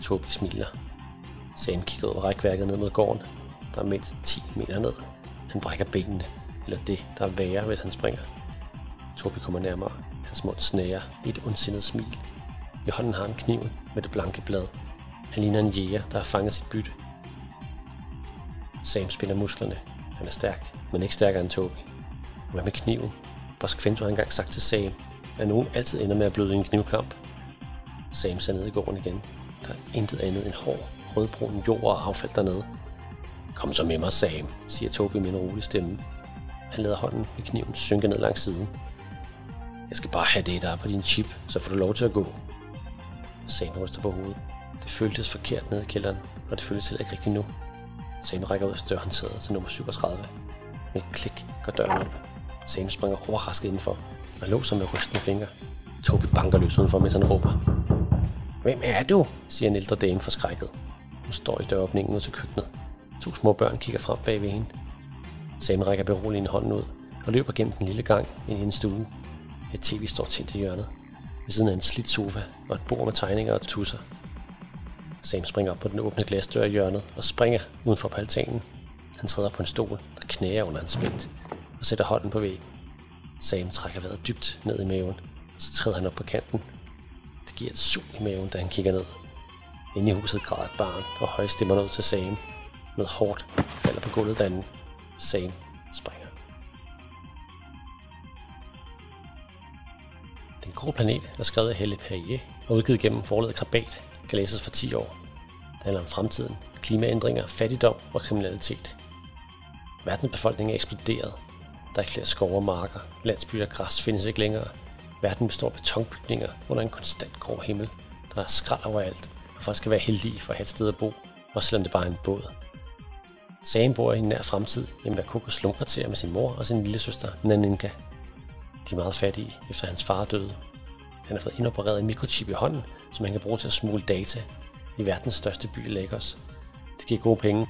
S1: Tobi smiler. Sam kigger ud over rækværket ned mod gården. Der er mindst 10 meter ned. Han brækker benene, eller det, der er værre, hvis han springer. Tobi kommer nærmere. Hans mund snærer i et ondsindet smil. I hånden har han kniven med det blanke blad. Han ligner en jæger, der har fanget sit bytte. Sam spiller musklerne. Han er stærk, men ikke stærkere end Tobi. Hvad med kniven? Bosk Quento har engang sagt til Sam, at nogen altid ender med at bløde i en knivkamp. Sam ser ned i gården igen. Der er intet andet end hår rødbrun jord og affald dernede. Kom så med mig, Sam, siger Tobi med en rolig stemme. Han lader hånden med kniven synke ned langs siden. Jeg skal bare have det, der er på din chip, så får du lov til at gå. Sam ryster på hovedet. Det føltes forkert nede i kælderen, og det føltes heller ikke rigtigt nu. Sam rækker ud af dørhåndtaget til nummer 37. Med et klik går døren op. Sam springer overrasket indenfor og låser med rystende fingre. Tobi banker løs udenfor, mens han råber. Hvem er du? siger en ældre dame forskrækket. Hun står i døråbningen ud til køkkenet. To små børn kigger frem bag ved hende. Sam rækker beroligende hånden ud og løber gennem den lille gang ind i en stue. Et tv står tændt i hjørnet. Ved siden af en slidt sofa og et bord med tegninger og tusser. Sam springer op på den åbne glasdør i hjørnet og springer uden for altanen. Han træder på en stol, der knæger under hans vægt, og sætter hånden på væggen. Sam trækker vejret dybt ned i maven, og så træder han op på kanten. Det giver et sug i maven, da han kigger ned. Inde i huset græder et barn, og høje stemmer ud til Sam. Noget hårdt falder på gulvet derinde. Sam springer. Den grå planet er skrevet af Helle Perrier og udgivet gennem forladet Krabat, kan læses for 10 år. Det handler om fremtiden, klimaændringer, fattigdom og kriminalitet. Verdens befolkning er eksploderet. Der er ikke flere skove og marker. Landsbyer og græs findes ikke længere. Verden består af betonbygninger under en konstant grå himmel. Der er skrald overalt, og folk skal være heldige for at have et sted at bo, også selvom det bare er en båd. Sagen bor i en nær fremtid hjemme ved Kokos slumkvarter med sin mor og sin lille søster Naninka. De er meget fattige, efter hans far døde. Han har fået indopereret en mikrochip i hånden, som han kan bruge til at smule data i verdens største by Lagos. Det giver gode penge,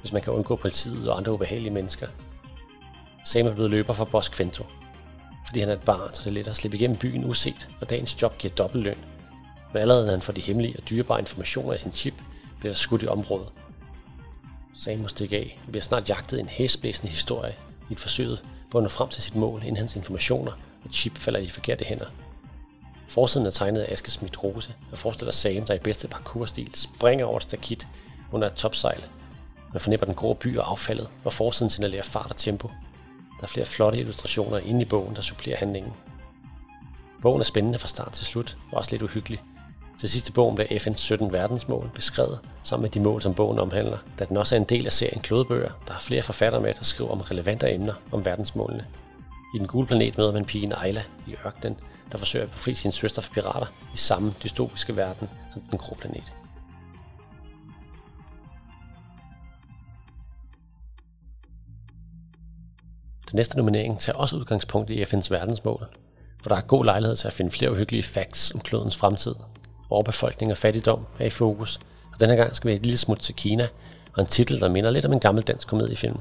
S1: hvis man kan undgå politiet og andre ubehagelige mennesker. Sam er blevet løber for Boss Quento, fordi han er et barn, så det er let at slippe igennem byen uset, og dagens job giver dobbelt løn. Men allerede når han for de hemmelige og dyrebare informationer i sin chip, bliver der skudt i området. Sam må stikke af og bliver snart jagtet en hæsblæsende historie i et forsøg på at nå frem til sit mål, inden hans informationer og chip falder i de forkerte hænder. Forsiden er tegnet af Aske Smith Rose og forestiller Sam, der i bedste parkourstil springer over et stakit under et topsejl. Man fornemmer den grå by og affaldet, og forsiden signalerer fart og tempo. Der er flere flotte illustrationer inde i bogen, der supplerer handlingen. Bogen er spændende fra start til slut, og også lidt uhyggelig. Til sidste bogen bliver FN's 17 verdensmål beskrevet sammen med de mål, som bogen omhandler, da den også er en del af serien Klodebøger, der har flere forfattere med, der skriver om relevante emner om verdensmålene. I den gule planet møder man pigen Ayla i ørkenen, der forsøger at befri sin søster fra pirater i samme dystopiske verden som den grå planet. Den næste nominering tager også udgangspunkt i FN's verdensmål, hvor der er god lejlighed til at finde flere uhyggelige facts om klodens fremtid. Overbefolkning og fattigdom er i fokus, og denne gang skal vi et lille smut til Kina, og en titel, der minder lidt om en gammel dansk komediefilm.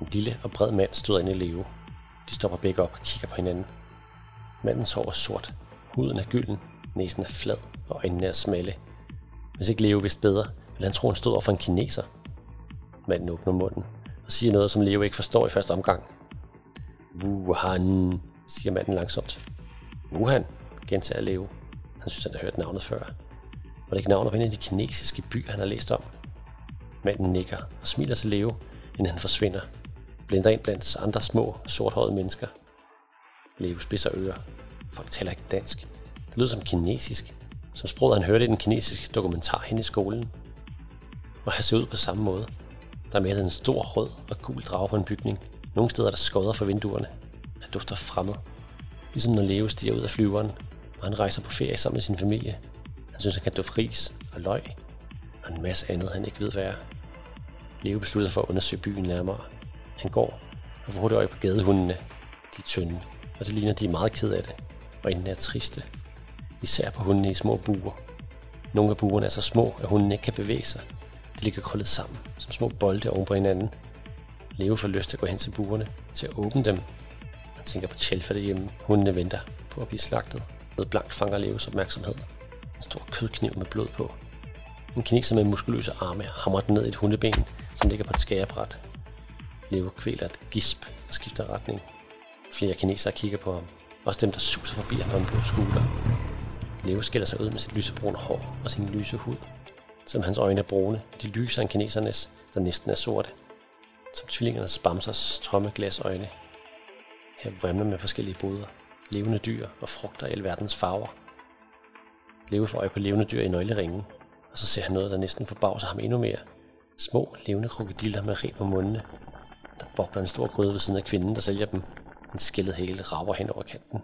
S1: En lille og bred mand stod inde i Leo. De stopper begge op og kigger på hinanden. Mandens hår er sort, huden er gylden, næsen er flad og øjnene er smalle. Hvis ikke Leo vidste bedre, ville han tro, han stod over for en kineser. Manden åbner munden og siger noget, som Leo ikke forstår i første omgang. Wuhan, siger manden langsomt. Wuhan, gentager Leo. Han synes, han har hørt navnet før. Var det ikke navnet på en af de kinesiske byer, han har læst om? Manden nikker og smiler til Leo, inden han forsvinder. Blinder ind blandt andre små, sorthårede mennesker. Leo spidser ører. Folk taler ikke dansk. Det lyder som kinesisk, som sproget han hørte i den kinesiske dokumentar hen i skolen. Og han ser ud på samme måde. Der er malet en stor rød og gul drage på en bygning. Nogle steder er der skodder for vinduerne. Dufter fremmed. Ligesom når Leo stiger ud af flyveren, og han rejser på ferie sammen med sin familie. Han synes, han kan dufte ris og løg, og en masse andet, han ikke ved hvad er. Leo beslutter sig for at undersøge byen nærmere. Han går og får hurtigt øje på gadehundene. De er tynde, og det ligner, de er meget ked af det, og inden er triste. Især på hundene i små buer. Nogle af buerne er så små, at hundene ikke kan bevæge sig. De ligger krøllet sammen, som små bolde oven på hinanden. Leo får lyst til at gå hen til buerne, til at åbne dem. Han tænker på Chelfa derhjemme. Hundene venter på at blive slagtet. Med blankt fanger Leos opmærksomhed. En stor kødkniv med blod på. En kineser med muskuløse arme hamrer den ned i et hundeben, som ligger på et skærebræt. Leo kvæler et gisp og skifter retning. Flere kinesere kigger på ham. Også dem, der suser forbi ham på en blå skulder. Leo skiller sig ud med sit lysebrune hår og sin lyse hud. Som hans øjne er brune, de lyser en kinesernes, der næsten er sorte. Som tvillingernes bamsers tomme glasøjne. Her vrimler med forskellige boder, levende dyr og frugter i alverdens farver. Leve får øje på levende dyr i nøgleringen, og så ser han noget, der næsten forbavser ham endnu mere. Små, levende krokodiller med reb på mundene. Der bobler en stor gryde ved siden af kvinden, der sælger dem. En skældet hæle rager hen over kanten.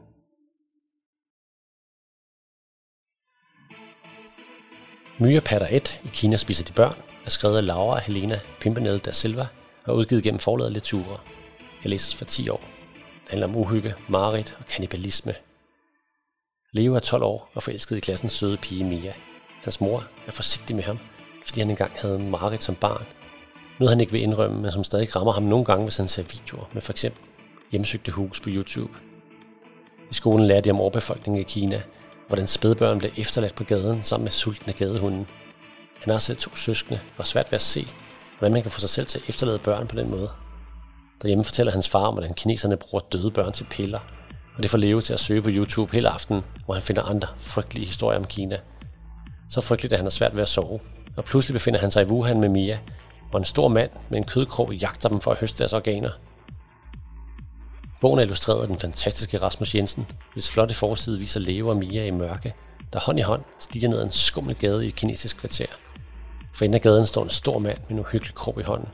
S1: Myrepatter 1 i Kina spiser de børn er skrevet af Laura og Helena Pimpernel da Silva og udgivet gennem forlaget Letura. Kan læses for 10 år. Det handler om uhygge, mareridt og kannibalisme. Leo er 12 år og forelsket i klassens søde pige Mia. Hans mor er forsigtig med ham, fordi han engang havde marit som barn. Noget han ikke vil indrømme, men som stadig rammer ham nogle gange, hvis han ser videoer med for eksempel hjemsøgte hus på YouTube. I skolen lærer de om overbefolkningen i Kina, hvordan spædbørn bliver efterladt på gaden sammen med sultne gadehunde. Han har selv to søskende og svært ved at se, hvordan man kan få sig selv til at efterlade børn på den måde. Derhjemme fortæller hans far om, hvordan kineserne bruger døde børn til piller, og det får Leo til at søge på YouTube hele aftenen, hvor han finder andre frygtelige historier om Kina. Så frygteligt, at han har svært ved at sove, og pludselig befinder han sig i Wuhan med Mia, hvor en stor mand med en kødkrog jagter dem for at høste deres organer. Bogen er illustreret af den fantastiske Rasmus Jensen, hvis flotte forside viser Leo og Mia i mørke, der hånd i hånd stiger ned ad en skummel gade i et kinesisk kvarter. For enden af gaden står en stor mand med en uhyggelig krog i hånden.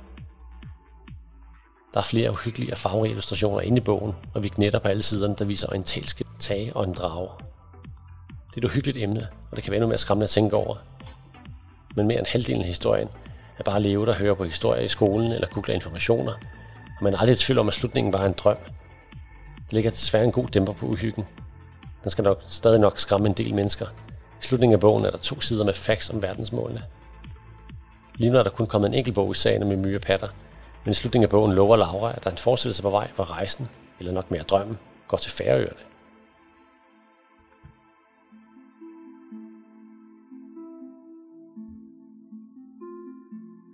S1: Der er flere uhyggelige og farverige illustrationer inde i bogen, og vi knetter på alle siderne, der viser orientalske tage og en drage. Det er et uhyggeligt emne, og det kan være endnu mere skræmmende at tænke over. Men mere end halvdelen af historien er bare Leo, der hører på historier i skolen eller googler informationer, og man er aldrig i tvivl om, at slutningen var en drøm. Det ligger desværre en god dæmper på uhyggen. Den skal nok stadig nok skræmme en del mennesker. I slutningen af bogen er der to sider med facts om verdensmålene. Lige nu er der kun kommet en enkelt bog i sagen med myre patter, men i slutningen af bogen lover Laura, at der er en forestillelse på vej, hvor rejsen, eller nok mere drømmen, går til Færøerne.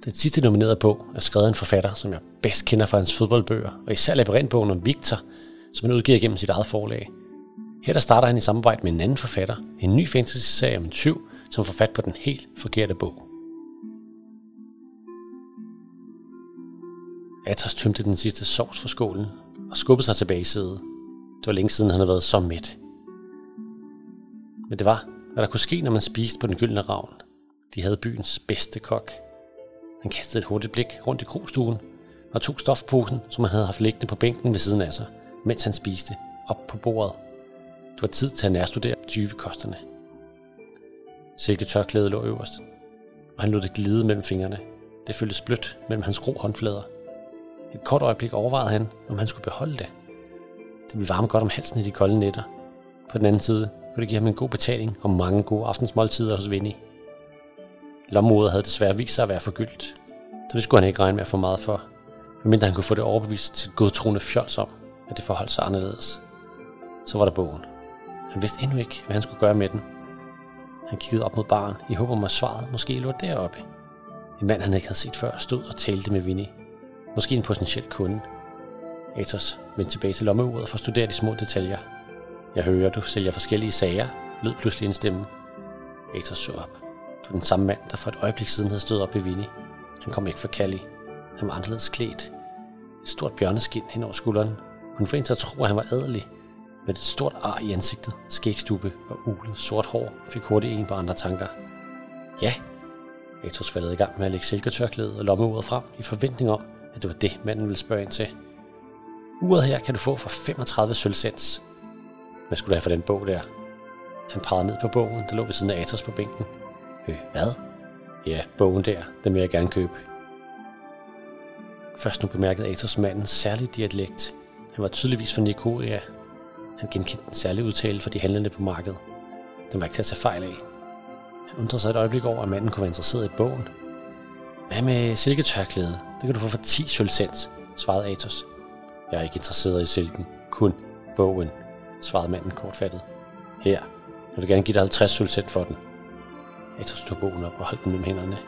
S1: Den sidste nominerede bog er skrevet af en forfatter, som jeg bedst kender fra hans fodboldbøger, og især labyrintbogen om Victor, som han udgiver gennem sit eget forlag. Her der starter han i samarbejde med en anden forfatter, en ny fantasy-serie om en tyv, som får fat på den helt forkerte bog. Atos tømte den sidste sovs fra skålen og skubbede sig tilbage i sædet. Det var længe siden, han havde været så mæt. Men det var, hvad der kunne ske, når man spiste på den gyldne ravn. De havde byens bedste kok. Han kastede et hurtigt blik rundt i krogstuen og tog stofposen, som han havde haft liggende på bænken ved siden af sig, mens han spiste, op på bordet. Det var tid til at nærstudere 20 kosterne. Silketørklædet lå øverst, og han lod det glide mellem fingrene. Det føltes blødt mellem hans grå håndflader. Et kort øjeblik overvejede han, om han skulle beholde det. Det ville varme godt om halsen i de kolde nætter. På den anden side kunne det give ham en god betaling og mange gode aftensmåltider hos Vinnie. Lommeordet havde desværre vist sig at være forgyldt, så det skulle han ikke regne med at få meget for, medmindre han kunne få det overbevist til godtroende fjols om, at det forholdt sig anderledes. Så var der bogen. Han vidste endnu ikke, hvad han skulle gøre med den. Han kiggede op mod baren i håb om, at svaret måske lå deroppe. En mand, han ikke havde set før, stod og talte med Vinnie. Måske en potentiel kunde. Atos vendte tilbage til lommeuret for at studere de små detaljer. Jeg hører, du sælger forskellige sager, lød pludselig en stemme. Atos så op. Det var den samme mand, der for et øjeblik siden havde stået op ved Vinnie. Han kom ikke fra Kali. Han var anderledes klædt. Et stort bjørneskin hen over skulderen. Kunne få en til at tro, at han var adelig. Med et stort ar i ansigtet, skægstube og ulet sort hår fik hurtigt en på andre tanker. Ja, Atos faldet i gang med at lægge silketørklædet og lommeuret frem i forventning om, at det var det, manden ville spørge ind til. Uret her kan du få for 35 sølvcents. Hvad skulle du have for den bog der? Han pegede ned på bogen, der lå ved siden af Atos på bænken. Øh, hvad? Ja, bogen der, den vil jeg gerne købe. Først nu bemærkede Atos manden særlig dialekt. Han var tydeligvis fra Nikoria. Han genkendte den særlige udtale for de handlende på markedet. Den var ikke til at tage fejl af. Han undrede sig et øjeblik over, at manden kunne være interesseret i bogen. Hvad med silketørklæde? Det kan du få for 10 sølvcent, svarede Atos. Jeg er ikke interesseret i silken, kun bogen, svarede manden kortfattet. Her, jeg vil gerne give dig 50 sølvcent for den. Atos tog bogen op og holdt den mellem hænderne.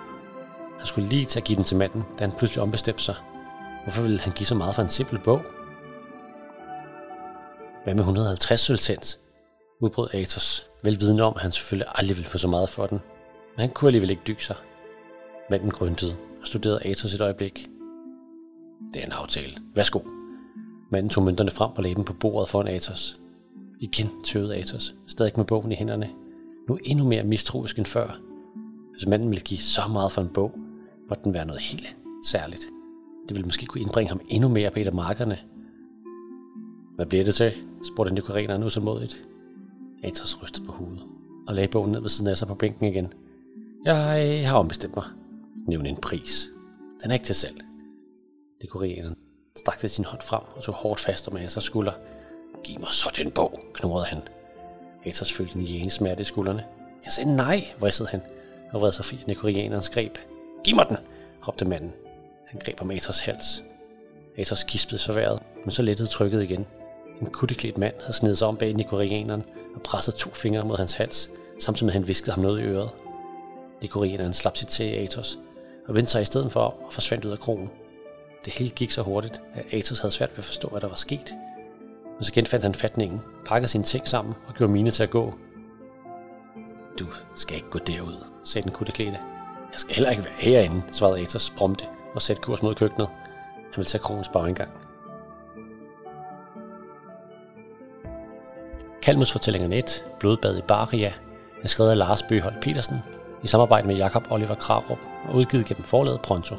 S1: Han skulle lige til at give den til manden, da han pludselig ombestemte sig. Hvorfor ville han give så meget for en simpel bog? Hvad med 150 sølvcent? udbrød Atos, velvidende om, at han selvfølgelig aldrig ville få så meget for den. Men han kunne alligevel ikke dykke sig. Manden grøntede og studerede Atos et øjeblik. Det er en aftale. Værsgo. Manden tog mønterne frem og lagde dem på bordet foran Atos. Igen tøvede Atos, stadig med bogen i hænderne. Nu endnu mere mistroisk end før. Hvis manden ville give så meget for en bog, måtte den være noget helt særligt. Det ville måske kunne indbringe ham endnu mere på et af markerne. Hvad bliver det til? spurgte Nikoreneren usålmodigt. Atos rystede på hovedet og lagde bogen ned ved siden af sig på bænken igen. Jeg har ombestemt mig. Nævn en pris. Den er ikke til salg. Dekoreren strakte sin hånd frem og tog hårdt fast om Atos skulder. Giv mig så den bog, knurrede han. Atos følte en jæne smerte i skuldrene. Jeg sagde nej, vrissede han og vred sig fri af Nikorianerens greb. Giv mig den, råbte manden. Han greb om Atos hals. Atos kispede forværet, men så lettede trykket igen. En kutteklædt mand havde snedet sig om bag nekorianeren og presset to fingre mod hans hals, samtidig med at han viskede ham noget i øret. Nikorianeren slap sit til Atos og vendte sig i stedet for om og forsvandt ud af krogen. Det hele gik så hurtigt, at Atos havde svært ved at forstå, hvad der var sket. Men så genfandt han fatningen, pakkede sine ting sammen og gjorde mine til at gå. Du skal ikke gå derud, sagde den kutteklæde. Jeg skal heller ikke være herinde, svarede Atos prompte og satte kurs mod køkkenet. Han ville tage krogens bagindgang. Kalmus fortællinger net, Blodbad i Baria, er skrevet af Lars Bøholt Petersen i samarbejde med Jakob Oliver Krarup og udgivet gennem forlaget Pronto.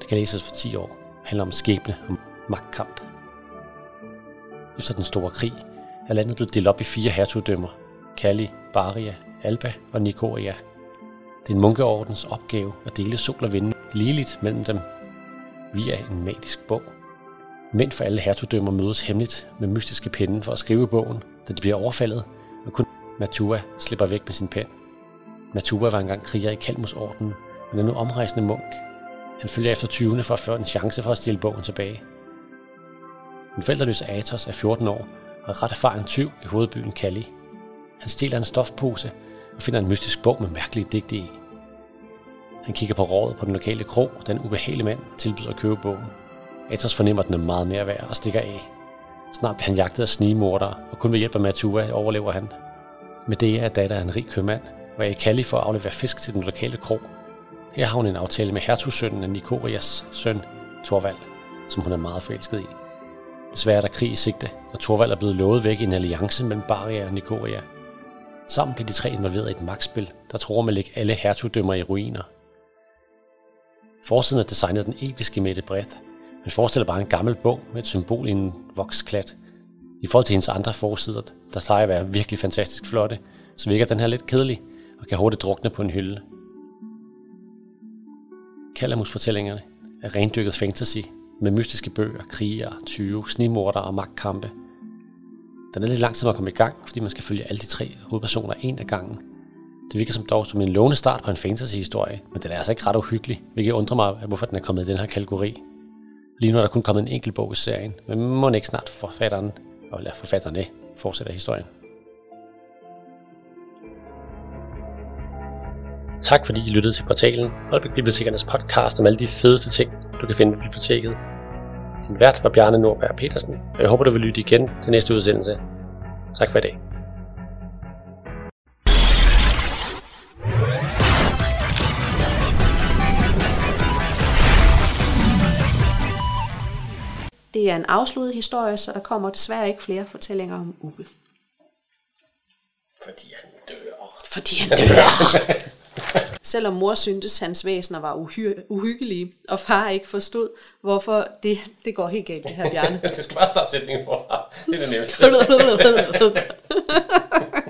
S1: Det kan læses for 10 år. Det handler om skæbne og magtkamp. Efter den store krig er landet blevet delt op i fire hertugdømmer. Kali, Baria, Alba og Nikoria. Det er en munkeordens opgave at dele sol og vind ligeligt mellem dem via en magisk bog. Mænd for alle hertugdømmer mødes hemmeligt med mystiske pinde for at skrive bogen, da de bliver overfaldet, og kun Matua slipper væk med sin pen. Natuba var engang kriger i Kalmus orden, men er nu omrejsende munk. Han følger efter 20'erne for at få en chance for at stille bogen tilbage. Den forældreløse Atos er 14 år og er ret erfaren tyv i hovedbyen Kali. Han stjæler en stofpose og finder en mystisk bog med mærkelige digte i. Han kigger på rådet på den lokale krog, da en ubehagelig mand tilbyder at købe bogen. Atos fornemmer, at den er meget mere værd og stikker af. Snart bliver han jagtet af snigemordere, og kun ved hjælp af Matua overlever han. Medea er datter af en rig købmand, og er i Kali for at aflevere fisk til den lokale krog. Her har hun en aftale med hertugsønnen af Nikorias søn, Torvald. som hun er meget forelsket i. Desværre er der krig i sigte, og Torvald er blevet lovet væk i en alliance mellem Baria og Nikoria. Sammen bliver de tre involveret i et magtspil, der tror med at lægge alle hertugdømmer i ruiner. Forsiden er designet den episke Mette Breath, men forestiller bare en gammel bog med et symbol i en voksklat. I forhold til hendes andre forsider, der plejer at være virkelig fantastisk flotte, så virker den her lidt kedelig og kan hurtigt drukne på en hylde. Kalamus-fortællingerne er rendyrket fantasy med mystiske bøger, kriger, tyve, snimorder og magtkampe. Den er lidt lang tid at komme i gang, fordi man skal følge alle de tre hovedpersoner en af gangen. Det virker som dog som en lovende start på en fantasy-historie, men den er altså ikke ret uhyggelig, hvilket undrer mig, hvorfor den er kommet i den her kategori. Lige nu er der kun kommet en enkelt bog i serien, men må ikke snart forfatteren, eller forfatterne fortsætter historien. Tak fordi I lyttede til portalen Holbæk Bibliotekernes podcast om alle de fedeste ting, du kan finde på biblioteket. Din vært var Bjarne Nordberg Petersen, og jeg håber, du vil lytte igen til næste udsendelse. Tak for i dag.
S2: Det er en afsluttet historie, så der kommer desværre ikke flere fortællinger om Uwe.
S1: Fordi han dør.
S2: Fordi han dør. Selvom mor syntes, hans væsener var uhy- uhyggelige, og far ikke forstod, hvorfor det, det går helt galt, det her Bjarne.
S1: du skal bare starte sætningen forfra. Det er det nemmeste.